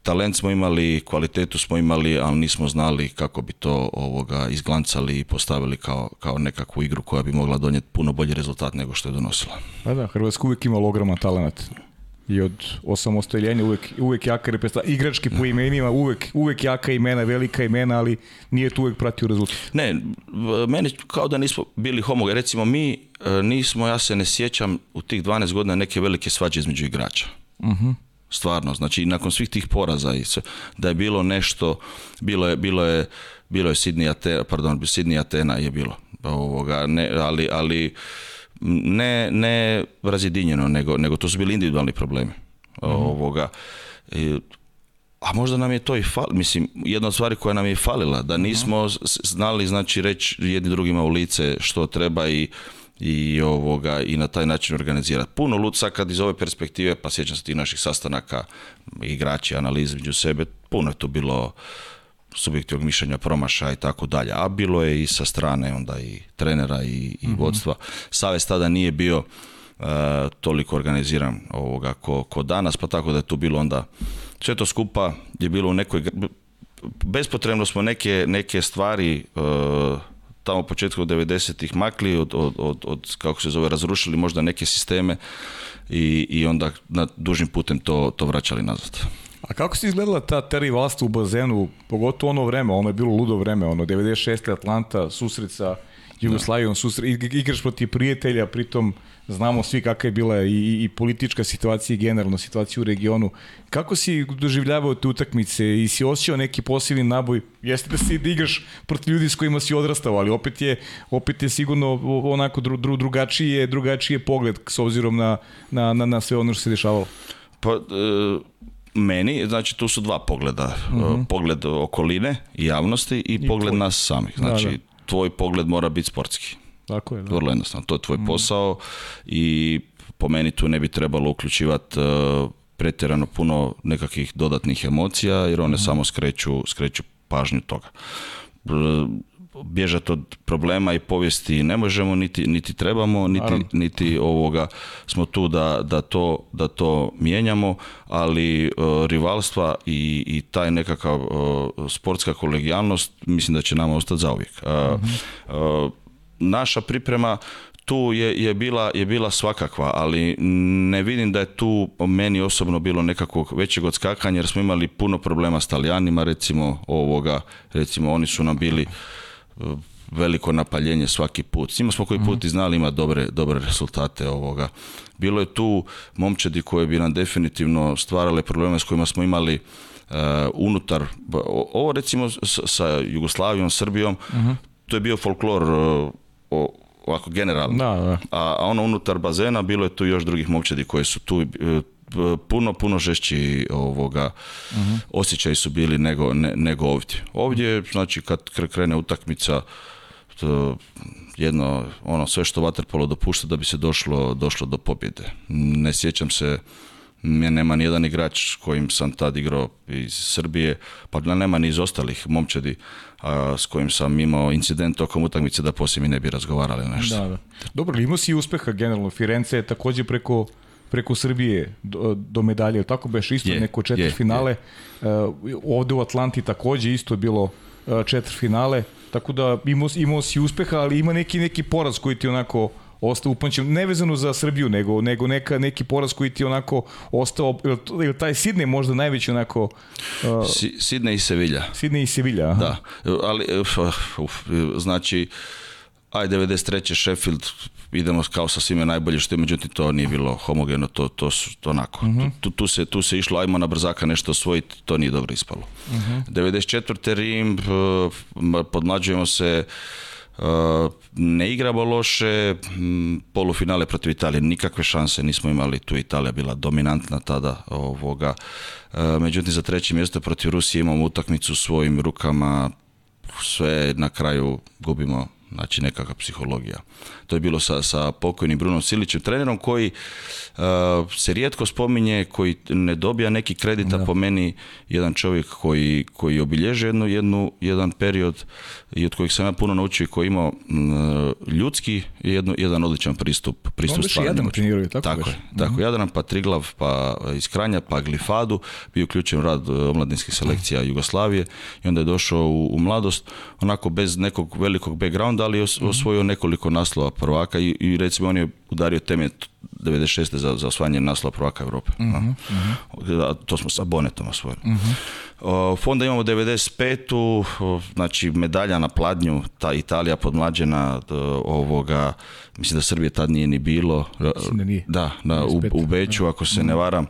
Talent smo imali, kvalitetu smo imali, ali nismo znali kako bi to ovoga izglancali i postavili kao, kao nekakvu igru koja bi mogla donijeti puno bolji rezultat nego što je donosila. Da, pa da, Hrvatska uvijek imala ogroman talent i od osamostaljenja uvijek, uvijek jaka reprezentacija, igrački po imenima, uvijek, jaka imena, velika imena, ali nije tu uvijek pratio rezultat. Ne, meni kao da nismo bili homoga. Recimo mi e, nismo, ja se ne sjećam, u tih 12 godina neke velike svađe između igrača. Stvarno, znači nakon svih tih poraza i sve, da je bilo nešto, bilo je, bilo je, bilo je Sidney Atena, pardon, Sidney Atena je bilo, ovoga, ne, ali, ali ne, ne razjedinjeno, nego, nego to su bili individualni problemi. Ovoga. a možda nam je to i fal, mislim, jedna od stvari koja nam je falila, da nismo znali, znači, reći jedni drugima u lice što treba i i, ovoga, i na taj način organizirati. Puno luca kad iz ove perspektive, pa sjećam se tih naših sastanaka, igrači, analize među sebe, puno je tu bilo subjektivnog mišljenja promaša i tako dalje. A bilo je i sa strane onda i trenera i, i mhm. vodstva. Savez tada nije bio uh, toliko organiziran ovoga ko, danas, pa tako da je tu bilo onda sve to skupa je bilo u nekoj bespotrebno smo neke, neke stvari uh, tamo početku 90-ih makli, od, od, od, od, kako se zove, razrušili možda neke sisteme i, i onda na dužim putem to, to vraćali nazad. A kako se izgledala ta terivalstva u bazenu, pogotovo ono vreme, ono je bilo ludo vreme, ono 96. Atlanta, Susrica... Jugoslavijom susre, igraš protiv prijatelja, pritom znamo svi kakva je bila i, i politička situacija i generalno situacija u regionu. Kako si doživljavao te utakmice i si osjećao neki posebni naboj? Jeste da si igraš protiv ljudi s kojima si odrastao, ali opet je, opet je sigurno onako dru, dru, drugačije, drugačije pogled s obzirom na, na, na, sve ono što se dešavalo. Pa, e, meni, znači tu su dva pogleda. Mhm. Pogled okoline i javnosti i, I pogled nas samih. Znači tvoj pogled mora biti sportski. Tako je. Vrlo jednostavno, to je tvoj mhm. posao i po meni tu ne bi trebalo uključivati e, pretjerano puno nekakvih dodatnih emocija jer one mhm. samo skreću, skreću pažnju toga. E, bježati od problema i povijesti ne možemo, niti, niti trebamo, niti, niti, ovoga smo tu da, da, to, da to mijenjamo, ali e, rivalstva i, i taj nekakav e, sportska kolegijalnost mislim da će nama ostati zauvijek. Uh, naša priprema tu je, je, bila, je bila svakakva, ali ne vidim da je tu meni osobno bilo nekakvog većeg odskakanja jer smo imali puno problema s Talijanima recimo ovoga, recimo oni su nam bili veliko napaljenje svaki put. S njima smo koji put mhm. i znali ima dobre, dobre rezultate ovoga. Bilo je tu momčadi koje bi nam definitivno stvarale probleme s kojima smo imali eh, unutar, ovo recimo sa Jugoslavijom, Srbijom, mhm. to je bio folklor uh, o, ovako generalno. A, a ono unutar bazena bilo je tu još drugih momčadi koje su tu eh, puno, puno žešći ovoga uh osjećaji su bili nego, nego ovdje. Ovdje, znači, kad krene utakmica, to jedno, ono, sve što vaterpolo dopušta da bi se došlo, došlo do pobjede. Ne sjećam se, nema ni jedan igrač kojim sam tad igrao iz Srbije, pa nema ni iz ostalih momčadi s kojim sam imao incident tokom utakmice da poslije mi ne bi razgovarali nešto. Da, da. Dobro, imao si uspeha generalno. Firenze je također preko preko Srbije do, do medalje, tako beš isto neko četiri je, finale. Je. Eh, u Atlanti takođe isto je bilo uh, eh, četiri finale, tako da imao, imao si uspeha, ali ima neki neki poraz koji ti onako ostao ne nevezano za Srbiju, nego, nego neka, neki poraz koji ti onako ostao, ili, taj Sidney možda najveći onako... Uh, Sidney i Sevilla. Sidney i Sevilla, Da, ali, uf, uf, znači, aj 93. Sheffield idemo kao sa svime najbolje što je, međutim to nije bilo homogeno, to, to, to onako. Mhm. tu, tu, se, tu se išlo, ajmo na brzaka nešto osvojiti, to nije dobro ispalo. 94. Mhm. Rim, podmlađujemo se, e, ne igramo loše, polufinale protiv Italije, nikakve šanse nismo imali, tu Italija bila dominantna tada ovoga. E, međutim, za treće mjesto protiv Rusije imamo utakmicu u svojim rukama, sve na kraju gubimo, znači nekakva psihologija to je bilo sa, sa pokojnim Brunom Silićem, trenerom koji uh, se rijetko spominje, koji ne dobija neki kredita, da. po meni jedan čovjek koji, koji obilježe jednu, jednu, jedan period i od kojeg sam ja puno naučio i koji imao uh, ljudski jedan odličan pristup. pristup On Jadran tako, tako je. Tako, mhm. Jadran, pa Triglav, pa iz Kranja, pa Glifadu, bio uključen rad uh, omladinskih selekcija Jugoslavije i onda je došao u, u mladost, onako bez nekog velikog backgrounda, ali mhm. osvojio nekoliko naslova prvaka i, recimo on je udario teme 96. za, za osvajanje naslova prvaka Europe. uh To smo sa Bonetom osvojili. uh Fonda imamo 95. Znači medalja na pladnju, ta Italija podmlađena e, ovoga, mislim da Srbije tad nije ni bilo. E, da na, u, u, Beću ako se ne varam.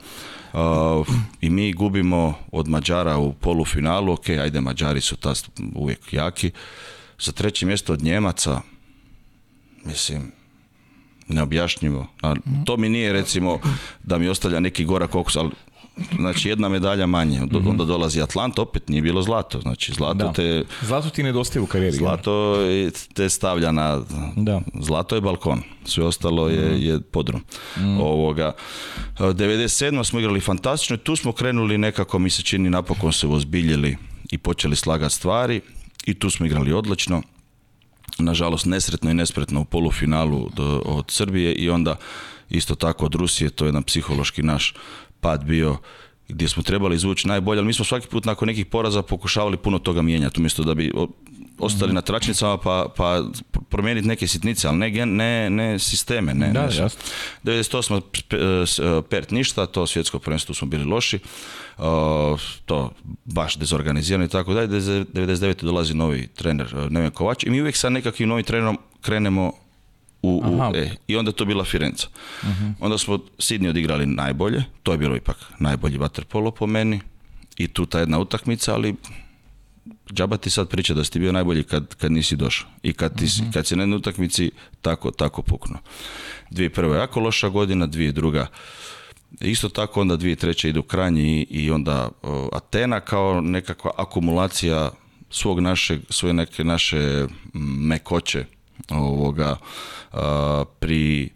I mi gubimo od Mađara u polufinalu, ok, ajde Mađari su tad uvijek jaki. Za treće mjesto od Njemaca, Mislim, neobjašnjivo. A to mi nije recimo da mi ostavlja neki gorak kokus ali znači jedna medalja manje. Mhm. onda dolazi Atlant, opet nije bilo zlato. Znači zlato te... Zlato ti nedostaje u karijeri. Zlato te stavlja na... Da. Zlato je balkon. Sve ostalo je, mm. je podrum. Mhm. Ovoga. 97. E, smo igrali fantastično i tu smo krenuli nekako, mi se čini, napokon se ozbiljili i počeli slagati stvari i tu smo igrali odlično nažalost nesretno i nespretno u polufinalu od Srbije i onda isto tako od Rusije, to je jedan psihološki naš pad bio gdje smo trebali izvući najbolje, ali mi smo svaki put nakon nekih poraza pokušavali puno toga mijenjati, umjesto da bi ostali na tračnicama pa, pa promijeniti neke sitnice, ali ne, ne, ne sisteme. Ne, da, ne. 98. Pert ništa, to svjetsko prvenstvo smo bili loši, to baš dezorganizirano i tako dalje. 99. dolazi novi trener Neven Kovač i mi uvijek sa nekakvim novim trenerom krenemo u, e, I onda je to bila Firenca. Mhm. Onda smo Sidni odigrali najbolje, to je bilo ipak najbolji vaterpolo po meni i tu ta jedna utakmica, ali džaba ti sad priča da si bio najbolji kad, kad nisi došao i kad, ti, mhm. kad si na jednoj utakmici tako, tako puknuo. prve jako loša godina, dvije druga. Isto tako onda dvije treće idu Kranji i, onda Atena kao nekakva akumulacija svog našeg, svoje neke naše mekoće ovoga, a, pri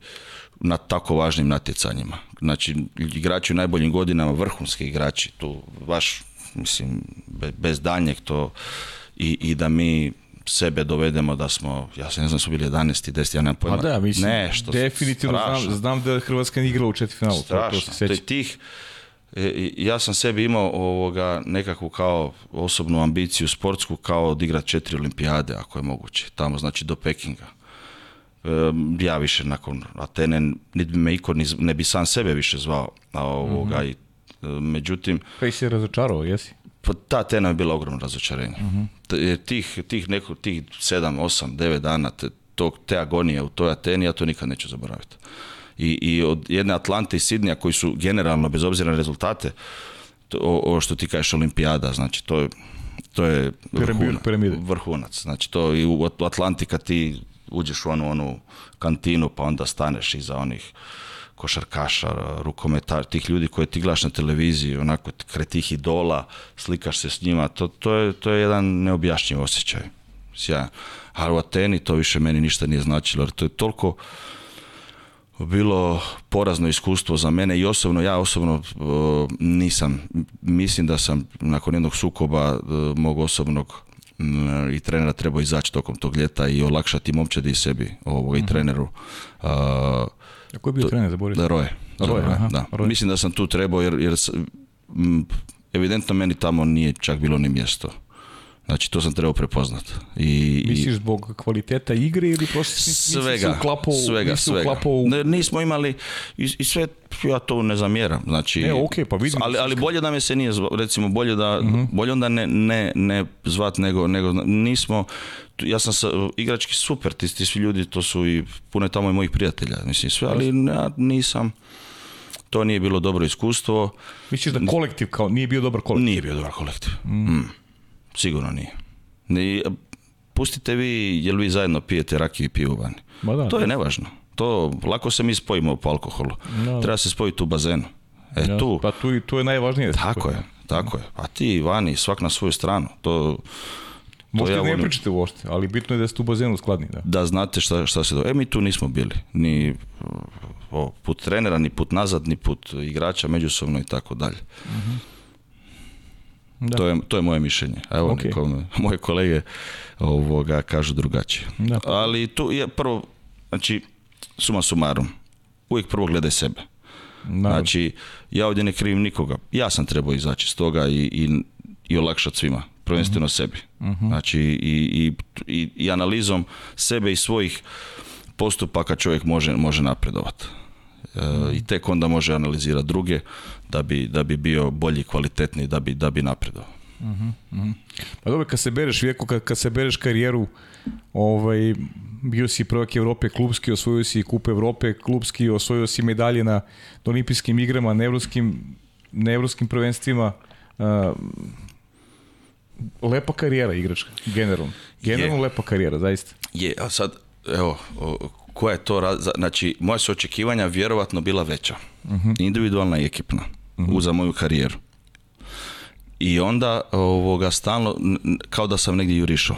na tako važnim natjecanjima. Znači, igrači u najboljim godinama, vrhunski igrači, tu baš, mislim, bez daljnjeg to i, i da mi sebe dovedemo da smo, ja se ne znam, su bili 11. 10. ja nemam pojma. ne, pa da, mislim, definitivno znam, znam da Hrvatska igrala u finalu. Strašno, to, to, to tih E, ja sam sebi imao ovoga nekakvu kao osobnu ambiciju sportsku kao odigrat četiri olimpijade ako je moguće, tamo znači do Pekinga. Ja više nakon Atene, niti bi me iko, ne bi sam sebe više zvao. A ovoga, mhm. i, e, međutim... Kaj pa si razočarao, jesi? Pa ta Atena je bila ogromno razočarenje. Mhm. E, tih, tih, neko, tih sedam, osam, 9 dana tog, te agonije u toj Ateni, ja to nikad neću zaboraviti i, i od jedne Atlante i Sidnija koji su generalno, bez obzira na rezultate, to, o, što ti kažeš olimpijada, znači to je, to je vrhunac. Znači to i u Atlantika ti uđeš u onu, onu kantinu pa onda staneš iza onih košarkaša, rukometar, tih ljudi koje ti glaš na televiziji, onako kretih idola, slikaš se s njima, to, to, je, to je jedan neobjašnjiv osjećaj. Sjajan. a u Ateni to više meni ništa nije značilo, jer to je toliko bilo porazno iskustvo za mene i osobno, ja osobno e, nisam, mislim da sam nakon jednog sukoba e, mog osobnog mm, i trenera trebao izaći tokom tog ljeta i olakšati momčadi i sebi ovoga, i mhm. treneru. E, A koji je bio trener, za Roje, da. Mislim da sam tu trebao jer, jer evidentno meni tamo nije čak bilo ni mjesto. Znači, to sam trebao prepoznat. I, Misliš zbog kvaliteta igre ili prosto svega, nisi uklapao, svega, svega. Ne, nismo imali, i, sve, ja to ne zamjeram. Znači, e, okay, pa vidim. Ali, ali bolje da me se nije zvat, recimo, bolje da, mhm. bolje onda ne, ne, ne zvat nego, nego nismo, ja sam sa, igrački super, ti, svi ljudi, to su i pune tamo i mojih prijatelja, mislim sve, ali ja nisam, to nije bilo dobro iskustvo. Misliš da kolektiv kao, nije bio dobar kolektiv? Nije bio dobar kolektiv. Mhm. Mm. Sigurno nije. Ni, pustite vi, jel vi zajedno pijete rakiju i pivu vani? to je nevažno. To, lako se mi spojimo po alkoholu. Treba se spojiti u bazenu. E, tu, pa tu, je najvažnije. Tako je, tako je. a pa ti vani, svak na svoju stranu. To, Možda ja ne pričate ali bitno je da ste u bazenu skladni. Da, da znate šta, šta se do E, mi tu nismo bili. Ni o, put trenera, ni put nazad, ni put igrača međusobno i tako dalje. Mhm. To, je, to je moje mišljenje. Evo, okay. Ono, moje kolege ovoga kažu drugačije. Ali tu je prvo, znači, suma sumarum, uvijek prvo gledaj sebe. Da. Znači, ja ovdje ne krivim nikoga. Ja sam trebao izaći s toga i, i, i olakšati svima, prvenstveno mhm. sebi. Mhm. Znači, i, i, i, analizom sebe i svojih postupaka čovjek može, može napredovati. E, I tek onda može analizirati druge, da bi, da bi bio bolji, kvalitetniji, da bi, da bi napredao. Uh mhm, -huh. Mhm. Pa dobro, kad se bereš vijeku, kad, kad se bereš karijeru, ovaj, bio si prvak Evrope klubski, osvojio si kup Evrope klubski, osvojio si medalje na olimpijskim igrama, na evropskim, na prvenstvima. Uh, lepa karijera igračka, generalno. Generalno lepa karijera, zaista. Je, a sad, evo, koja je to, znači, moja su očekivanja vjerovatno bila veća. Mhm. Individualna i ekipna. Mhm. Uza za moju karijeru. I onda ovoga, stalno, kao da sam negdje jurišao.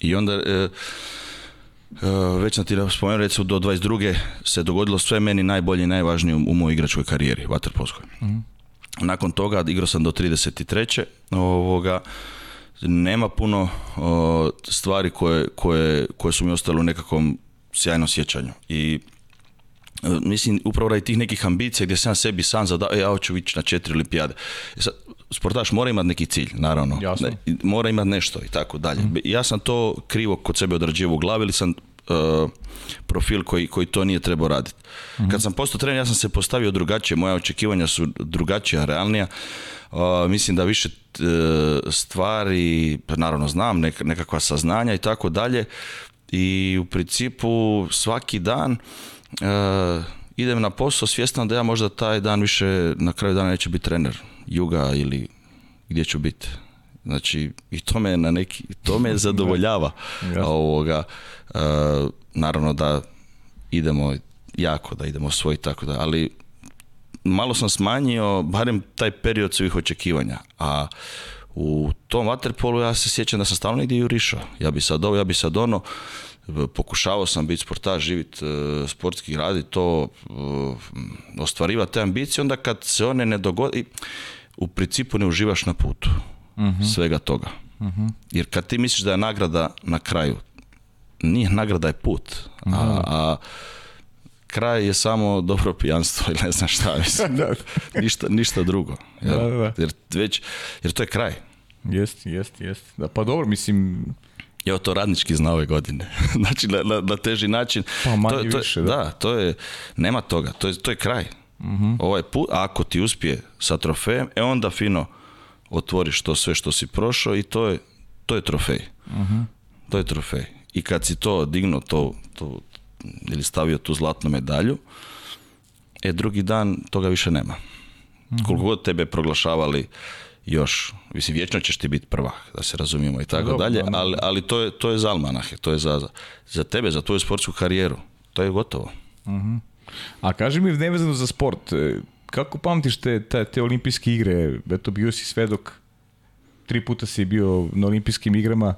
I onda, e, e već sam ti spomenuo, recimo do 22. se dogodilo sve meni najbolje i najvažnije u, u mojoj igračkoj karijeri, vaterpolskoj. mm Nakon toga igrao sam do 33. Ovoga, nema puno stvari koje, koje, koje su mi ostale u nekakvom sjajnom sjećanju. I E, mislim, upravo radi tih nekih ambicija gdje sam sebi sam zadao, ja e, hoću ići na četiri olimpijade. E, sportaš mora imati neki cilj, naravno. Mora imati nešto i tako dalje. Mhm. Ja sam to krivo kod sebe odrađivo u glavi ili sam profil koji, koji to nije trebao raditi. Mhm. Kad sam postao trener, ja sam se postavio drugačije. Moja očekivanja su drugačija, realnija. mislim da više stvari, pa naravno znam, nekakva saznanja i tako dalje. I u principu svaki dan Eh, idem na posao svjestan da ja možda taj dan više na kraju dana neće biti trener juga ili gdje ću biti. Znači, i to me, na neki, to me zadovoljava. Ovoga, eh, naravno da idemo jako, da idemo svoj tako da, ali malo sam smanjio, barem taj period svih očekivanja. A u tom waterpolu ja se sjećam da sam stalno negdje jurišao. Ja bi sad ovo, ja bi sad ono pokušavao sam biti sportaš, živit e, sportski, radit to, e, ostvariva te ambicije, onda kad se one ne dogodi, u principu ne uživaš na putu mhm. svega toga. Mhm. Jer kad ti misliš da je nagrada na kraju, nije nagrada je put. A, mhm. kraj je samo dobro pijanstvo ili ne znam šta. Mislim. ništa, ništa drugo. Jer, da, da, jer, već, jer to je kraj. Jest, jest, jest. Da, pa dobro, mislim, ja to radnički zna ove godine. znači, na, na, na, teži način. Pa manje to, više, da. da. to je, nema toga. To je, to je kraj. uh Ovaj put, ako ti uspije sa trofejem, e onda fino otvoriš to sve što si prošao i to je, to je trofej. Mhm. To je trofej. I kad si to dignuo, to, to, ili stavio tu zlatnu medalju, e drugi dan toga više nema. Mhm. Koliko god tebe proglašavali još, mislim, vječno ćeš ti biti prvak, da se razumijemo i tako dalje, ali, ali to, je, to je za almanahe, to je za, za tebe, za tvoju sportsku karijeru. To je gotovo. Mhm. A kaži mi, nevezano za sport, e, kako pamtiš te, te, olimpijske igre? Eto, bio si svedok, tri puta si bio na olimpijskim igrama.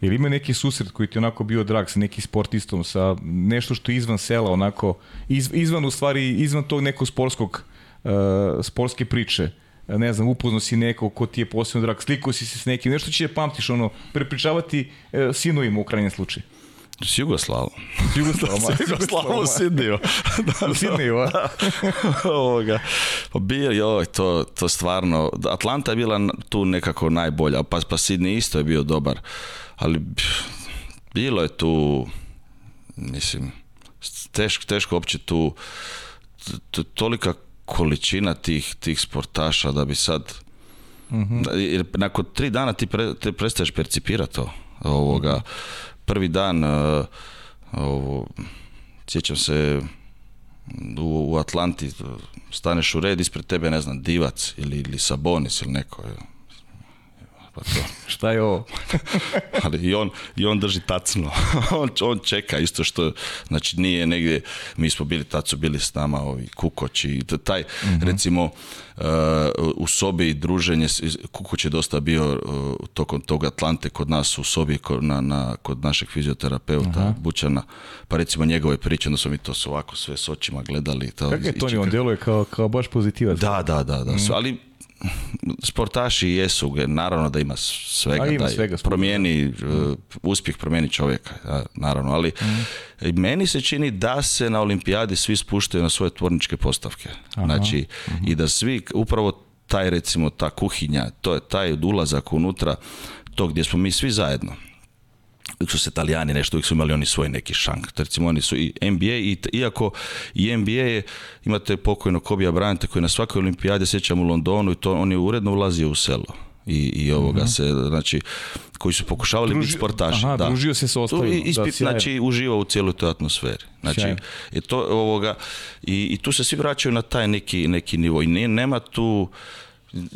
Je li ima neki susret koji ti onako bio drag sa nekim sportistom, sa nešto što je izvan sela, onako, izvan u stvari, izvan tog nekog sportskog, uh, sportske priče? ne znam, upoznao si nekog ko ti je posebno drag, slikao si se s nekim, nešto će pamtiš, ono, prepričavati e, sinovima u krajnjem slučaju. S Jugoslavom. S Jugoslavom. S u Sidniju. da, u Sidniju, a? Pa bio, joj, to, to stvarno, Atlanta je bila tu nekako najbolja, pa, pa sidni isto je bio dobar, ali bilo je tu, mislim, teško, teško uopće tu, tolika količina tih, tih sportaša da bi sad mm nakon tri dana ti, prestaješ percipirati to ovoga mhm. prvi dan e, ovo, sjećam se u, Atlanti e, staneš u red ispred tebe ne znam Divac ili, ili Sabonis ili neko pa to, šta je ovo? Ali i on, i on drži tacno. on, on čeka isto što, znači nije negdje, mi smo bili, tacu, su bili s nama ovi kukoći, taj, mhm. recimo, eh, u sobi druženje, kukoć je dosta bio eh, tokom tog Atlante kod nas u sobi kod, na, na, kod našeg fizioterapeuta Bučana, pa recimo njegove priče, onda smo mi to su ovako sve s očima gledali. Kako je to, on djeluje kao, kao baš pozitivac. Da, da, da, da, mhm. ali sportaši jesu, naravno da ima svega, ima da promijeni e, uspjeh promijeni čovjeka, naravno, ali mhm. meni se čini da se na olimpijadi svi spuštaju na svoje tvorničke postavke. Znači mhm. i da svi upravo taj recimo ta kuhinja, to je taj ulazak unutra to gdje smo mi svi zajedno uvijek su se Italijani nešto, uvijek su imali oni svoj neki šank. Recimo oni su i NBA, i, iako i NBA je, imate pokojno Kobija Bryanta koji na svakoj olimpijadi sjećam u Londonu i to on je uredno ulazio u selo i, i ovoga mhm. se, znači, koji su pokušavali biti sportaši. da. se Ispit, znači, uživa u cijeloj toj atmosferi. Znači, je to ovoga, i, i, tu se svi vraćaju na taj neki, neki nivo i nema tu,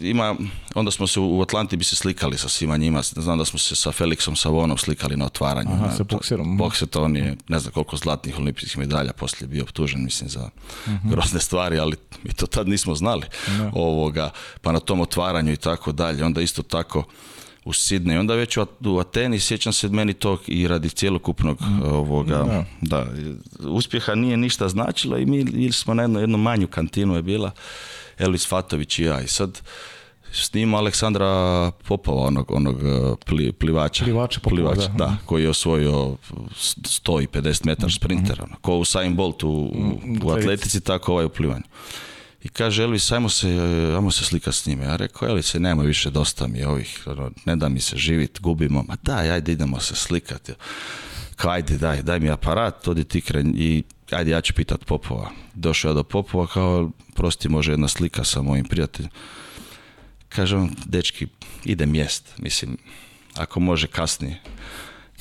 ima, onda smo se u Atlanti bi se slikali sa svima njima, znam da smo se sa Felixom Savonom slikali na otvaranju. Aha, to on je, ne znam koliko zlatnih olimpijskih medalja poslije bio optužen, mislim, za mhm. grozne stvari, ali mi to tad nismo znali. Ovoga, pa na tom otvaranju i tako dalje, onda isto tako u Sidney, onda već u Ateni sjećam se meni to i radi cjelokupnog mhm. ovoga, da. uspjeha nije ništa značilo i mi ili smo na jednu, jednu manju kantinu je bila Elvis Fatović i ja. I sad snima Aleksandra Popova, onog, onog eh, plivača. Plivača, da. koji je osvojio 150 metar sprinter. Mm-hmm. Ko u Usain Bolt u, mm, atletici, tako ovaj u plivanju. I kaže Elvis, ajmo se, ajmo se slika s njime. Ja rekao, Elvis, nema više, dosta mi je ovih, ono, ne da mi se živit, gubimo. Ma daj, ajde, idemo se slikati. Kao, daj, daj mi aparat, odi ti kren. I ajde ja ću pitat Popova. Došao ja do Popova kao, prosti može jedna slika sa mojim prijateljem. Kažem, dečki, idem jest, mislim, ako može kasnije.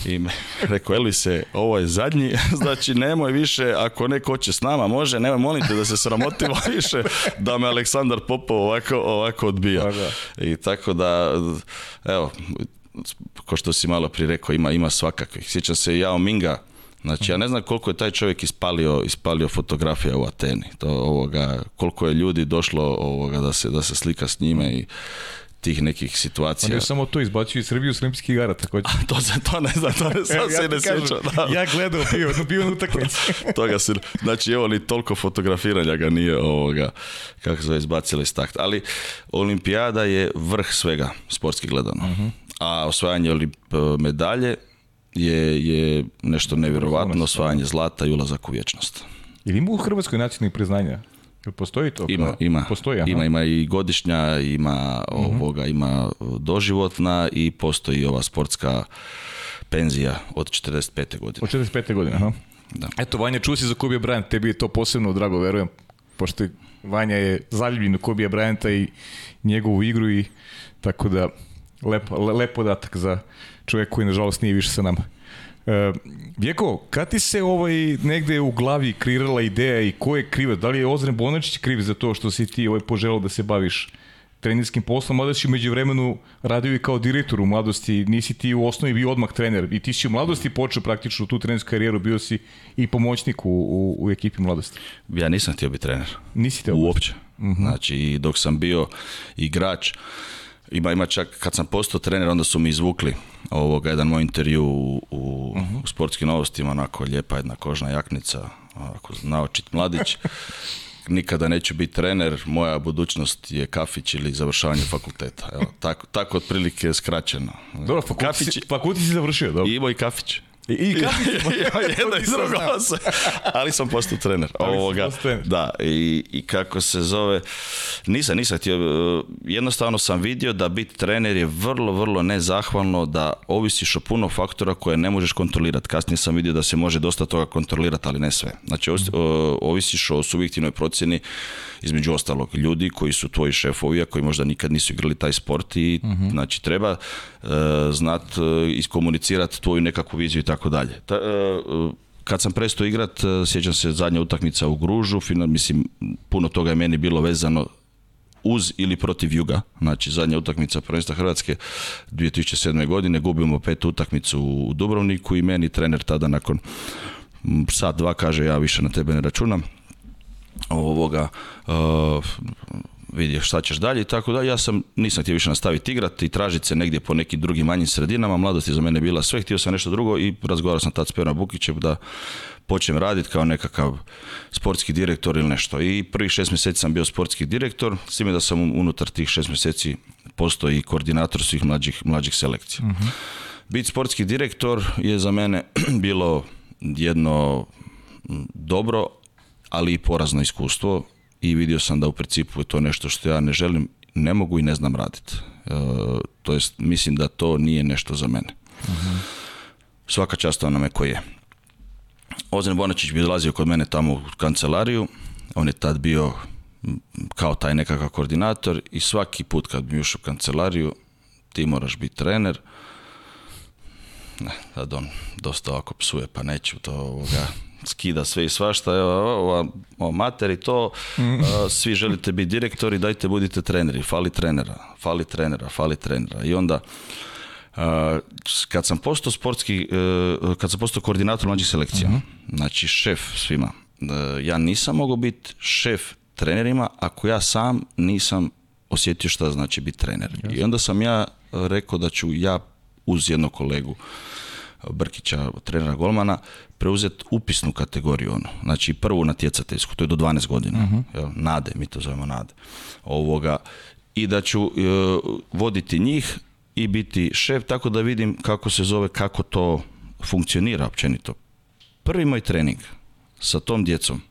I rekao, Elise, ovo je zadnji, znači nemoj više, ako neko hoće s nama, može, nemoj, molim te da se sramotimo više, da me Aleksandar Popov ovako, ovako odbija. I tako da, evo, ko što si malo prije rekao, ima, ima svakakvih. Sjećam se i Jao Minga, Znači, ja ne znam koliko je taj čovjek ispalio, ispalio fotografija u Ateni. To, ovoga, koliko je ljudi došlo ovoga, da, se, da se slika s njime i tih nekih situacija. Oni samo to izbacio i Srbiju s olimpijskih igara također. to, to ne znam, to se ne Ja gledao bio, na Toga znači evo ni toliko fotografiranja ga nije ovoga, kako se izbacili iz takta Ali olimpijada je vrh svega sportski gledano. Mhm. A osvajanje medalje je, je nešto nevjerovatno, osvajanje zlata i ulazak u vječnost. Ili ima u Hrvatskoj nacionalnih priznanja? Postoji to? Ima, ima. Postoji, ima, ima i godišnja, ima mhm. ovoga, ima doživotna i postoji ova sportska penzija od 45. godine. Od 45. godine, aha. Da. Eto, Vanja Čusi za Kobe Bryant, tebi je to posebno drago, verujem, pošto Vanja je zaljubljen u Kobe Bryanta i njegovu igru i tako da lepo, lepo datak za čovjek koji nažalost nije više sa nama. Uh, Vjeko, kad ti se ovaj negde u glavi kreirala ideja i ko je kriv? Da li je Ozren Bonačić kriv za to što si ti ovaj poželao da se baviš trenerskim poslom, mada si među vremenu radio i kao direktor u mladosti, nisi ti u osnovi bio odmah trener i ti si u mladosti počeo praktično tu trenersku karijeru, bio si i pomoćnik u, u, ekipi mladosti. Ja nisam htio biti trener. Nisi te Uopće. Uh mhm. -huh. Znači, dok sam bio igrač, ima, ima čak, kad sam postao trener, onda su mi izvukli ovoga, jedan moj intervju u, u, mhm. sportskim novostima, onako lijepa jedna kožna jaknica, onako naočit mladić. Nikada neću biti trener, moja budućnost je kafić ili završavanje fakulteta. Evo, tako, tako otprilike je skraćeno. Dobro, fakulti, si završio, dobro. I imao i kafić. I, jedno ali sam postao trener. Ovoga, da, i, i kako se zove, nisam, nisam htio, e, jednostavno sam vidio da biti trener je vrlo, vrlo nezahvalno da ovisiš o puno faktora koje ne možeš kontrolirati. Kasnije sam vidio da se može dosta toga kontrolirati, ali ne sve. Znači, e, ovisiš o subjektivnoj procjeni između ostalog ljudi koji su tvoji šefovi, a koji možda nikad nisu igrali taj sport i mhm. znači treba e, znat uh, e, iskomunicirati tvoju nekakvu viziju i tako dalje. E, kad sam prestao igrat, sjećam se zadnja utakmica u Gružu, final, mislim puno toga je meni bilo vezano uz ili protiv Juga. Znači, zadnja utakmica prvenstva Hrvatske 2007. godine, gubimo pet utakmicu u Dubrovniku i meni trener tada nakon sat, dva kaže ja više na tebe ne računam ovoga uh, šta ćeš dalje i tako da Ja sam, nisam htio više nastaviti igrati i tražiti se negdje po nekim drugim manjim sredinama. Mladost je za mene bila sve, htio sam nešto drugo i razgovarao sam tad s Perom Bukićem da počnem raditi kao nekakav sportski direktor ili nešto. I prvih šest mjeseci sam bio sportski direktor, s time da sam unutar tih šest mjeseci postao i koordinator svih mlađih, mlađih selekcija. uh mhm. Biti sportski direktor je za mene bilo jedno dobro, ali i porazno iskustvo i vidio sam da u principu je to nešto što ja ne želim, ne mogu i ne znam raditi. E, to jest, mislim da to nije nešto za mene. Svaka čast onome koji je. Ozren Bonačić bi dolazio kod mene tamo u kancelariju, on je tad bio kao taj nekakav koordinator i svaki put kad bi ušao u kancelariju, ti moraš biti trener, ne, sad on dosta ovako psuje, pa neću to ovoga, skida sve i svašta, evo, ova, o mater i to, svi želite biti direktori, dajte budite treneri, fali trenera, fali trenera, fali trenera. I onda, kad sam postao sportski, e, kad sam postao koordinator mlađih selekcija, mhm. znači šef svima, e, ja nisam mogao biti šef trenerima ako ja sam nisam osjetio šta znači biti trener. I onda sam ja rekao da ću ja uz jednog kolegu Brkića, trenera Golmana, preuzeti upisnu kategoriju, ono. znači prvu natjecateljsku, to je do 12 godina, uh nade, mi to zovemo nade, ovoga, i da ću e, voditi njih i biti šef, tako da vidim kako se zove, kako to funkcionira općenito. Prvi moj trening sa tom djecom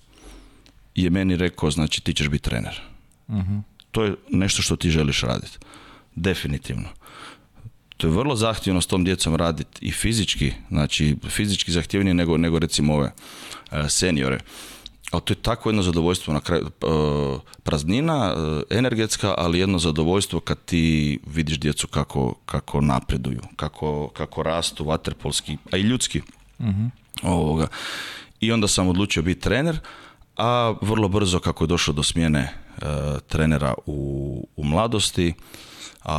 je meni rekao, znači ti ćeš biti trener. Mhm. To je nešto što ti želiš raditi. Definitivno to je vrlo zahtjevno s tom djecom raditi i fizički, znači fizički zahtjevnije nego, nego recimo ove e, seniore. Ali to je tako jedno zadovoljstvo na kraju, e, praznina, e, energetska, ali jedno zadovoljstvo kad ti vidiš djecu kako, kako napreduju, kako, kako rastu vaterpolski, a i ljudski. Mhm. Ovoga. I onda sam odlučio biti trener, a vrlo brzo kako je došlo do smjene trenera u, u mladosti, a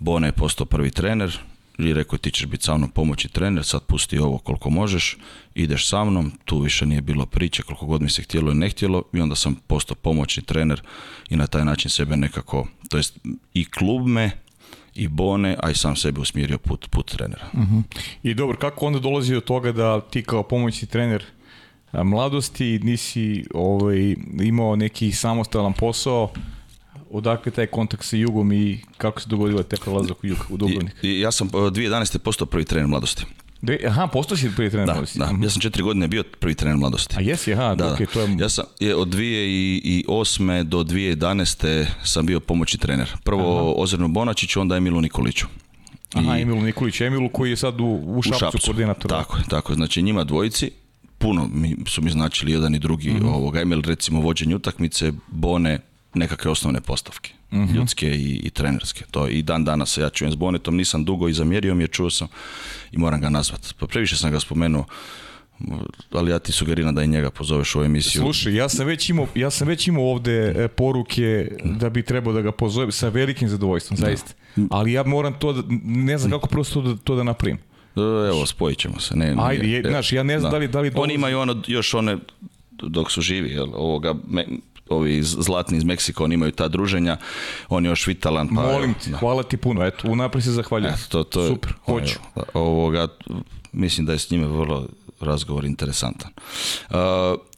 bone je postao prvi trener i rekao ti ćeš biti sa mnom pomoći trener, sad pusti ovo koliko možeš, ideš sa mnom, tu više nije bilo priče koliko god mi se htjelo i ne htjelo i onda sam postao pomoćni trener i na taj način sebe nekako, to jest i klub me i Bone, a i sam sebe usmjerio put, trenera. Mhm. I dobro, kako onda dolazi do toga da ti kao pomoćni trener mladosti nisi ovaj, imao neki samostalan posao, odakle taj kontakt sa Jugom i kako se dogodilo te prelazak u Jug, u Dubrovnik? ja sam 2011. E, postao prvi trener mladosti. De, aha, postao si prvi trener da, mladosti? Da, mhm. ja sam četiri godine bio prvi trener mladosti. A jesi, aha, da, to je... Ja sam je, od 2008. do 2011. sam bio pomoćni trener. Prvo aha. Ozirnu Bonačiću, onda Emilu Nikoliću. Aha, I... Emilu Nikolić, Emilu koji je sad u, u, šapcu, šapcu koordinator. Tako, tako, znači njima dvojici, puno mi, su mi značili jedan i drugi. Mm ovoga. Emil recimo vođenje utakmice, Bone nekakve osnovne postavke, mhm. ljudske i, trenerske. To i dan danas ja čujem s Bonetom, nisam dugo i zamjerio mi je, čuo sam i moram ga nazvat. Pa previše sam ga spomenuo ali ja ti sugeriram da i njega pozoveš u ovu emisiju. Slušaj, ja sam već imao, ja sam već imao ovde e, poruke da bi trebao da ga pozovem sa velikim zadovoljstvom, da. Ali ja moram to, ne znam kako prosto to da naprim e, Evo, spojit ćemo se. Ne, Ajde, e, znaš, ja ne znam da, li... Oni imaju ono, još one dok su živi, jel, ovoga, me, ovi zlatni iz Meksika, oni imaju ta druženja, on je još vitalan. Pa, Molim ti, hvala ti puno, eto, unaprijed se zahvaljujem. Eto, to, to Super, hoću. Ovoga, mislim da je s njime vrlo razgovor interesantan. Uh,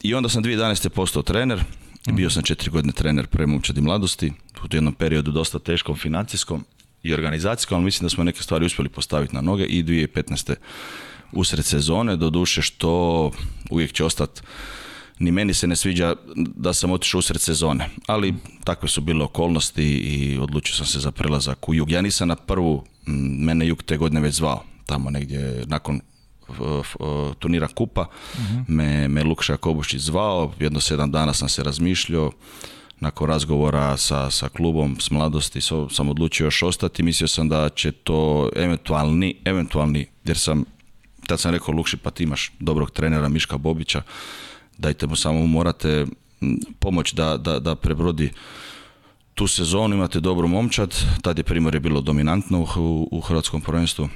I onda sam 2011. postao trener, mhm. bio sam četiri godine trener pre momčadi mladosti, u jednom periodu dosta teškom financijskom i organizacijskom, ali mislim da smo neke stvari uspjeli postaviti na noge i 2015. usred sezone, duše što uvijek će ostati ni meni se ne sviđa da sam otišao usred sezone, ali takve su bile okolnosti i odlučio sam se za prelazak u jug. Ja nisam na prvu, mene jug te godine već zvao, tamo negdje nakon turnira Kupa, mhm. me, me Lukša Kobušić zvao, jedno sedam dana sam se razmišljao, nakon razgovora sa, sa klubom, s mladosti, sam odlučio još ostati, mislio sam da će to eventualni, eventualni jer sam, tad sam rekao Lukši, pa ti imaš dobrog trenera Miška Bobića, dajte mu samo morate pomoć da, da, da prebrodi tu sezonu, imate dobru momčad, tad je Primorje bilo dominantno u, hrvatskom prvenstvu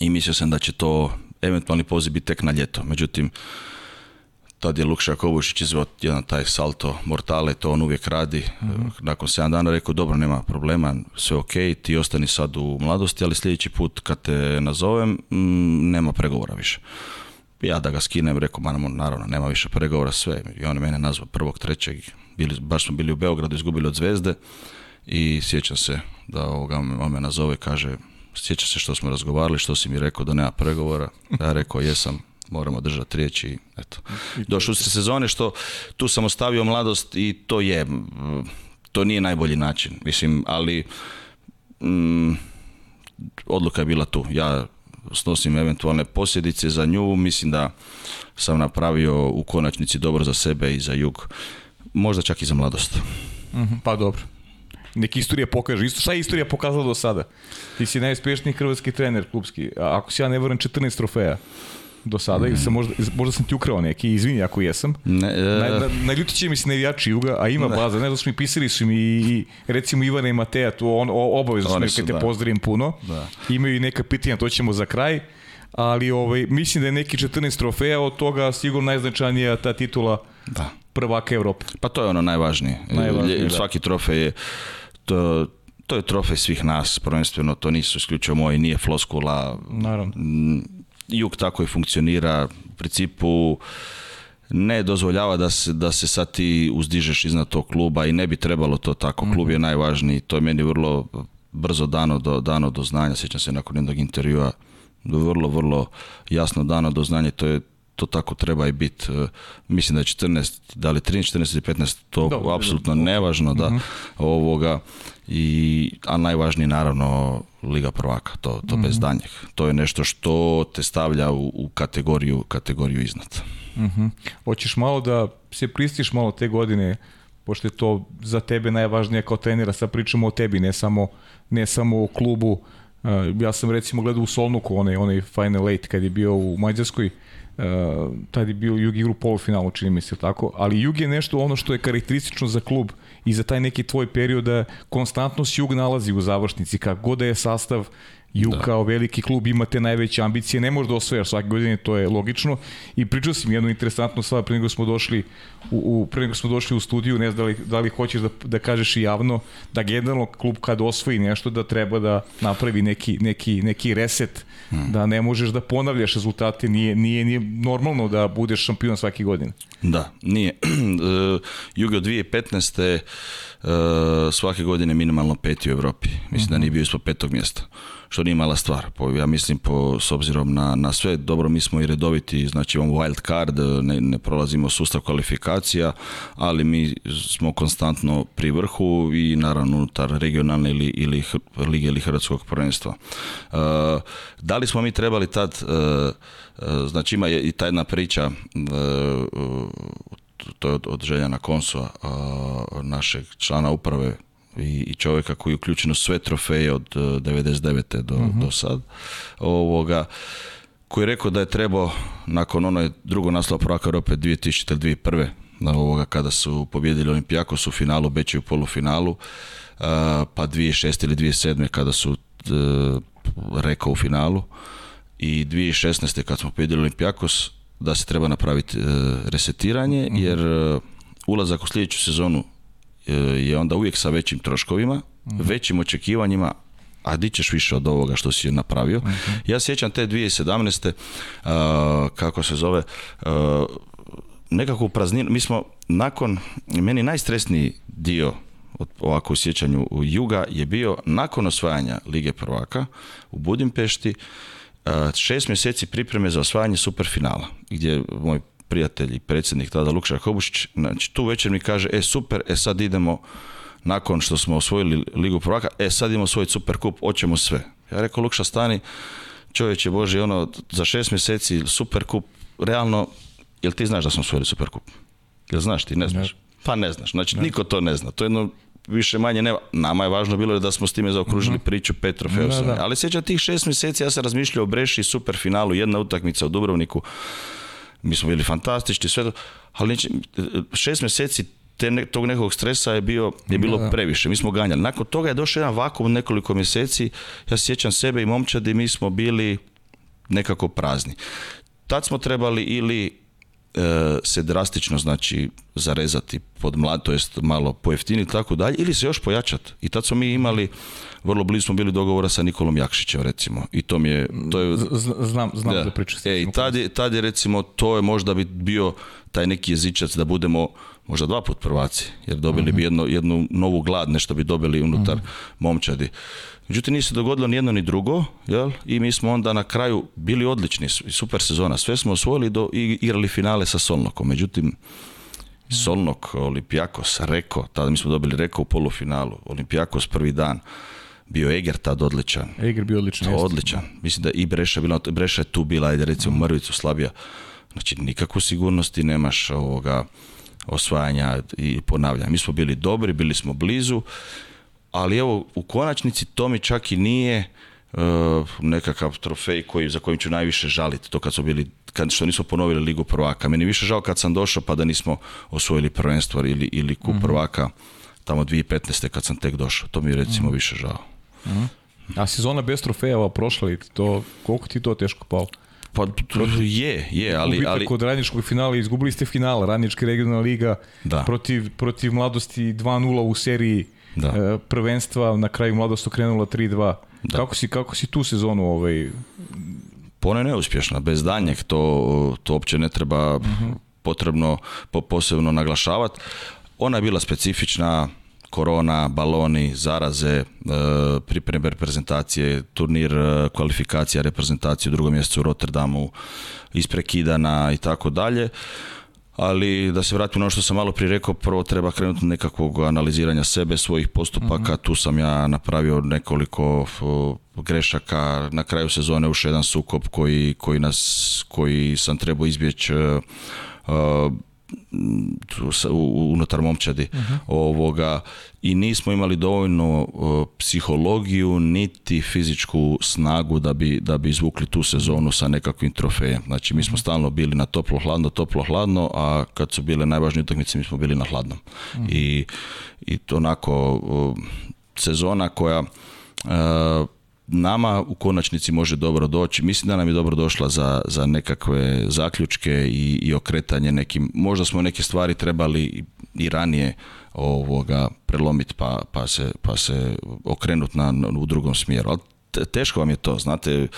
i mislio sam da će to eventualni poziv biti tek na ljeto. Međutim, tad je Lukša Kovušić izveo jedan taj salto mortale, to on uvijek radi. mm Nakon 7 dana rekao, dobro, nema problema, sve ok, ti ostani sad u mladosti, ali sljedeći put kad te nazovem, nema pregovora više ja da ga skinem, rekao, ma naravno, nema više pregovora, sve. I on je mene nazvao prvog, trećeg, bili, baš smo bili u Beogradu, izgubili od zvezde i sjećam se da ovoga, on me nazove kaže, sjećam se što smo razgovarali, što si mi rekao da nema pregovora, ja rekao, jesam, moramo držati riječ i eto. Došao se sezone što tu sam ostavio mladost i to je, to nije najbolji način, mislim, ali... odluka je bila tu. Ja snosim eventualne posljedice za nju. Mislim da sam napravio u konačnici dobro za sebe i za jug. Možda čak i za mladost. Mhm, pa dobro. neki istorija pokaže. Isto, šta je istorija pokazala do sada? Ti si najuspješniji hrvatski trener klubski. Ako si ja ne 14 trofeja do sada ili sam mhm. možda, možda sam ti ukrao neki, izvini ako jesam. Ne, e... na, na, mi se Juga, a ima baza, ne znam, pisali su mi i recimo Ivana i Mateja, tu on, obavezno su mi, kad te da. pozdravim puno. Imaju i neka pitanja, to ćemo za kraj ali ovaj, mislim da je neki 14 trofeja, od toga sigurno najznačajnija ta titula da. prvaka Evrope. Pa to je ono najvažnije. svaki trofej je, to, to je trofej svih nas, prvenstveno, to nisu isključivo moji, nije floskula. Naravno jug tako i funkcionira, u principu ne dozvoljava da se, da se sad ti uzdižeš iznad tog kluba i ne bi trebalo to tako. Klub mhm. je najvažniji, to je meni vrlo brzo dano do, dano do znanja, sjećam se nakon jednog intervjua, vrlo, vrlo jasno dano do znanja, to je to tako treba i biti. E, mislim da je 14, da li 13, 14 ili 15, to apsolutno nevažno. Da, mhm. ovoga, i, a najvažnije naravno Liga prvaka, to, to mhm. bez danjeg. To je nešto što te stavlja u, u kategoriju, kategoriju iznad. uh Hoćeš malo da se pristiš malo te godine pošto je to za tebe najvažnije kao trenera, sa pričamo o tebi, ne samo, ne samo o klubu. E, ja sam recimo gledao u Solnuku onaj, onaj Final Eight kad je bio u Mađarskoj, Uh, tad je bio Jugi igru polufinalu, čini mi se tako, ali Jug je nešto ono što je karakteristično za klub i za taj neki tvoj period da konstantno se Jug nalazi u završnici, kak god da je sastav ju kao veliki klub imate najveće ambicije, ne možda osvojaš svake godine, to je logično. I pričao sam jednu interesantnu stvar pre nego smo došli u, u nego smo došli u studiju, ne znam da li, da hoćeš da, da kažeš i javno da generalno klub kad osvoji nešto da treba da napravi neki, neki, neki reset, hmm. da ne možeš da ponavljaš rezultate, nije, nije, nije normalno da budeš šampion svake godine. Da, nije. E, Jugo 2015. Uh, e, svake godine minimalno peti u Evropi. Mislim da mhm. nije bio ispod petog mjesta što nije mala stvar. Po, ja mislim, po, s obzirom na, na sve, dobro, mi smo i redoviti, znači imamo wild card, ne, ne prolazimo sustav kvalifikacija, ali mi smo konstantno pri vrhu i naravno unutar regionalne ili, ili lige ili hrvatskog prvenstva. E, da li smo mi trebali tad, e, e, znači ima i ta jedna priča, to je od, od Željana Konsoa, našeg člana uprave i, čovjeka koji je uključeno sve trofeje od 99. E, do, uh do sad, ovoga, koji je rekao da je trebao nakon onoj drugog naslova prvaka Europe 2001. Ovoga, kada su pobjedili Olimpijakos u finalu, Beći u polufinalu, e, pa 2006. ili 2007. kada su e, rekao u finalu i 2016. kad smo pobjedili Olimpijakos, da se treba napraviti resetiranje, mhm. jer ulazak u sljedeću sezonu E, je onda uvijek sa većim troškovima, mhm. većim očekivanjima, a di ćeš više od ovoga što si napravio. Mm -hmm. Ja sjećam te 2017. Uh, e, kako se zove, uh, nekako prazninu, mi smo nakon, meni najstresniji dio od, ovako u sjećanju Juga je bio nakon osvajanja Lige prvaka u Budimpešti, šest mjeseci pripreme za osvajanje superfinala, gdje moj prijatelj i predsjednik tada Lukša Hobušić, znači tu večer mi kaže, e super, e sad idemo nakon što smo osvojili Ligu prvaka, e sad imamo svoj super kup, hoćemo sve. Ja rekao, Lukša stani, čovječe Bože, ono, za šest mjeseci super kup, realno, jel ti znaš da smo osvojili super kup? Jel znaš ti, ne znaš? Pa ne znaš, znači ne. niko to ne zna, to je jedno više manje nema. Nama je važno bilo da smo s time zaokružili mhm. priču Petro da. Ali sjeća tih šest mjeseci ja sam razmišljao o Breši super finalu, jedna utakmica u Dubrovniku mi smo bili fantastični, sve to, ali šest mjeseci te tog nekog stresa je, bio, je bilo previše. Mi smo ganjali. Nakon toga je došao jedan vakum nekoliko mjeseci. Ja sjećam sebe i momčadi, mi smo bili nekako prazni. Tad smo trebali ili E, se drastično znači zarezati pod mlad, to jest malo pojeftiniti tako dalje, ili se još pojačati. I tad smo mi imali, vrlo blizu smo bili dogovora sa Nikolom Jakšićem recimo. I to mi je... To je znam, znam da, e, i tad je, recimo, to je možda bi bio taj neki jezičac da budemo možda dva put prvaci, jer dobili bi mhm. jedno, jednu novu glad, nešto bi dobili unutar mhm. momčadi. Međutim, nije se dogodilo ni jedno ni drugo, jel? I mi smo onda na kraju bili odlični, super sezona. Sve smo osvojili do, i igrali finale sa Solnokom. Međutim, Solnok, Olimpijakos, Reko, tada mi smo dobili Reko u polufinalu, Olimpijakos prvi dan, bio Eger tad odličan. Eger bio odličan. To, odličan. Mislim da i Breša, bila, Breša je tu bila, ajde recimo Mrvicu slabija. Znači nikakvu sigurnosti nemaš ovoga osvajanja i ponavljanja. Mi smo bili dobri, bili smo blizu ali evo u konačnici to mi čak i nije e, nekakav trofej koji, za kojim ću najviše žaliti to kad su bili kad, što nismo ponovili ligu prvaka meni više žao kad sam došao pa da nismo osvojili prvenstvo ili, ili kup mm prvaka tamo 2015. kad sam tek došao to mi je recimo mhm. više žao mhm. a sezona bez trofejeva prošla to, koliko ti to teško pao? Pa je, je, ali... ali... kod radničkog finala, izgubili ste finala, radnički regionalna liga da. protiv, protiv mladosti 2-0 u seriji da. E, prvenstva, na kraju mladost okrenula 3-2. Kako, si, kako si tu sezonu ovaj... Pone neuspješna, bez danjeg, to, to uopće ne treba mhm. potrebno po, posebno naglašavati. Ona je bila specifična, korona, baloni, zaraze, e, pripreme reprezentacije, turnir e, kvalifikacija reprezentacije u drugom mjesecu u Rotterdamu, isprekidana i tako dalje ali da se vratim na ono što sam malo prije rekao, prvo treba krenuti nekakvog analiziranja sebe, svojih postupaka, mhm. tu sam ja napravio nekoliko grešaka, na kraju sezone ušao jedan sukob koji, koji, nas, koji sam trebao izbjeći e, e, unutar momčadi uh -huh. ovoga i nismo imali dovoljno psihologiju niti fizičku snagu da bi, da bi izvukli tu sezonu sa nekakvim trofejem. Znači mi smo stalno bili na toplo hladno, toplo hladno, a kad su bile najvažnije utakmice mi smo bili na hladnom. I, I to onako sezona koja e, nama u konačnici može dobro doći. Mislim da nam je dobro došla za, za nekakve zaključke i, i okretanje nekim, možda smo neke stvari trebali i ranije ovoga prelomiti pa, pa, se, pa se okrenuti na, u drugom smjeru. Ali teško vam je to, znate,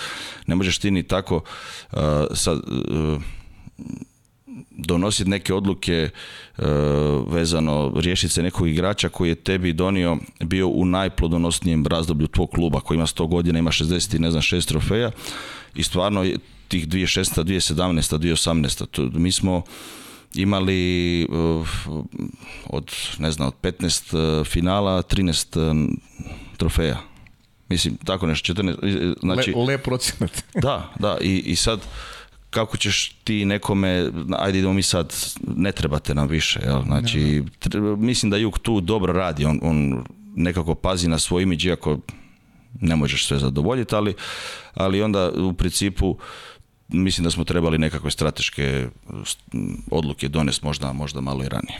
ne možeš ti ni tako uh, sad, donositi neke odluke e, vezano riješiti se nekog igrača koji je tebi donio bio u najplodonosnijem razdoblju tvog kluba koji ima 100 godina, ima 60 i ne znam 6 trofeja i stvarno tih 2016, 2017, 2018 to, mi smo imali e, od ne znam od 15 e, finala 13 trofeja mislim tako nešto 14 znači Le, lep procenat da da i, i sad kako ćeš ti nekome, ajde idemo mi sad, ne trebate nam više. Znači, mislim da Juk tu dobro radi, on, on nekako pazi na svoj imidž, iako ne možeš sve zadovoljiti, ali, ali onda u principu mislim da smo trebali nekakve strateške odluke donesti možda, možda malo i ranije.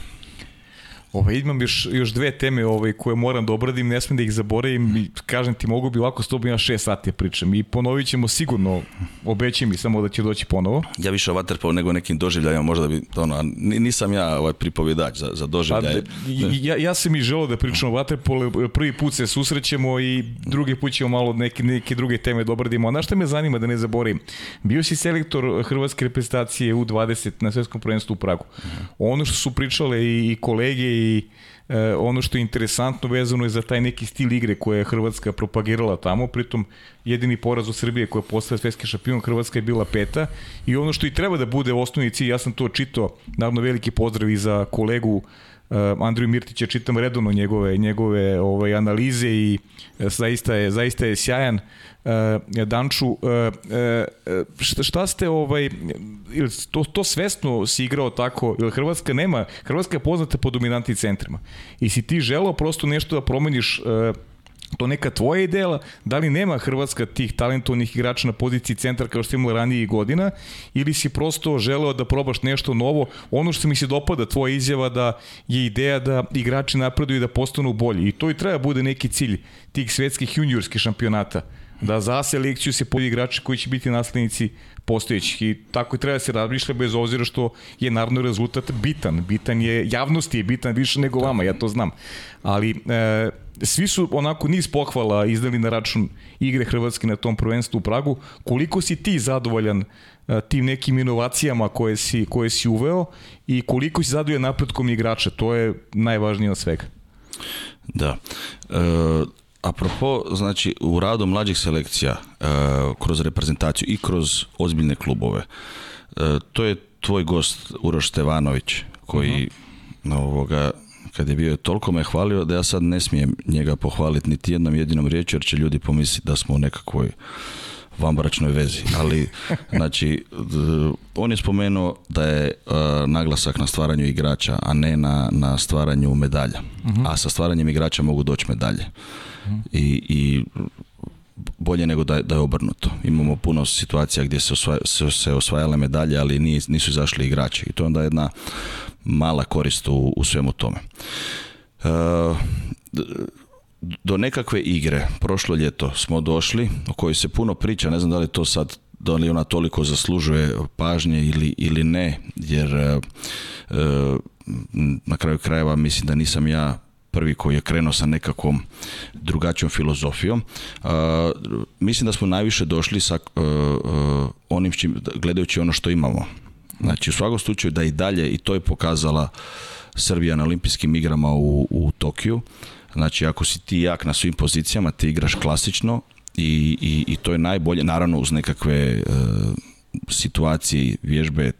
Ovaj, imam još, još dve teme ove ovaj, koje moram da obradim, ne smijem da ih zaboravim kažem ti mogu bi ovako s tobom ja šest sati pričam i ponovit ćemo sigurno, obećaj mi samo da će doći ponovo. Ja više o Waterpolu nego nekim doživljajima možda bi, ono, nisam ja ovaj pripovedač za, za doživljaje. Pa, ja, ja sam i želeo da pričam o Waterpolu, prvi put se susrećemo i drugi put ćemo malo neke, neke druge teme da obradimo, a na što me zanima da ne zaboravim, bio si selektor Hrvatske reprezentacije U20 na svetskom prvenstvu u Pragu. Ono što su pričale i kolege i e, ono što je interesantno vezano je za taj neki stil igre koje je Hrvatska propagirala tamo, pritom jedini poraz u Srbije koja postaje svetski šampion, Hrvatska je bila peta i ono što i treba da bude osnovni cilj, ja sam to čitao, naravno veliki pozdrav i za kolegu Eh, Andriju Mirtića čitam redovno njegove njegove ove analize i eh, zaista je zaista je sjajan eh, Danču šta, šta ste ovaj ili to to svesno si igrao tako ili Hrvatska nema Hrvatska je poznata po dominantnim centrima i si ti želeo prosto nešto da promeniš to neka tvoja ideja, da li nema Hrvatska tih talentovnih igrača na poziciji centar kao što imala ranije godina, ili si prosto želeo da probaš nešto novo, ono što mi se dopada, tvoja izjava da je ideja da igrači napreduju i da postanu bolji, i to i treba bude neki cilj tih svetskih juniorskih šampionata, da za selekciju se polji igrači koji će biti naslednici postojećih i tako i treba se razmišlja bez obzira što je naravno rezultat bitan, bitan je, javnosti je bitan više nego vama, ja to znam, ali e, svi su onako niz pohvala izdali na račun igre Hrvatske na tom prvenstvu u Pragu. Koliko si ti zadovoljan e, tim nekim inovacijama koje si, koje si uveo i koliko si zadovoljan napretkom igrača? To je najvažnije od svega. Da. E, apropo, znači, u radu mlađih selekcija e, kroz reprezentaciju i kroz ozbiljne klubove, e, to je tvoj gost Uroš Stevanović koji uh ovoga kad je bio toliko me hvalio da ja sad ne smijem njega pohvaliti niti jednom jedinom riječju jer će ljudi pomisliti da smo u nekakvoj vambračnoj vezi. Ali, znači, on je spomenuo da je e, naglasak na stvaranju igrača, a ne na, na stvaranju medalja. Mhm. A sa stvaranjem igrača mogu doći medalje. Mhm. I, I bolje nego da, da je obrnuto. Imamo puno situacija gdje se, se, se osvajale medalje, ali nisu izašli igrači. I to je onda jedna mala korist u, svemu tome. E, do nekakve igre prošlo ljeto smo došli o kojoj se puno priča, ne znam da li to sad da li ona toliko zaslužuje pažnje ili, ili ne, jer e, e, na kraju krajeva mislim da nisam ja prvi koji je krenuo sa nekakvom drugačijom filozofijom. mislim da smo najviše došli sa onim čim, gledajući ono što imamo Znači, u svakom slučaju da i dalje, i to je pokazala Srbija na olimpijskim igrama u, u Tokiju, znači ako si ti jak na svim pozicijama, ti igraš klasično i, i, i to je najbolje, naravno uz nekakve e, situacije, vježbe, e,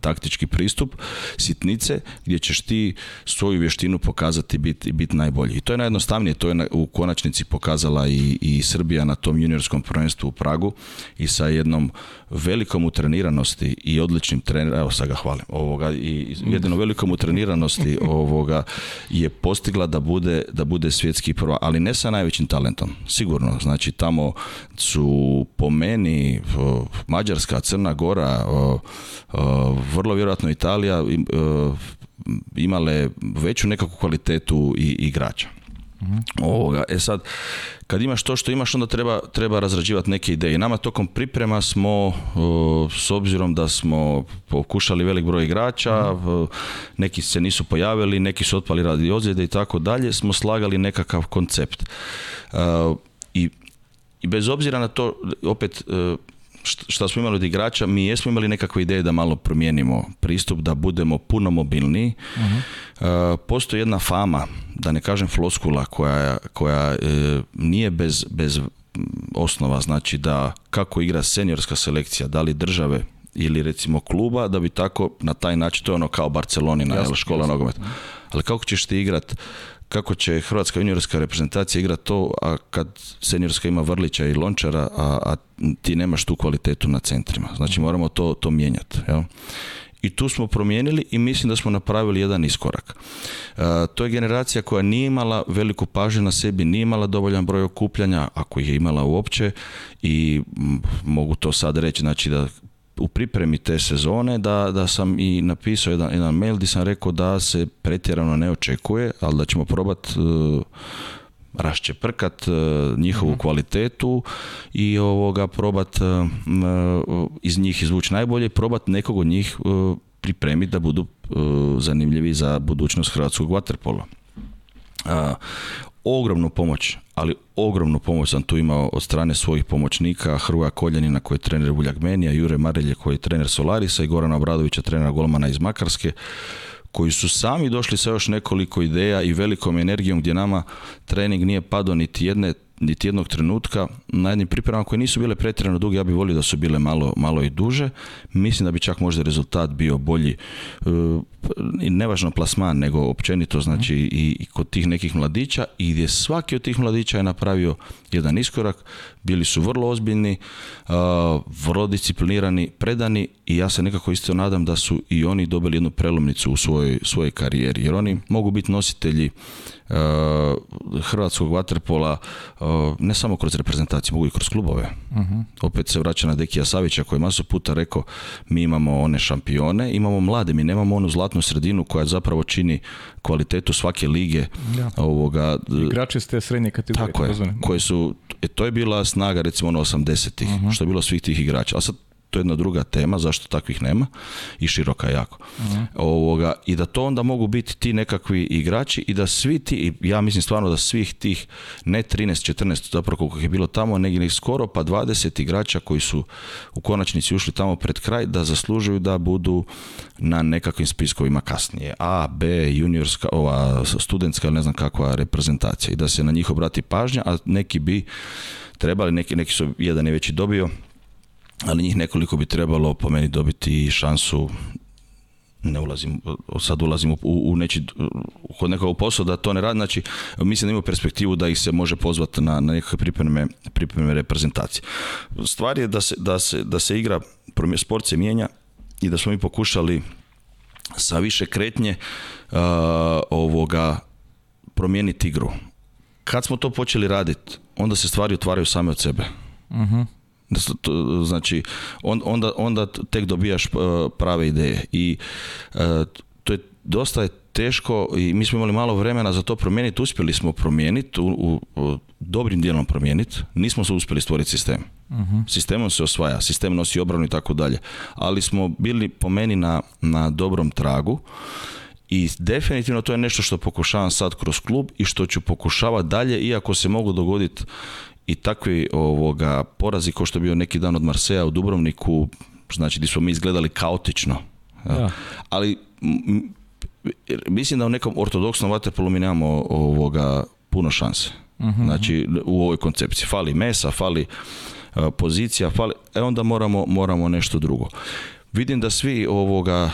taktički pristup, sitnice, gdje ćeš ti svoju vještinu pokazati i bit, biti najbolji. I to je najjednostavnije, to je u konačnici pokazala i, i Srbija na tom juniorskom prvenstvu u Pragu i sa jednom velikom utreniranosti i odličnim trenerom, evo sad ga hvalim, ovoga, i jedino velikom utreniranosti ovoga, je postigla da bude, da bude svjetski prva, ali ne sa najvećim talentom, sigurno. Znači tamo su po meni Mađarska, Crna Gora, vrlo vjerojatno Italija e, imale veću nekakvu kvalitetu i igrača ovoga. E sad, kad imaš to što imaš, onda treba, treba razrađivati neke ideje. Nama tokom priprema smo, s obzirom da smo pokušali velik broj igrača, mhm. neki se nisu pojavili, neki su otpali radi ozljede i tako dalje, smo slagali nekakav koncept. I bez obzira na to, opet, e, Šta smo imali od igrača, mi jesmo imali nekakve ideje da malo promijenimo pristup, da budemo puno mobilniji. Mhm. E, postoji jedna fama, da ne kažem floskula, koja, koja e, nije bez, bez osnova, znači da kako igra seniorska selekcija, da li države ili recimo kluba, da bi tako na taj način, to je ono kao Barcelonina, jasne, škola nogometa. Ali kako ćeš ti igrati? kako će hrvatska juniorska reprezentacija igrati to, a kad seniorska ima Vrlića i Lončara, a, a ti nemaš tu kvalitetu na centrima. Znači moramo to, to mijenjati. I tu smo promijenili i mislim da smo napravili jedan iskorak. E, to je generacija koja nije imala veliku pažnju na sebi, nije imala dovoljan broj okupljanja, ako ih je imala uopće i mogu to sad reći, znači da u pripremi te sezone da, da sam i napisao jedan, jedan mail gdje sam rekao da se pretjerano ne očekuje, ali da ćemo probat uh, raščeprkat e, njihovu mhm. kvalitetu i ovoga probat e, iz njih izvući najbolje, probat nekog od njih pripremiti da budu zanimljivi za budućnost hrvatskog vaterpola ogromnu pomoć, ali ogromnu pomoć sam tu imao od strane svojih pomoćnika, Hrvoja Koljanina koji je trener Buljagmenija Menija, Jure Marelje koji je trener Solarisa i Gorana Obradovića, trenera Golmana iz Makarske, koji su sami došli sa još nekoliko ideja i velikom energijom gdje nama trening nije padao niti jedne niti jednog trenutka na jednim pripremama koje nisu bile pretjerano duge, ja bih volio da su bile malo, malo i duže. Mislim da bi čak možda rezultat bio bolji, e, nevažno plasman, nego općenito, znači i, kod tih nekih mladića i gdje svaki od tih mladića je napravio jedan iskorak, bili su vrlo ozbiljni, e, vrlo disciplinirani, predani i ja se nekako isto nadam da su i oni dobili jednu prelomnicu u svojoj, svojoj karijeri, jer oni mogu biti nositelji Eh, hrvatskog vaterpola eh, ne samo kroz reprezentaciju, mogu i kroz klubove. uh Opet se vraća na Dekija Savića koji je maso puta rekao mi imamo one šampione, imamo mlade, mi nemamo onu zlatnu sredinu koja zapravo čini kvalitetu svake lige. Ja. Ovoga, eh, Igrači ste srednje kategorije. Tako je, koje su, e, to je bila snaga recimo ono 80-ih, mhm. što je bilo svih tih igrača. A sad to je jedna druga tema, zašto takvih nema i široka jako. Mhm. Ovoga, I da to onda mogu biti ti nekakvi igrači i da svi ti, ja mislim stvarno da svih tih, ne 13, 14, zapravo koliko je bilo tamo, negdje skoro pa 20 igrača koji su u konačnici ušli tamo pred kraj, da zaslužuju da budu na nekakvim spiskovima kasnije. A, B, juniorska, ova studentska, ne znam kakva reprezentacija i da se na njih obrati pažnja, a neki bi trebali, neki, neki su, jedan je već i dobio, ali njih nekoliko bi trebalo po meni dobiti šansu ne ulazim, sad ulazim u, u kod nekog u posao da to ne radi, znači mislim da ima perspektivu da ih se može pozvati na, na nekakve pripreme, pripreme reprezentacije. Stvar je da se, da se, da se igra, sport se mijenja i da smo mi pokušali sa više kretnje ovoga promijeniti igru. Kad smo to počeli raditi, onda se stvari otvaraju same od sebe. Uh Znači, on, onda, onda tek dobijaš e, prave ideje i e, to je dosta je teško i mi smo imali malo vremena za to promijeniti, uspjeli smo promijeniti, u, dobrim dijelom promijeniti, nismo se uspjeli stvoriti sistem. Mhm. Sistemom se osvaja, sistem nosi obranu i tako dalje. Ali smo bili po meni na, na dobrom tragu i definitivno to je nešto što pokušavam sad kroz klub i što ću pokušavati dalje, iako se mogu dogoditi i takvi ovoga porazi kao što je bio neki dan od Marseja u Dubrovniku, znači gdje smo mi izgledali kaotično. Ja. Ali mislim da u nekom ortodoksnom vaterpolu mi nemamo ovoga puno šanse. Mhm, znači u ovoj koncepciji fali mesa, fali e, pozicija, fali e onda moramo moramo nešto drugo. Vidim da svi ovoga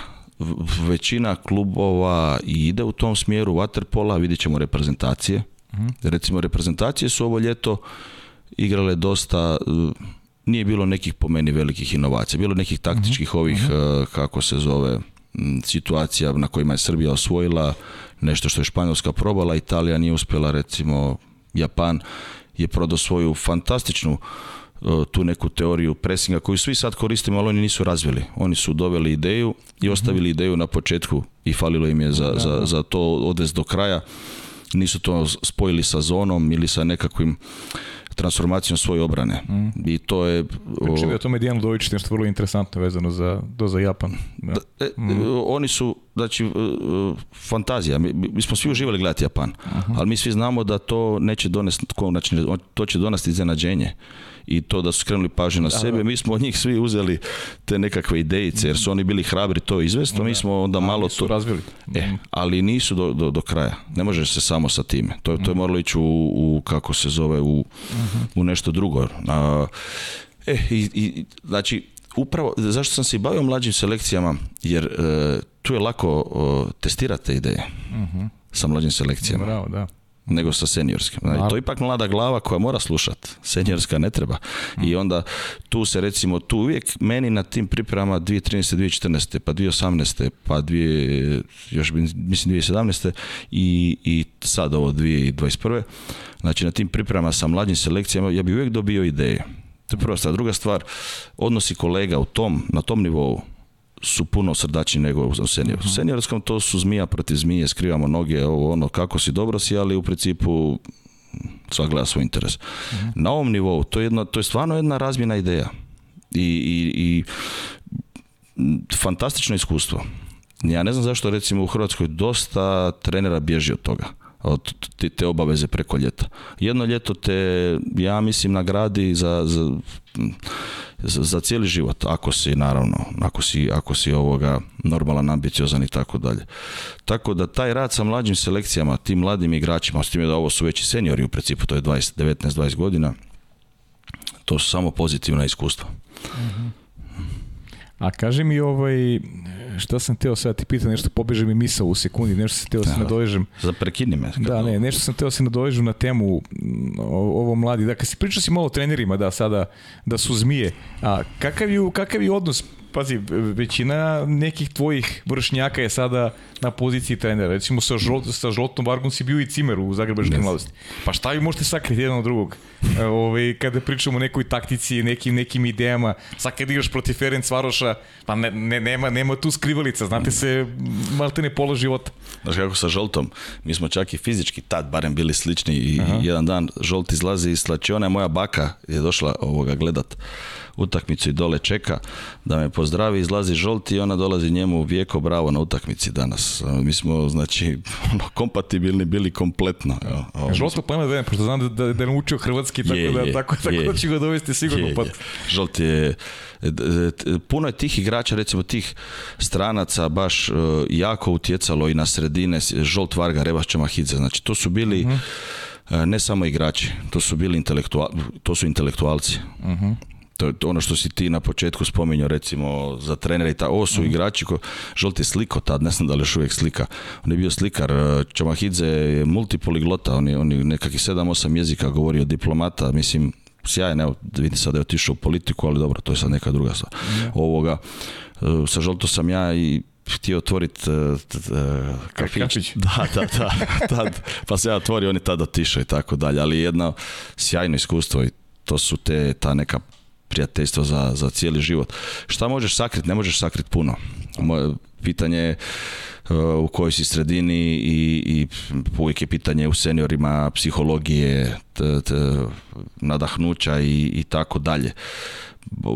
većina klubova ide u tom smjeru vaterpola, vidjet ćemo reprezentacije. Mhm. Recimo reprezentacije su ovo ljeto igrale dosta e, nije bilo nekih po meni velikih inovacija, bilo nekih mhm. taktičkih ovih mhm. e, kako se zove situacija na kojima je Srbija osvojila nešto što je Španjolska probala, Italija nije uspjela recimo Japan je prodao svoju fantastičnu e, tu neku teoriju presinga koju svi sad koristimo, ali oni nisu razvili. Oni su doveli ideju i mhm. ostavili ideju na početku i falilo im je za, za, za to odvez do kraja. Nisu to spojili sa zonom ili sa nekakvim transformacijom svoje obrane. Mm. I to je... Znači o tome Dijan Ludović nešto vrlo interesantno vezano za, do za Japan. E, mm. e, oni su, znači, e, fantazija. Mi, mi smo svi uživali gledati Japan, ali mi svi znamo da to neće donesti, to će donesti iznenađenje i to da su skrenuli pažnju na sebe. Mi smo od njih svi uzeli te nekakve idejice, jer su oni bili hrabri to izvesti, mi smo onda malo to... razvili. E, mhm. ali nisu do, do, do, kraja. Ne može se samo sa time. To, to je mhm. moralo ići u, kako se zove, u, mhm. u nešto drugo. E, i, znači, upravo, zašto sam se i bavio mlađim selekcijama? Jer e, tu je lako testirati te ideje sa mlađim selekcijama. Bravo, da nego sa seniorskim. Znači, to je ipak mlada glava koja mora slušati. seniorska ne treba. I mm. onda tu se recimo, tu uvijek meni na tim pripremama 2013. 2014. pa 2018. pa dvije, još mislim 2017. I, i sad ovo 2021. Znači na tim pripremama sa mlađim selekcijama ja bi uvijek dobio ideje. To je prva stvar. Druga stvar, odnosi kolega u tom, na tom nivou su puno srdači nego u senior. U mhm. seniorskom to su zmija protiv zmije, skrivamo noge, ovo ono, kako si dobro si, ali u principu sva gleda svoj interes. Mhm. Na ovom nivou, to je, jedna, to je stvarno jedna razmjena ideja i, i, i fantastično iskustvo. Ja ne znam zašto recimo u Hrvatskoj dosta trenera bježi od toga od te obaveze preko ljeta. Jedno ljeto te, ja mislim, nagradi za, za za cijeli život, ako si naravno, ako si, ako si ovoga normalan, ambiciozan i tako dalje. Tako da taj rad sa mlađim selekcijama, tim mladim igračima, s time da ovo su već i seniori u principu, to je 20, 19-20 godina, to su samo pozitivna iskustva. uh a kaži mi ovaj, šta sam teo sad, ti pita nešto, pobeže mi misao u sekundi, nešto sam teo se nadovežem. Zaprekini me. Da, ne, nešto sam teo se nadovežem na temu mm, ovo mladi. Da, si pričao si malo o trenerima, da, sada, da su zmije. A kakav je, kakav je odnos pazi, većina nekih tvojih vršnjaka je sada na poziciji trenera. Recimo sa, Žoltom sa žlotom Vargom si bio i cimer u Zagrebačkoj yes. mladosti. Pa šta vi možete sakriti jedan od drugog? E, ove, ovaj, kada pričamo o nekoj taktici, nekim, nekim idejama, sad kad igraš protiv Ferenc Varoša, pa ne, nema, nema tu skrivalica, znate se, te ne pola života. Znaš kako sa žoltom, mi smo čak i fizički tad barem bili slični i jedan dan žolt izlazi iz slačione, moja baka je došla ovoga gledat utakmicu i dole čeka da me pozdravi, izlazi žolti i ona dolazi njemu vijeko bravo na utakmici danas. E, mi smo, znači, ono, kompatibilni bili kompletno. Ono Žolto pa pošto znam da, da, da je naučio hrvatski, tako, da, tako, da ga dovesti sigurno. Je, e, e, puno je tih igrača, recimo tih stranaca, baš jako utjecalo i na sredine, Žolt Varga, Rebašća Mahidze, znači to su bili... Mhm. ne samo igrači, to su bili intelektual, to su intelektualci. Mhm je ono što si ti na početku spominjao recimo za trenera i ta ovo su mhm. igrači ko, želite sliko tad, ne znam da li još uvijek slika on je bio slikar, e, Čamahidze je multipoliglota, on je, nekakih nekakvih 7-8 jezika govorio diplomata mislim sjajan, evo, vidim sad da je otišao u politiku, ali dobro, to je sad neka druga stvar. Mm. Ovoga, e, sa sam ja i htio otvorit e, kafić. Da, da, da. Tad, pa se ja otvorio, on je tada otišao i tako dalje, ali jedno sjajno iskustvo i to su te, ta neka prijateljstvo za, za cijeli život. Šta možeš sakriti? Ne možeš sakriti puno. Moje pitanje je uh, u kojoj si sredini i, i uvijek je pitanje u seniorima psihologije, t, t, nadahnuća i, i tako dalje.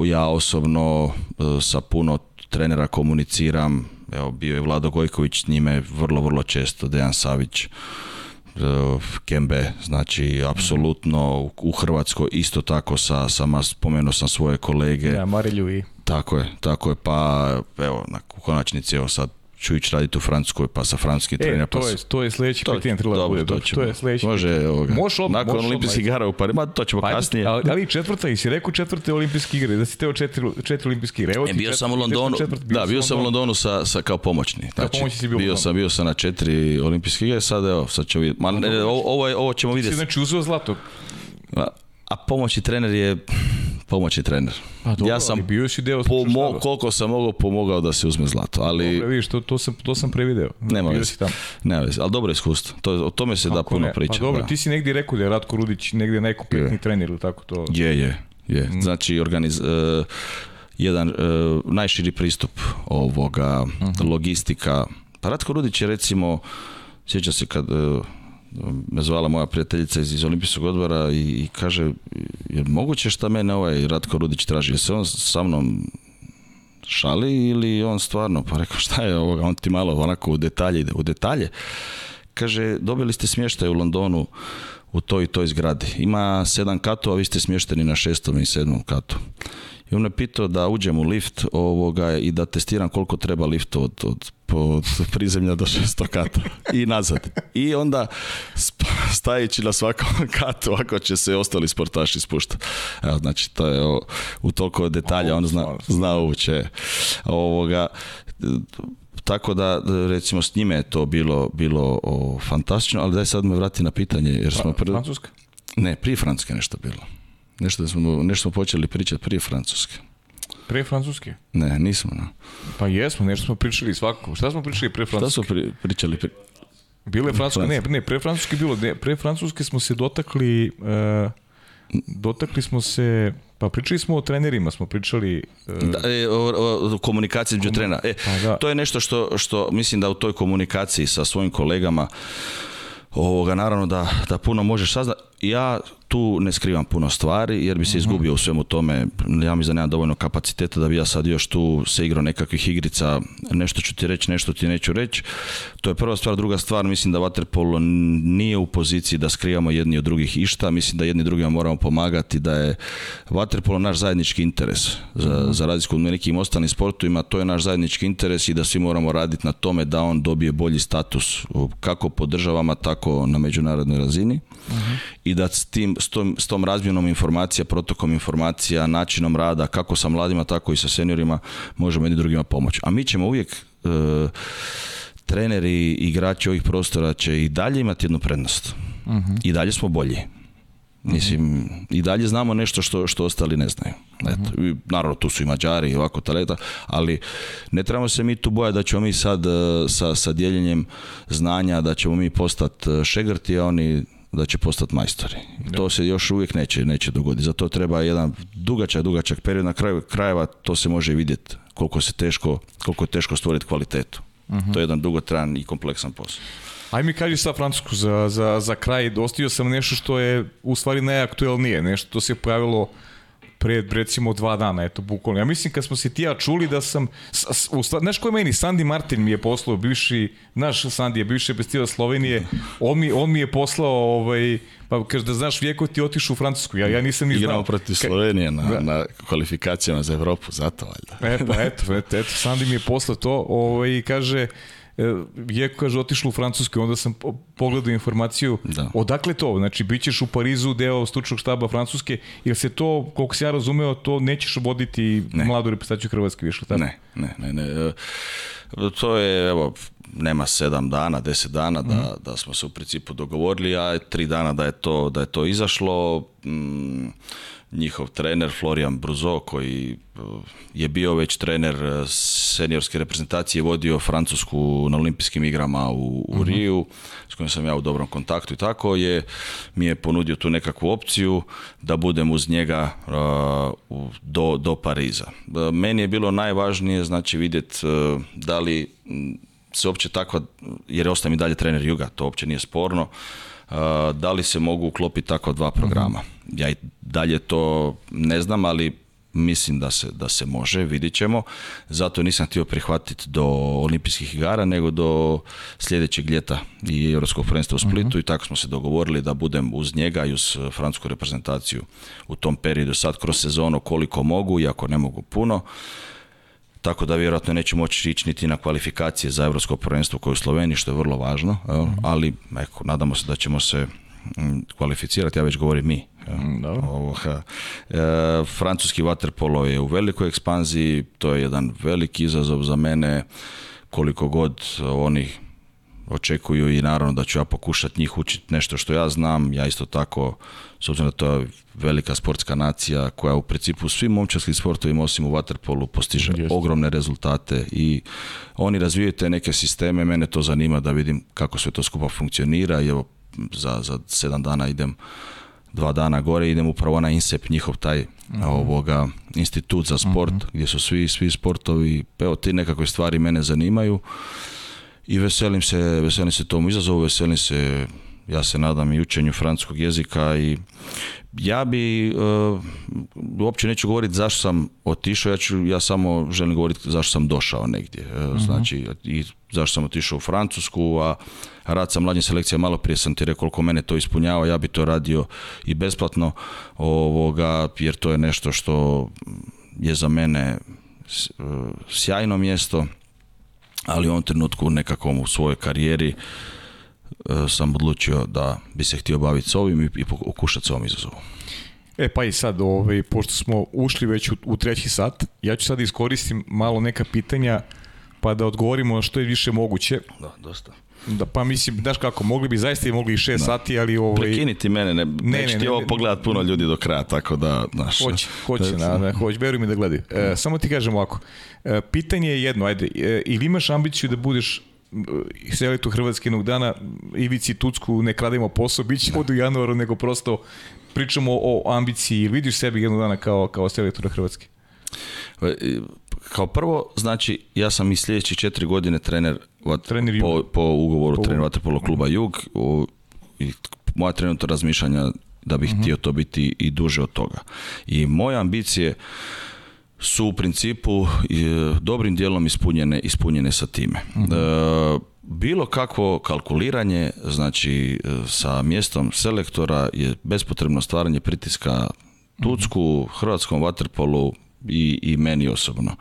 Ja osobno uh, sa puno trenera komuniciram, evo bio je Vlado Gojković njime vrlo, vrlo često, Dejan Savić, Eh, Kembe, znači apsolutno u Hrvatskoj isto tako sa, sama spomenuo sam svoje kolege. Ja, Marilju i. Tako je, tako je, pa evo, na, u konačnici evo sad ću ići raditi u Francuskoj, pa sa francuskim e, trenerima. Pa to, je, to je sljedeći to, pitanje treba dobro, bude. To, ćemo. to je sljedeći Može, ovoga. Moš ob, Nakon olimpijskih igara u Parima, to ćemo pa, kasnije. Ali, ali četvrta, i si rekao četvrte olimpijske igre, da si teo četiri, četiri olimpijske igre. Evo e, bio sam u Londonu, četvrt, da, bio sam u Londonu sa, sa kao pomoćni. Znači, kao pomoćni si bio, bio sam, bio sam na četiri olimpijske igre, sad evo, sad ćemo vidjeti. Ma, ne, znači- ovo, ovo, ovo ćemo vidjeti. Si znači uzeo zlato? A pomoćni trener je pomoćni trener. Pa ja sam bio si deo koliko sam mogao pomogao da se uzme zlato, ali vidiš, to, to sam to sam Nema veze. Nema veze, al dobro iskustvo. To o tome se da puno pa priča. dobro, ti si negdje rekao da je Ratko Rudić negdje najkompletniji trener tako to. Je, je, je. Mhm. Znači organiz e, jedan e, najširi pristup ovoga mhm. logistika. Pa Ratko Rudić je recimo sjeća se kad e, me zvala moja prijateljica iz, Olimpijskog odbora i, i kaže, jer moguće šta mene ovaj Ratko Rudić traži, je se on sa mnom šali ili on stvarno, pa rekao šta je ovoga, on ti malo onako u detalje ide, u detalje. Kaže, dobili ste smještaj u Londonu u toj i toj zgradi. Ima sedam katova, vi ste smješteni na šestom i sedmom katu i on me pitao da uđem u lift ovoga i da testiram koliko treba lift od, od, od prizemlja do šesto kata i nazad. I onda stajeći na svakom katu ako će se ostali sportaši spuštati. Evo, znači, to je u toliko detalja, on zna, zna uvuće ovoga tako da recimo s njime je to bilo bilo fantastično, ali daj sad me vrati na pitanje jer pa, smo Francuska? Ne, prije Francuske nešto bilo. Nešto smo, nešto počeli pričati prije Francuske. Prije Francuske? Ne, nismo. No. Pa jesmo, nešto smo pričali svakako. Šta smo pričali prije Francuske? Šta smo pričali prije? Bilo je Francuske? ne, ne, pre Francuske bilo, ne, pre Francuske smo se dotakli, e, dotakli smo se, pa pričali smo o trenerima, smo pričali... E, da, e, o, komunikaciji među E, pa To je nešto što, što mislim da u toj komunikaciji sa svojim kolegama ovoga, naravno da, da puno možeš saznati. Ja tu ne skrivam puno stvari jer bi se mhm. izgubio u svemu tome. Ja mi da nemam dovoljno kapaciteta da bi ja sad još tu se igrao nekakvih igrica. Nešto ću ti reći, nešto ti neću reći. To je prva stvar. Druga stvar, mislim da Waterpolo nije u poziciji da skrivamo jedni od drugih išta. Mislim da jedni drugima moramo pomagati. Da je Waterpolo naš zajednički interes. Za, mhm. za razliku od nekim ostalim sportovima, to je naš zajednički interes i da svi moramo raditi na tome da on dobije bolji status kako po državama, tako na međunarodnoj razini. Mhm. I da s tim, s tom, s tom razmjenom informacija, protokom informacija, načinom rada, kako sa mladima, tako i sa seniorima, možemo jedni drugima pomoći. A mi ćemo uvijek e, treneri, igrači ovih prostora će i dalje imati jednu prednost. Mhm. I dalje smo bolji. Mhm. Mislim, i dalje znamo nešto što, što ostali ne znaju. Mhm. Eto, naravno, tu su i Mađari i ovako taleta, ali ne trebamo se mi tu bojati da ćemo mi sad e, sa, sa dijeljenjem znanja, da ćemo mi postati e, šegrti, a oni da će postati majstori. To se još uvijek neće, neće dogoditi. Zato treba jedan dugačak, dugačak period. Na kraju krajeva to se može vidjeti koliko, se teško, koliko je teško stvoriti kvalitetu. Mhm. To je jedan dugotran i kompleksan posao. Aj mi kaži sad, Francusku za, za, za kraj. Ostio sam nešto što je u stvari najaktuelnije. Nešto to se pojavilo pre, recimo, dva dana, eto, bukvalno. Ja mislim kad smo se ti ja čuli da sam, u znaš ko je meni, Sandi Martin mi je poslao, bivši, naš Sandi je bivši pestiva Slovenije, on mi, on mi je poslao, ovaj, pa kaže da znaš, vijeko ti otišu u Francusku, ja, ja nisam ni znao. Igramo protiv Slovenije na, na kvalifikacijama za Evropu, zato valjda. E, pa eto, eto, eto, Sandi mi je poslao to, ovaj, kaže, je, kaže, otišla u Francusku onda sam pogledao informaciju odakle to, znači bit ćeš u Parizu deo stručnog štaba Francuske, jer se to, koliko se ja razumeo, to nećeš voditi ne. mladu reprezentaciju Hrvatske više, tako? Ne, ne, ne, ne. E, to je, evo, nema sedam dana, deset dana da, mhm. da smo se u principu dogovorili, a tri dana da je to, da je to izašlo. Mm, njihov trener Florian Bruzo koji eh, je bio već trener eh, seniorske reprezentacije vodio Francusku na olimpijskim igrama u, u mhm. Riju s kojim sam ja u dobrom kontaktu i tako je mi je ponudio tu nekakvu opciju da budem uz njega eh, do, do Pariza. Meni je bilo najvažnije znači vidjeti da li mm, se uopće takva, jer ostaje i dalje trener Juga, to uopće nije sporno, Eh, da li se mogu uklopiti tako dva mhm. programa. Ja i dalje to ne znam, ali mislim da se, da se može, vidit ćemo. Zato nisam htio prihvatiti do olimpijskih igara, nego do sljedećeg ljeta i Europskog prvenstva u mhm. Splitu i tako smo se dogovorili da budem uz njega i uz eh, francusku reprezentaciju u tom periodu sad kroz sezonu koliko mogu, iako ne mogu puno tako da vjerojatno neće moći ići niti na kvalifikacije za europsko prvenstvo koje je u Sloveniji, što je vrlo važno, mhm. ali eko, nadamo se da ćemo se mm, kvalificirati, ja već govorim mi. Mm, e, francuski vaterpolo je u velikoj ekspanziji, to je jedan veliki izazov za mene, koliko god onih očekuju i naravno da ću ja pokušati njih učiti nešto što ja znam. Ja isto tako, s obzirom da to je velika sportska nacija koja u principu svim momčarskim sportovima osim u waterpolu postiže ogromne rezultate i oni razvijaju te neke sisteme. Mene to zanima da vidim kako sve to skupa funkcionira i evo za, za sedam dana idem dva dana gore idem upravo na INSEP, njihov taj mm institut za sport, mhm. gdje su svi, svi sportovi, evo ti nekakve stvari mene zanimaju i veselim se, veselim se tomu izazovu, veselim se, ja se nadam, i učenju francuskog jezika i ja bi, e, uopće neću govoriti zašto sam otišao, ja, ću, ja samo želim govoriti zašto sam došao negdje. E, mhm. Znači, i zašto sam otišao u Francusku, a rad sa mlađim selekcijama, malo prije sam ti rekao koliko mene to ispunjava, ja bi to radio i besplatno, ovoga, jer to je nešto što je za mene e, sjajno mjesto ali u ovom trenutku nekakvom u svojoj karijeri e, sam odlučio da bi se htio baviti s ovim i, pokušati s ovom izazovom. E pa i sad, ovaj, pošto smo ušli već u, u treći sat, ja ću sad iskoristim malo neka pitanja pa da odgovorimo što je više moguće. Da, dosta. Da, pa mislim, znaš kako, mogli bi zaista i mogli i šest sati, ali ovaj... Prekiniti mene, ne, ne, neće ti ovo puno ljudi do kraja, tako da, znaš... Hoće, hoće, na, znači, hoće, veruj mi da gledaju. E, samo ti kažem ovako, e, pitanje je jedno, ajde, e, ili imaš ambiciju da budeš e, seletu Hrvatske jednog dana, Ivici Tucku ne krademo posao, bit ćemo do januara, nego prosto pričamo o ambiciji. Vidiš sebi jednog dana kao, kao selektora Hrvatske? Pa, kao prvo, znači, ja sam i sljedeći četiri godine trener, po, po, ugovoru po... trener kluba mhm. Jug. i moja trenutna razmišljanja da bih uh htio to biti i duže od toga. I moje ambicije su u principu e, dobrim dijelom ispunjene, ispunjene sa time. Mhm. E, bilo kakvo kalkuliranje, znači e, sa mjestom selektora je bespotrebno stvaranje pritiska Tucku, hrvatskom vaterpolu, i, i meni osobno.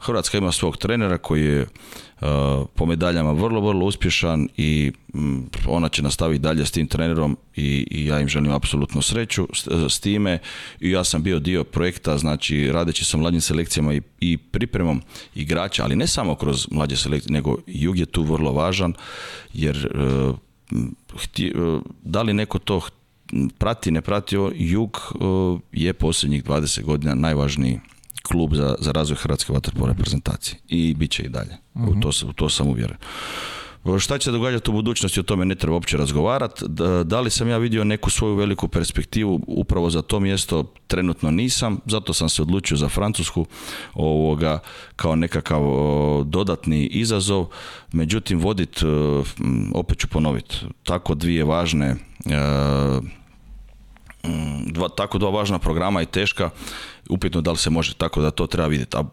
Hrvatska ima svog trenera koji je uh, po medaljama vrlo, vrlo uspješan i mm, ona će nastaviti dalje s tim trenerom i, i ja im želim apsolutno sreću s, time i ja sam bio dio projekta, znači radeći sa mlađim selekcijama i, i pripremom igrača, ali ne samo kroz mlađe selekcije, nego jug je tu vrlo važan jer uh, uh, da li neko to prati, ne pratio, Jug e, je posljednjih 20 godina najvažniji klub za, za razvoj Hrvatske vaterpolo reprezentacije i bit će i dalje. u, mhm. to, u to sam uvjeren. Šta će se događati u budućnosti, o tome ne treba uopće razgovarati. Da li sam ja vidio neku svoju veliku perspektivu upravo za to mjesto, trenutno nisam, zato sam se odlučio za Francusku ovoga, kao nekakav dodatni izazov. Međutim, vodit, e, opet ću ponoviti, tako dvije važne e, dva, tako dva važna programa i teška, upitno da li se može tako da to treba vidjeti. A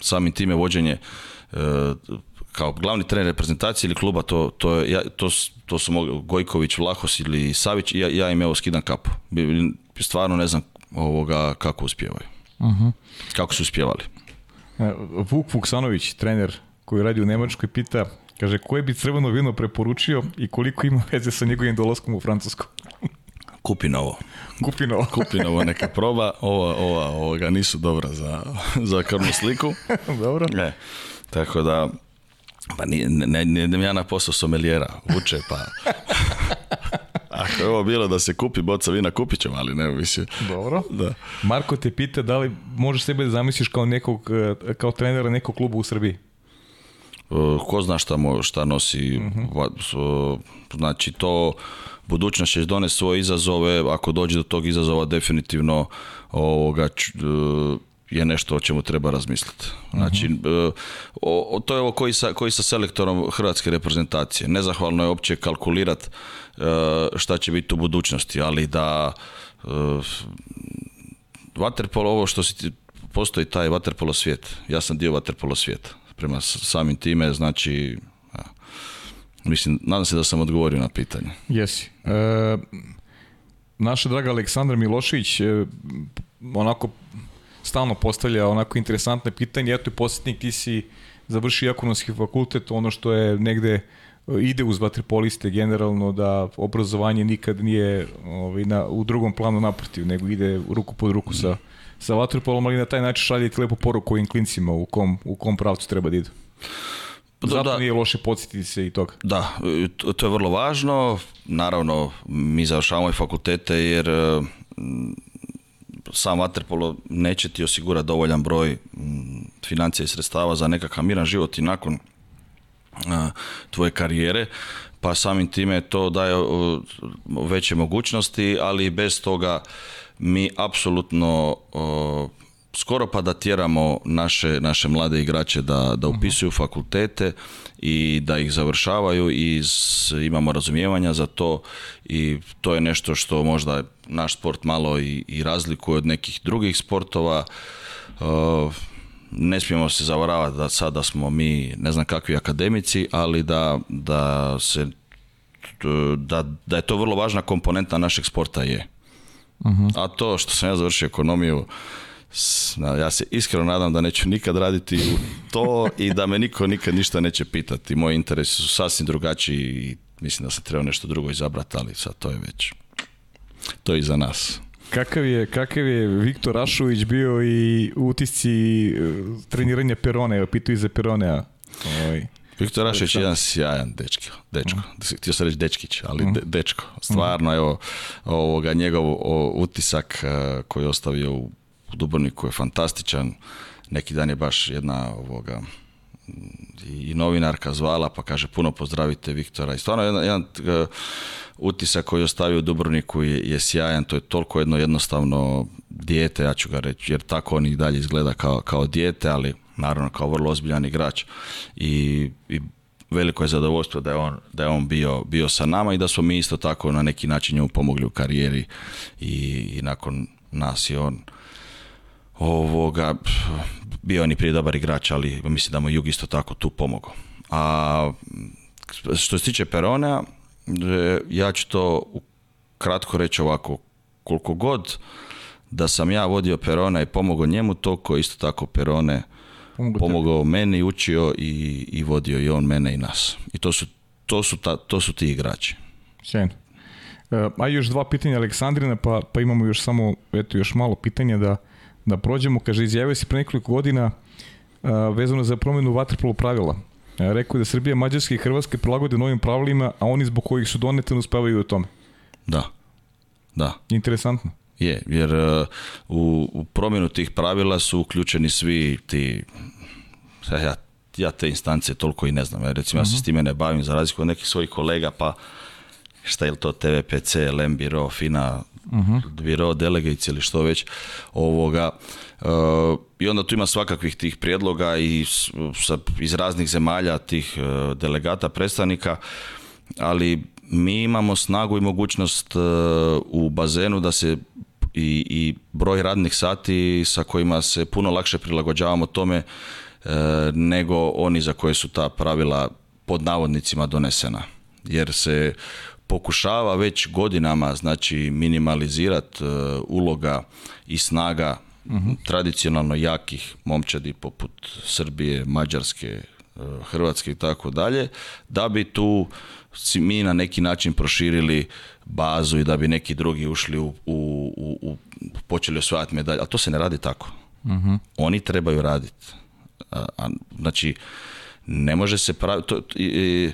samim time vođenje e, kao glavni trener reprezentacije ili kluba, to, to, ja, to, to su mogli Gojković, Vlahos ili Savić, ja, ja im evo skidam kapu. Stvarno ne znam ovoga kako uspijevaju. Mhm. Kako su uspjevali. E, Vuk Vuksanović, trener koji radi u Nemačkoj, pita Kaže, koje bi crveno vino preporučio i koliko ima veze sa njegovim dolaskom u Francusku? Kupi novo. Kupi novo. Kupi novo, neka proba. Ova, ova, ovoga nisu dobra za, za krvnu sliku. Dobro. Ne. Tako da, pa nije, ne, ne, ja na posao someljera, vuče pa... Ako je ovo bilo da se kupi boca vina, kupit ćemo, ali ne mislim. Dobro. Da. Marko te pita da li možeš sebe da zamisliš kao, nekog, e, kao trenera nekog kluba u Srbiji? E, ko zna šta, mo, šta nosi, mhm. e, znači to budućnost će donesti svoje izazove, ako dođe do tog izazova definitivno ovoga, je nešto o čemu treba razmisliti. Znači, mhm. e, o, to je ovo koji sa, koji sa selektorom hrvatske reprezentacije. Nezahvalno je opće kalkulirat e, šta će biti u budućnosti, ali da uh, e, vaterpolo, ovo što si, postoji taj vaterpolo svijet. Ja sam dio vaterpolo svijeta. Prema samim time, znači, mislim, nadam se da sam odgovorio na pitanje. Jesi. E, naša draga Aleksandra Milošević, onako stalno postavlja onako interesantne pitanje. Eto i posjetnik, ti si završio ekonomski fakultet, ono što je negde e, ide uz vaterpoliste generalno da obrazovanje nikad nije ovaj, na, u drugom planu naprotiv, nego ide ruku pod ruku sa, sa vaterpolom, ali na taj način šaljete lepo poruku ovim klincima u kom, u kom pravcu treba da idu. Pa Zato da, nije loše podsjetiti se i toga. Da, e, to je vrlo važno. Naravno, mi završavamo i fakultete jer e, sam Waterpolo neće ti osigurati dovoljan broj mm, financija i sredstava za nekakav miran život i nakon tvoje karijere, pa samim time to daje veće mogućnosti, ali bez toga mi apsolutno skoro pa da tjeramo naše, naše mlade igrače da, da mhm. upisuju fakultete i da ih završavaju i imamo razumijevanja za to i to je nešto što možda naš sport malo i, i razlikuje od nekih drugih sportova. E, ne smijemo se zavaravati da sada smo mi ne znam kakvi akademici, ali da, da se da, da je to vrlo važna komponenta našeg sporta je. Mhm. A to što sam ja završio ekonomiju, ja se iskreno nadam da neću nikad raditi to i da me niko nikad ništa neće pitati. Moji interesi su sasvim drugačiji i mislim da sam trebao nešto drugo izabrati, ali sad to je već to je za nas. Kakav je, kakav je Viktor Rašović bio i utisci e, treniranja Perone, evo pitu iza Peronea. Oj. Ovaj, Viktor Rašović je jedan sjajan dečko, dečko. Htio sam reći dečkić, ali mhm. dečko. Stvarno, evo, ovoga, njegov utisak e, koji je ostavio u Dubrovniku je fantastičan. Neki dan je baš jedna ovoga, i novinarka zvala pa kaže puno pozdravite Viktora i stvarno jedan, jedan e, utisak koji ostavi ostavio u Dubrovniku je, je sjajan, to je toliko jedno jednostavno dijete, ja ću ga reći, jer tako on i dalje izgleda kao, kao dijete, ali naravno kao vrlo ozbiljan igrač i, i veliko je zadovoljstvo da je on, da je on bio, bio sa nama i da smo mi isto tako na neki način njemu pomogli u karijeri i, i nakon nas je on ovoga, bio on i prije dobar igrač, ali mislim da mu Jug isto tako tu pomogao. A što se tiče Perona, ja ću to kratko reći ovako. Koliko god da sam ja vodio Perona i pomogao njemu, toliko isto tako Perone pomogao tebi. meni, učio i, i vodio i on mene i nas. I to su, to su, to su ti igrači. Sjajno. E, a još dva pitanja Aleksandrina, pa, pa imamo još samo, eto, još malo pitanja da, da prođemo. Kaže, izjavio si pre nekoliko godina e, vezano za promjenu vatrpolu pravila. E, rekao da Srbija, Mađarska i Hrvatska prilagode novim pravilima, a oni zbog kojih su donete ne uspevaju u tome. Da. Da. Interesantno. Je, jer e, u, promjenu tih pravila su uključeni svi ti, e, ja, ja te instance toliko i ne znam, recimo ja se mhm. s time ne bavim za razliku od nekih svojih kolega, pa šta je to TVPC, LEM, Biro, FINA, uh Biro, Delegates ili što već, ovoga, i onda tu ima svakakvih tih prijedloga i iz raznih zemalja tih e, delegata, predstavnika, ali mi imamo snagu i mogućnost e, u bazenu da se i, i broj radnih sati sa kojima se puno lakše prilagođavamo tome e, nego oni za koje su ta pravila pod navodnicima donesena. Jer se pokušava već godinama znači minimalizirati uloga i snaga Mhm. tradicionalno jakih momčadi poput Srbije, Mađarske, eh, Hrvatske i tako dalje, da bi tu mi na neki način proširili bazu i da bi neki drugi ušli u, u, u, počeli osvajati medalje, ali to se ne radi tako. Mhm. Oni trebaju raditi. znači, ne može se to, i,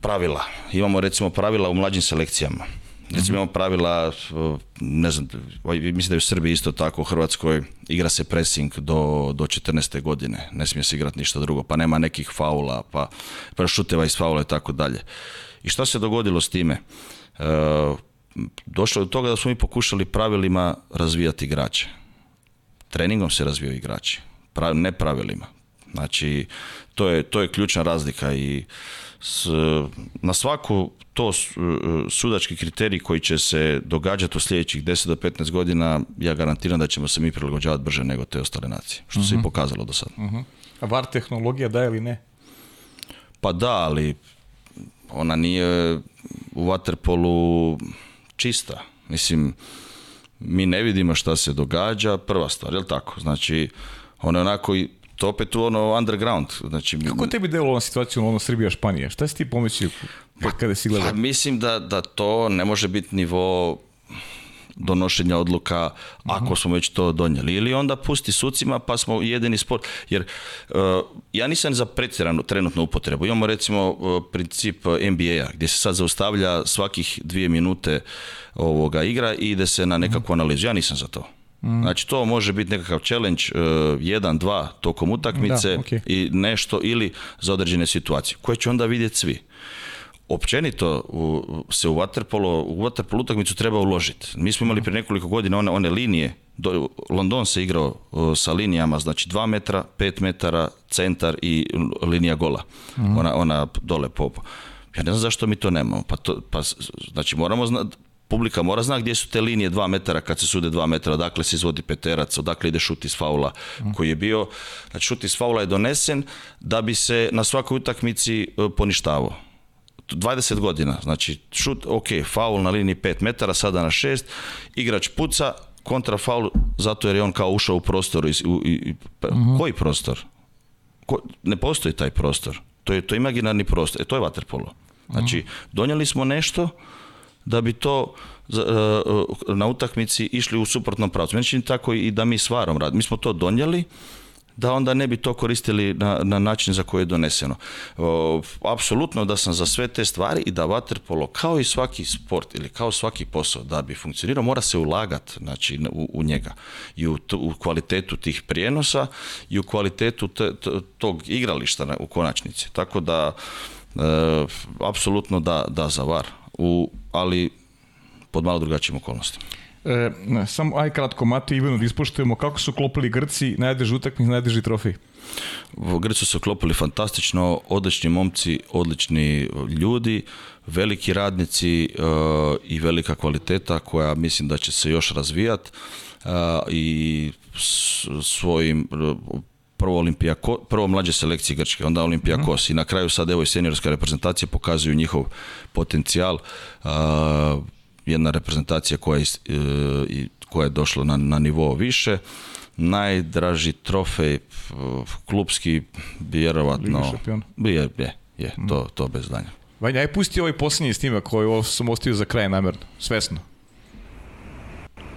pravila. Imamo recimo pravila u mlađim selekcijama Recimo imamo pravila, ne znam, ovaj, mislim da je u Srbiji isto tako, u Hrvatskoj igra se pressing do, do 14. godine, ne smije se igrati ništa drugo, pa nema nekih faula, pa prešuteva iz faula i tako dalje. I šta se dogodilo s time? E, došlo je do toga da smo mi pokušali pravilima razvijati igrače. Treningom se razvijaju igrači, pra, ne pravilima. Znači, to je, to je ključna razlika i s, na svaku to e, sudački kriterij koji će se događati u sljedećih 10 do 15 godina, ja garantiram da ćemo se mi prilagođavati brže nego te ostale nacije, što se i mhm. pokazalo do sada. uh mhm. A VAR tehnologija da ili ne? Pa da, ali ona nije u Waterpolu čista. Mislim, mi ne vidimo šta se događa, prva stvar, jel tako? Znači, ona onako to opet u ono underground. Znači, Kako tebi delo ova situacija ono Srbija-Španija? Šta si ti pomislio pa, kada si gledao? Pa, mislim da, da to ne može biti nivo donošenja odluka ako mhm. smo već to donijeli. Ili onda pusti sucima pa smo jedini sport. Jer eh, ja nisam za pretjeranu trenutnu upotrebu. Imamo recimo eh, princip NBA-a gdje se sad zaustavlja svakih dvije minute ovoga igra i ide se na nekakvu mhm. analizu. Ja nisam za to. Mm. Znači to može biti nekakav challenge, e, jedan, dva tokom utakmice i nešto ili za određene situacije koje će onda vidjeti svi. Općenito se u waterpolo, u waterpolo utakmicu treba uložiti. Mi smo imali prije nekoliko godina one, one linije, London se igrao e, sa linijama, znači 2 metra, 5 metara, centar i linija gola. Mhm. Ona, ona dole popo. Ja ne znam zašto mi to nemamo. Pa, to, pa znači moramo znati publika mora zna gdje su te linije dva metara kad se sude dva metra, dakle se izvodi peterac, odakle ide šut iz faula koji je bio. Znači šut iz faula je donesen da bi se na svakoj utakmici e, poništavao. 20 godina, znači šut, ok, faul na liniji 5 metara, sada na 6, igrač puca, kontra faul, zato jer je on kao ušao u prostor. Iz, i, pa, mhm. Koji prostor? Ko, ne postoji taj prostor. To je, to imaginarni prostor. E, to je vaterpolo. Znači, mhm. donijeli smo nešto, da bi to e, e, na utakmici išli u suprotnom pravcu. Meni tako i da mi s varom radimo. Mi smo to donijeli da onda ne bi to koristili na, na način za koji je doneseno. apsolutno da sam za sve te stvari i da vaterpolo kao i svaki sport ili kao svaki posao da bi funkcionirao mora se ulagati znači, u, njega i u, kvalitetu tih prijenosa i u kvalitetu tog igrališta u konačnici. Tako da e, apsolutno da, da za u, ali pod malo drugačijim okolnostima. E, ne, samo aj kratko, mati Ivanu da ispoštujemo kako su klopili Grci, najdeži utakmic, najdeži trofej. Grci su klopili fantastično, odlični momci, odlični ljudi, veliki radnici e, i velika kvaliteta koja mislim da će se još razvijati e, i svojim prvo, Olimpijako, prvo mlađe selekcije Grčke, onda Olimpija mm. i na kraju sad evo i seniorska reprezentacija pokazuju njihov potencijal. jedna reprezentacija koja je, e, koja je došla na, na nivo više. Najdraži trofej klubski vjerovatno... Liga je, je, je mhm. to, to bez danja. Vanja, je pusti ovaj posljednji snimak koji sam ostavio za kraj namjerno, svesno.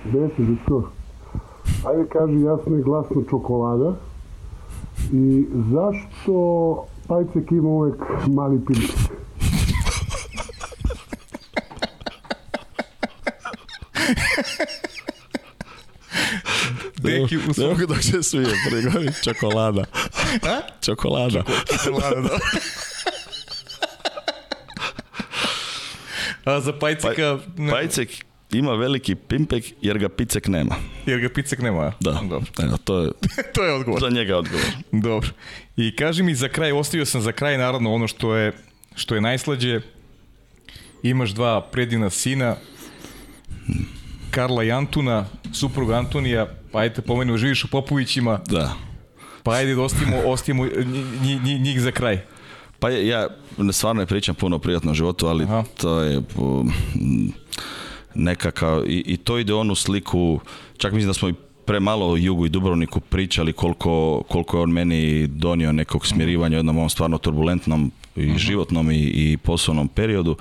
Gde si, Ajde kaži jasno i glasno čokolada i zašto Pajcek ima uvek mali pimpik? Deki u dok se svije, pregori čokolada. A? Čokolada. Čokolada, da. A za Pajceka... Pa, pajcek ima veliki pimpek jer ga picek nema. Jer ga picek nema, Da. E, to je, to je odgovor. Za njega odgovor. Dobro. I kaži mi za kraj, ostavio sam za kraj naravno ono što je, što je najslađe. Imaš dva predina sina, Karla i Antuna, supruga Antonija, pa ajte pomenu, živiš u Popovićima. Da. Pa ajde ostavimo, njih za kraj. Pa ja stvarno ne pričam puno o prijatnom životu, ali to je nekakav, i, i to ide onu sliku, čak mislim da smo i premalo o Jugu i Dubrovniku pričali koliko, koliko je on meni donio nekog smirivanja u jednom ovom stvarno turbulentnom i mhm. životnom i, i poslovnom periodu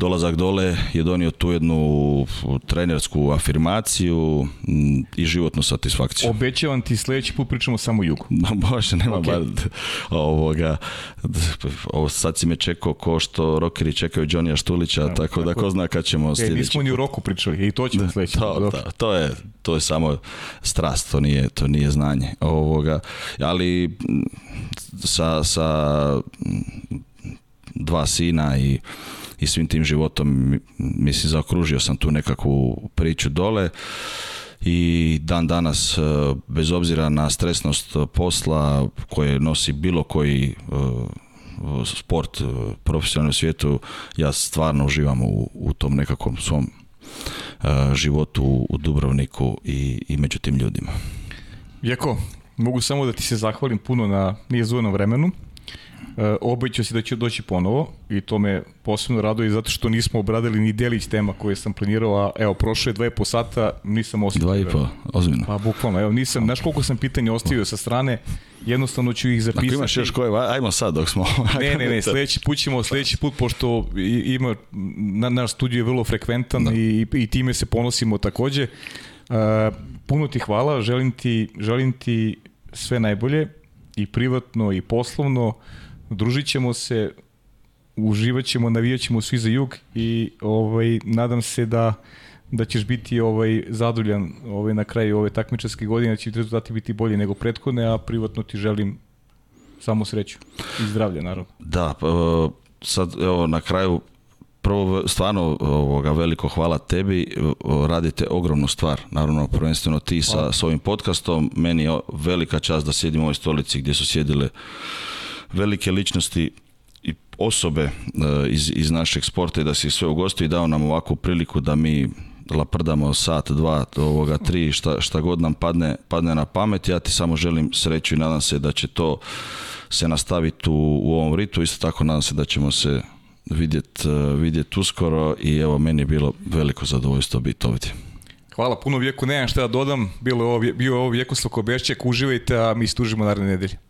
dolazak dole je donio tu jednu trenersku afirmaciju mm, i životnu satisfakciju. Obećavam ti sljedeći put pričamo samo Juku. Bože, baš, nema okay. bar ovoga. Ovo sad si me čekao ko što rokeri čekaju Johnny'a Štulića, tako, da ko zna kad ćemo e, sljedeći Nismo ni u roku pričali e, i to ćemo sljedeći to, to, je, to je samo strast, to nije, to nije znanje. Ovoga. Ali mm, sa, sa mm, dva sina i i svim tim životom, mislim, zaokružio sam tu nekakvu priču dole i dan danas e, bez obzira na stresnost posla koje nosi bilo koji e, sport e, profesionalnom svijetu ja stvarno uživam u, tom nekakvom svom životu u Dubrovniku i, i među tim ljudima. Jako, mogu samo da ti se zahvalim puno na izvornom vremenu. E, obećao si da će doći ponovo i to me posebno raduje zato što nismo obradili ni delić tema koje sam planirao, a evo, prošlo je dva i po sata, nisam ostavio. Dva i Pa bukvalno, evo, nisam, znaš koliko sam pitanja ostavio sa strane, jednostavno ću ih zapisati. Ako imaš još koje, ajmo sad dok smo... ne, ne, ne, sledeći put ćemo, put, pošto ima, na, naš studio je vrlo frekventan i, i time se ponosimo takođe. Uh, puno ti hvala, želim ti, želim ti sve najbolje i privatno i poslovno družit ćemo se, uživat ćemo, navijat ćemo svi za jug i ovaj, nadam se da da ćeš biti ovaj zadovoljan ovaj na kraju ove takmičarske godine, da će rezultati biti bolji nego prethodne, a privatno ti želim samo sreću i zdravlje naravno. Da, pa, e, sad evo na kraju prvo stvarno ovoga, veliko hvala tebi, e, radite ogromnu stvar, naravno prvenstveno ti sa, s ovim podcastom, meni je velika čast da sjedim u ovoj stolici gdje su sjedile velike ličnosti i osobe e, iz, iz našeg sporta i da si sve ugostio i dao nam ovakvu priliku da mi laprdamo sat, dva, ovoga, tri, šta, šta god nam padne, padne na pamet. Ja ti samo želim sreću i nadam se da će to se nastaviti u, u ovom ritu. Isto tako nadam se da ćemo se vidjeti e, vidjet uskoro i evo meni je bilo veliko zadovoljstvo biti ovdje. Hvala puno vijeku, nemam šta da dodam, bilo je ovo, bio je ovo vijeku uživajte, a mi stužimo naredne nedelje.